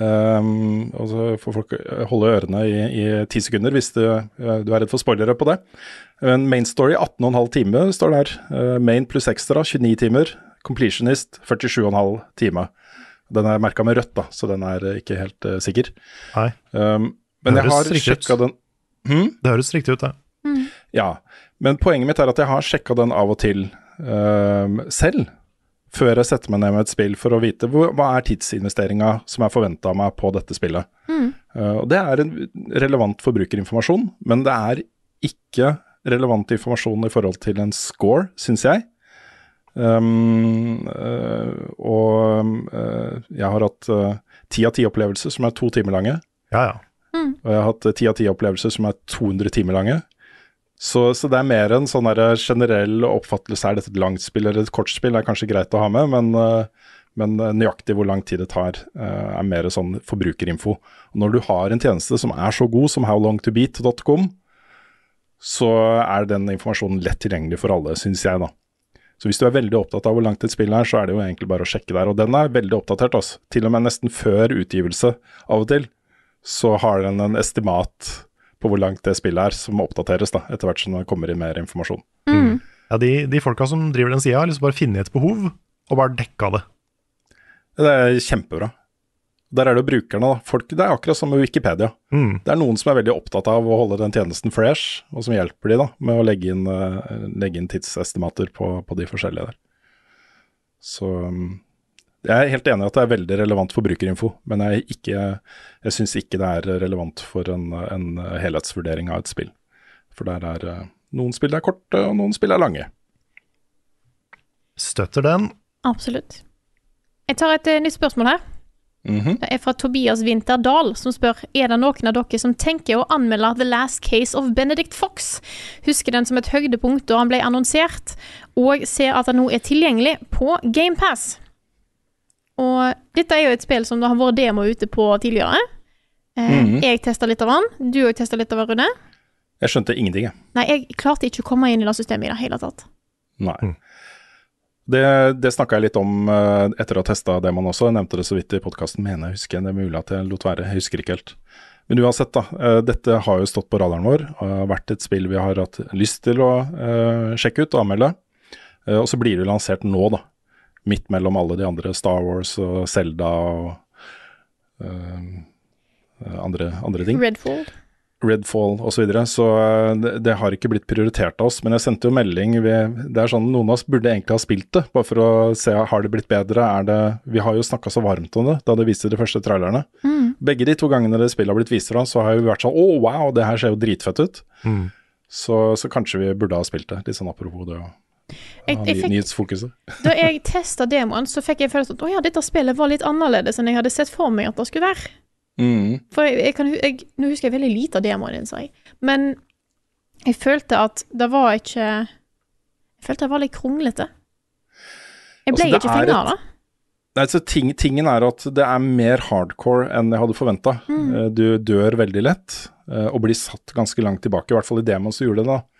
Um, og så får folk holde ørene i, ti sekunder hvis du, uh, du er redd for spoilere på det. Men main story 18,5 timer står der. Uh, main pluss ekstra 29 timer. Completionist 47,5 time. Den er merka med rødt, da, så den er ikke helt uh, sikker. Nei. Um, men jeg har sjekka den hmm? Det høres riktig ut, det. Ja, men poenget mitt er at jeg har sjekka den av og til uh, selv. Før jeg setter meg ned med et spill for å vite hvor, hva er tidsinvesteringa som er forventa av meg på dette spillet. Uh, og Det er en relevant forbrukerinformasjon, men det er ikke relevant informasjon i forhold til en score, syns jeg. Um, uh, og øh, jeg har hatt ti av ti opplevelser som er to timer lange. Ja, ja. Og jeg har hatt ti av ti opplevelser som er 200 timer lange. Så, så det er mer en sånn generell oppfattelse. Er dette et langt spill eller et kort spill? er kanskje greit å ha med, men, øh, men nøyaktig hvor lang tid det tar, øh, er mer sånn forbrukerinfo. Og når du har en tjeneste som er så god som howlongtobeat.com, så er den informasjonen lett tilgjengelig for alle, syns jeg, da. Så hvis du er veldig opptatt av hvor langt et spill er, så er det jo egentlig bare å sjekke der. Og den er veldig oppdatert, altså. Til og med nesten før utgivelse av og til, så har den en estimat på hvor langt det spillet er, som oppdateres da, etter hvert som det kommer inn mer informasjon. ja de, de folka som driver den sida, har liksom bare funnet et behov, og bare dekka det. Det er kjempebra. Der er det jo brukerne, da. Folk, det er akkurat som med Wikipedia. Mm. Det er noen som er veldig opptatt av å holde den tjenesten fresh, og som hjelper de da, med å legge inn, eh, legge inn tidsestimater på, på de forskjellige der. Så um, jeg er helt enig i at det er veldig relevant for brukerinfo, men jeg, ikke, jeg syns ikke det er relevant for en, en helhetsvurdering av et spill. For der er eh, noen spill er korte, og noen spill er lange. Støtter den. Absolutt. Jeg tar et eh, nytt spørsmål her. Mhm. Det er fra Tobias Winterdahl, som spør Er det noen av dere som tenker å anmelde The Last Case of Benedict Fox. Husker den som et høydepunkt da han ble annonsert, og ser at den nå er tilgjengelig på GamePass. Og dette er jo et spill som det har vært demo ute på tidligere. Eh, Mhm. Jeg testa litt av den. Du òg testa litt av den, Rune. Jeg skjønte ingenting, jeg. Nei, jeg klarte ikke å komme inn i det systemet i det hele tatt. Nei. Det, det snakka jeg litt om eh, etter å ha testa demoen også. Jeg nevnte det så vidt i podkasten, mener jeg husker. Det er mulig at jeg lot være, jeg husker ikke helt. Men uansett, da. eh, dette har jo stått på radaren vår og har vært et spill vi har hatt lyst til å eh, sjekke ut og anmelde. Og så blir det lansert nå, da. Midt mellom alle de andre Star Wars og Zelda og eh, andre, andre ting. Redfall. Redfall osv. Så, videre. så eh, det, det har ikke blitt prioritert av oss. Men jeg sendte jo melding vi, Det er sånn Noen av oss burde egentlig ha spilt det, bare for å se har det blitt bedre. Er det, vi har jo snakka så varmt om det da det viste de første trailerne. Begge de to gangene det spillet har blitt vist fra, så har vi vært sånn Å, wow, det her ser jo dritfett ut. Mm. Så, så kanskje vi burde ha spilt det. Litt sånn apropos det Jeg, jeg fikk, nyhetsfokuset. da jeg testa demoen, så fikk jeg følelsen at å ja, dette spillet var litt annerledes enn jeg hadde sett for meg at det skulle være. Mm. For jeg, jeg kan, nå husker jeg veldig lite av demoen din, sa jeg. Men jeg følte at det var ikke Jeg følte det var litt kronglete. Jeg ble Altså, ikke fenga av det. Nei, så ting, Tingen er at det er mer hardcore enn jeg hadde forventa. Du dør veldig lett eh, og blir satt ganske langt tilbake. I hvert fall i demoen så gjorde det det. da.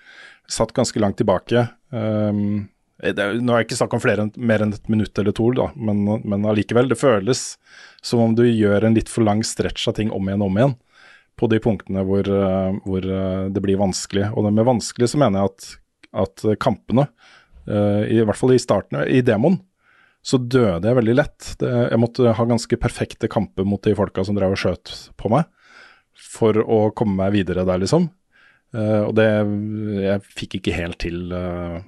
Satt ganske langt tilbake. Um, det nå er det ikke snakk om flere, mer enn et minutt eller to, da, men, men allikevel. Det føles som om du gjør en litt for lang stretch av ting om igjen og om igjen. På de punktene hvor, eh, hvor eh, det blir vanskelig. Og med vanskelig så mener jeg at, at kampene, eh, i hvert fall i starten, i demoen, så døde jeg veldig lett. Det, jeg måtte ha ganske perfekte kamper mot de folka som drev og skjøt på meg, for å komme meg videre der, liksom. Eh, og det Jeg fikk ikke helt til uh,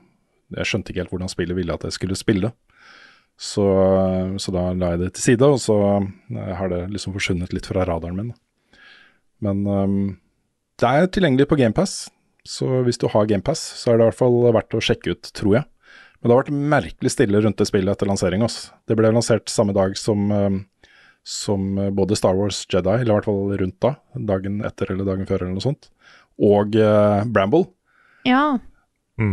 Jeg skjønte ikke helt hvordan spillet ville at jeg skulle spille. Så, så da la jeg det til side, og så eh, har det liksom forsvunnet litt fra radaren min. Men um, det er tilgjengelig på GamePass, så hvis du har GamePass, så er det i hvert fall verdt å sjekke ut, tror jeg. Men det har vært merkelig stille rundt det spillet etter lansering. Det ble lansert samme dag som, som både Star Wars Jedi, eller i hvert fall rundt da, dagen etter eller dagen før eller noe sånt, og uh, Bramble. Ja.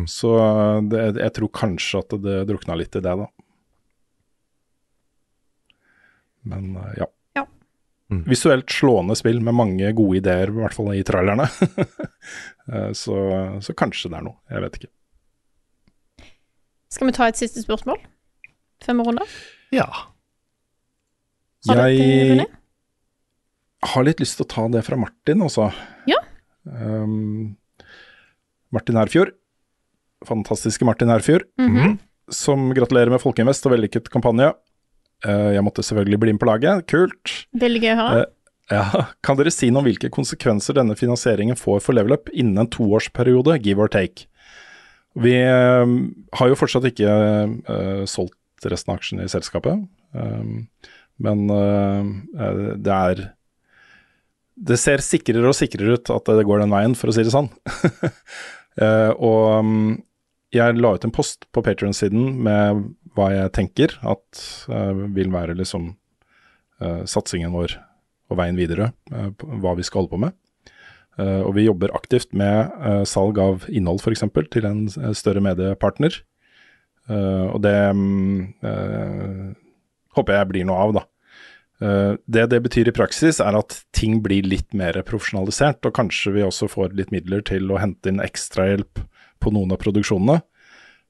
Så eh, det, jeg tror kanskje at det drukna litt i det, da. Men uh, ja. Ja. Visuelt slående spill med mange gode ideer, i hvert fall i trailerne. Eh, så, så kanskje det er noe. Jeg vet ikke. Skal vi ta et siste spørsmål? Fem runder? Ja. Har Jeg har litt lyst til å ta det fra Martin, altså. Ja. Um, Martin Herfjord. Fantastiske Martin Herfjord. Mhm. Som gratulerer med Folkeinvest og vellykket kampanje. Uh, jeg måtte selvfølgelig bli med på laget. Kult. Veldig gøy å ha. Uh, ja. Kan dere si noe om hvilke konsekvenser denne finansieringen får for Level Up innen en toårsperiode, give or take? Vi uh, har jo fortsatt ikke eh, solgt resten av aksjene i selskapet, um, men det er Det ser sikrere og sikrere ut at det går den veien, for å si det sånn. uh, og um, jeg la ut en post på Patrion-siden med hva jeg tenker at uh, vil være liksom uh, satsingen vår og veien videre, hva vi skal holde på med. Og vi jobber aktivt med salg av innhold f.eks. til en større mediepartner. Og det um, håper jeg blir noe av, da. Eh, det det betyr i praksis, er at ting blir litt mer profesjonalisert, og kanskje vi også får litt midler til å hente inn ekstrahjelp på noen av produksjonene,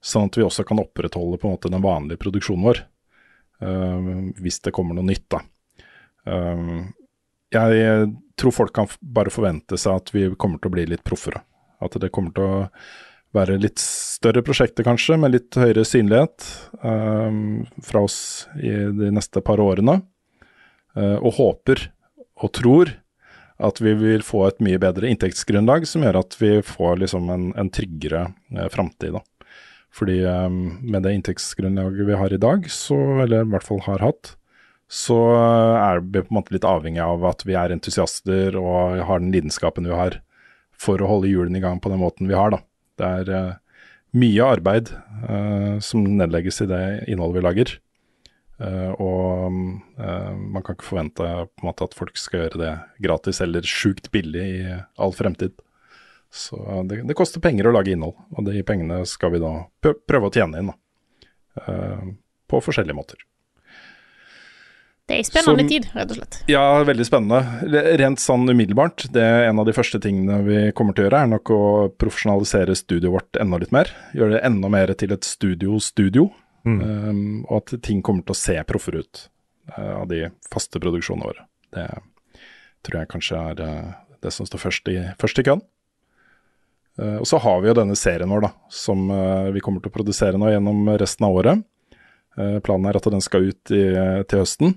sånn at vi også kan opprettholde på en måte den vanlige produksjonen vår, eh, hvis det kommer noe nytt. da. Eh, jeg tror folk kan bare forvente seg at vi kommer til å bli litt proffere. At det kommer til å være litt større prosjekter kanskje, med litt høyere synlighet fra oss i de neste par årene. Eh, og håper og tror at vi vil få et mye bedre inntektsgrunnlag som gjør at vi får liksom en, en tryggere eh, framtid. Fordi eh, med det inntektsgrunnlaget vi har i dag, så, eller i hvert fall har hatt, så eh, er vi på en måte litt avhengig av at vi er entusiaster og har den lidenskapen vi har for å holde hjulene i gang på den måten vi har. da. Det er eh, mye arbeid eh, som nedlegges i det innholdet vi lager. Eh, og eh, man kan ikke forvente måte at folk skal gjøre det gratis eller sjukt billig i all fremtid. Så det, det koster penger å lage innhold, og de pengene skal vi da prøve å tjene inn. da. Eh, på forskjellige måter. Det er spennende Som- tid, rett og slett. Ja, veldig spennende. Rent sånn umiddelbart, det er en av de første tingene vi kommer til å gjøre, er nok å profesjonalisere studioet vårt enda litt mer. Gjøre det enda mer til et studio-studio. Um, og at ting kommer til å se proffere ut uh, av de faste produksjonene våre. Det tror jeg kanskje er uh, det som står først i, først i køen. Uh, og så har vi jo denne serien vår, da, som vi kommer til å produsere nå gjennom resten av året. Planen er at den skal ut i, til høsten.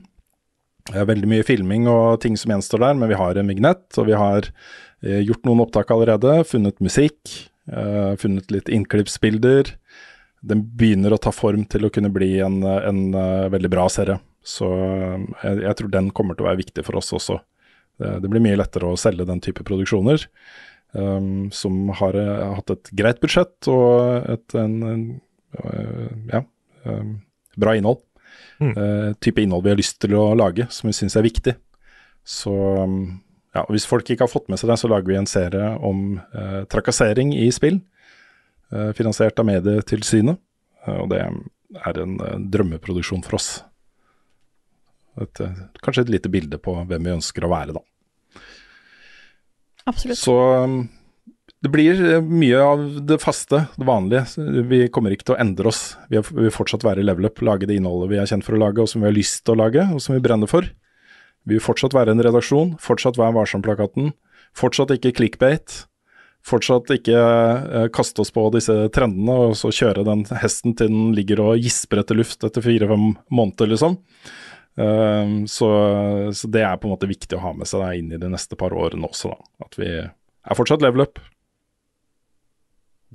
Det er veldig mye filming og ting som gjenstår der, men vi har en vignett, og vi har gjort noen opptak allerede, funnet musikk, funnet litt innklippsbilder. Den begynner å ta form til å kunne bli en, en eh, veldig bra serie. Så eh, jeg, jeg tror den kommer til å være viktig for oss også. Det, det blir mye lettere å selge den type produksjoner, Um, som har eh, hatt et greit budsjett og et en, en, uh, ja, um, bra innhold eh, type innhold vi har lyst til å lage, som vi syns er viktig. Så um, ja, Hvis folk ikke har fått med seg det, så lager vi en serie om uh, trakassering i spill. Eh, finansiert av Medietilsynet. Eh, og det er en eh, drømmeproduksjon for oss. Et, kanskje et lite bilde på hvem vi ønsker å være, da. Absolutt. Så det blir mye av det faste, det vanlige. Vi kommer ikke til å endre oss. Vi vil fortsatt være i level up, lage det innholdet vi er kjent for å lage, og som vi har lyst til å lage, og som vi brenner for. Vi vil fortsatt være en redaksjon, fortsatt være Varsom-plakaten, fortsatt ikke clickbait. Fortsatt ikke eh, kaste oss på disse trendene og så kjøre den hesten til den ligger og gisper etter luft etter fire-fem måneder, liksom. Um, så, så det er på en måte viktig å ha med seg da, inn i de neste par årene også, da. At vi er fortsatt level up.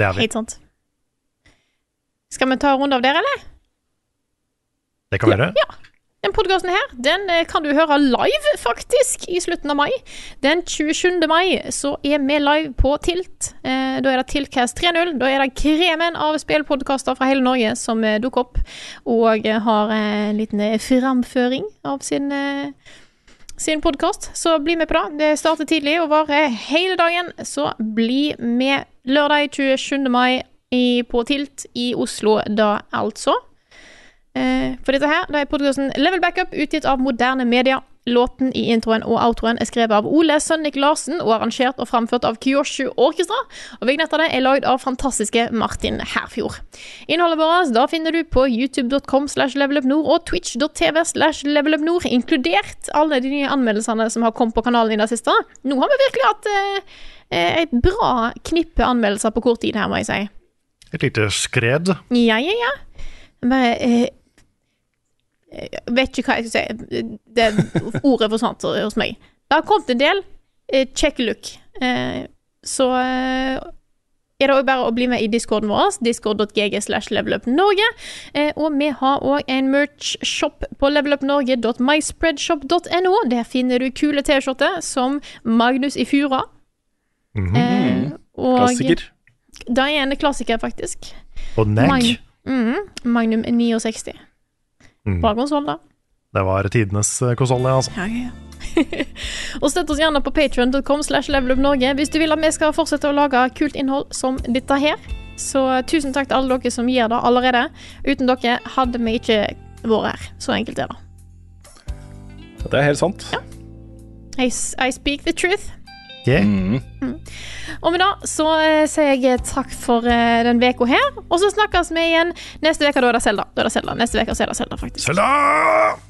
Det er vi. Helt sant. Skal vi ta en runde av dere, eller? Det kan vi gjøre. Den podkasten her den eh, kan du høre live, faktisk, i slutten av mai. Den 27. mai så er vi live på Tilt. Eh, da er det Tiltcast 3.0. Da er det kremen av spillpodkaster fra hele Norge som eh, dukker opp, og har en liten framføring av sin sin podkast, så bli med på det. Det starter tidlig og varer hele dagen, så bli med lørdag 27. mai på Tilt i Oslo da, altså. Eh, for dette her, det er podkasten Level Backup, utgitt av Moderne Media. Låten i introen og outroen er skrevet av Ole Sønnik Larsen og arrangert og framført av Kyoshu Orkestra. Og vignettene er lagd av fantastiske Martin Herfjord. Innholdet vårt da finner du på youtube.com slash levelupnord og twitch.tv slash levelupnord, inkludert alle de nye anmeldelsene som har kommet på kanalen i det siste. Nå har vi virkelig hatt eh, et bra knippe anmeldelser på kort tid her, må jeg si. Et lite skred. Ja, ja, ja. Bare eh, Jeg vet ikke hva jeg skal si. Det ordet forsvant hos meg. Det har kommet en del. Eh, check look. Eh, så eh, er det også bare å bli med i discorden vår, discord.gg slash levelupnorge. Eh, og vi har òg en merch-shop på levelupnorge.myspreadshop.no. Der finner du kule T-skjorter som Magnus i Fura. Eh, og Klassiker. Det er en klassiker, faktisk. Og nag. Mag Mhm, Magnum 69. Mm. Bra konsoll, da. Det var tidenes konsoll, det, altså. Ja, ja, ja. og støtt oss gjerne på patreon.com slash levelupnorge hvis du vil at vi skal fortsette å lage kult innhold som dette her. Så tusen takk til alle dere som gir det allerede. Uten dere hadde vi ikke vært her. Så enkelt er det. Det er helt sant. I, I speak the truth. Yeah. Mm. Og med det så eh, sier jeg takk for eh, den uka her. Og så snakkes vi igjen neste uke. Da er det Selda. Zelda. Neste uke er det Selda, faktisk. Selda!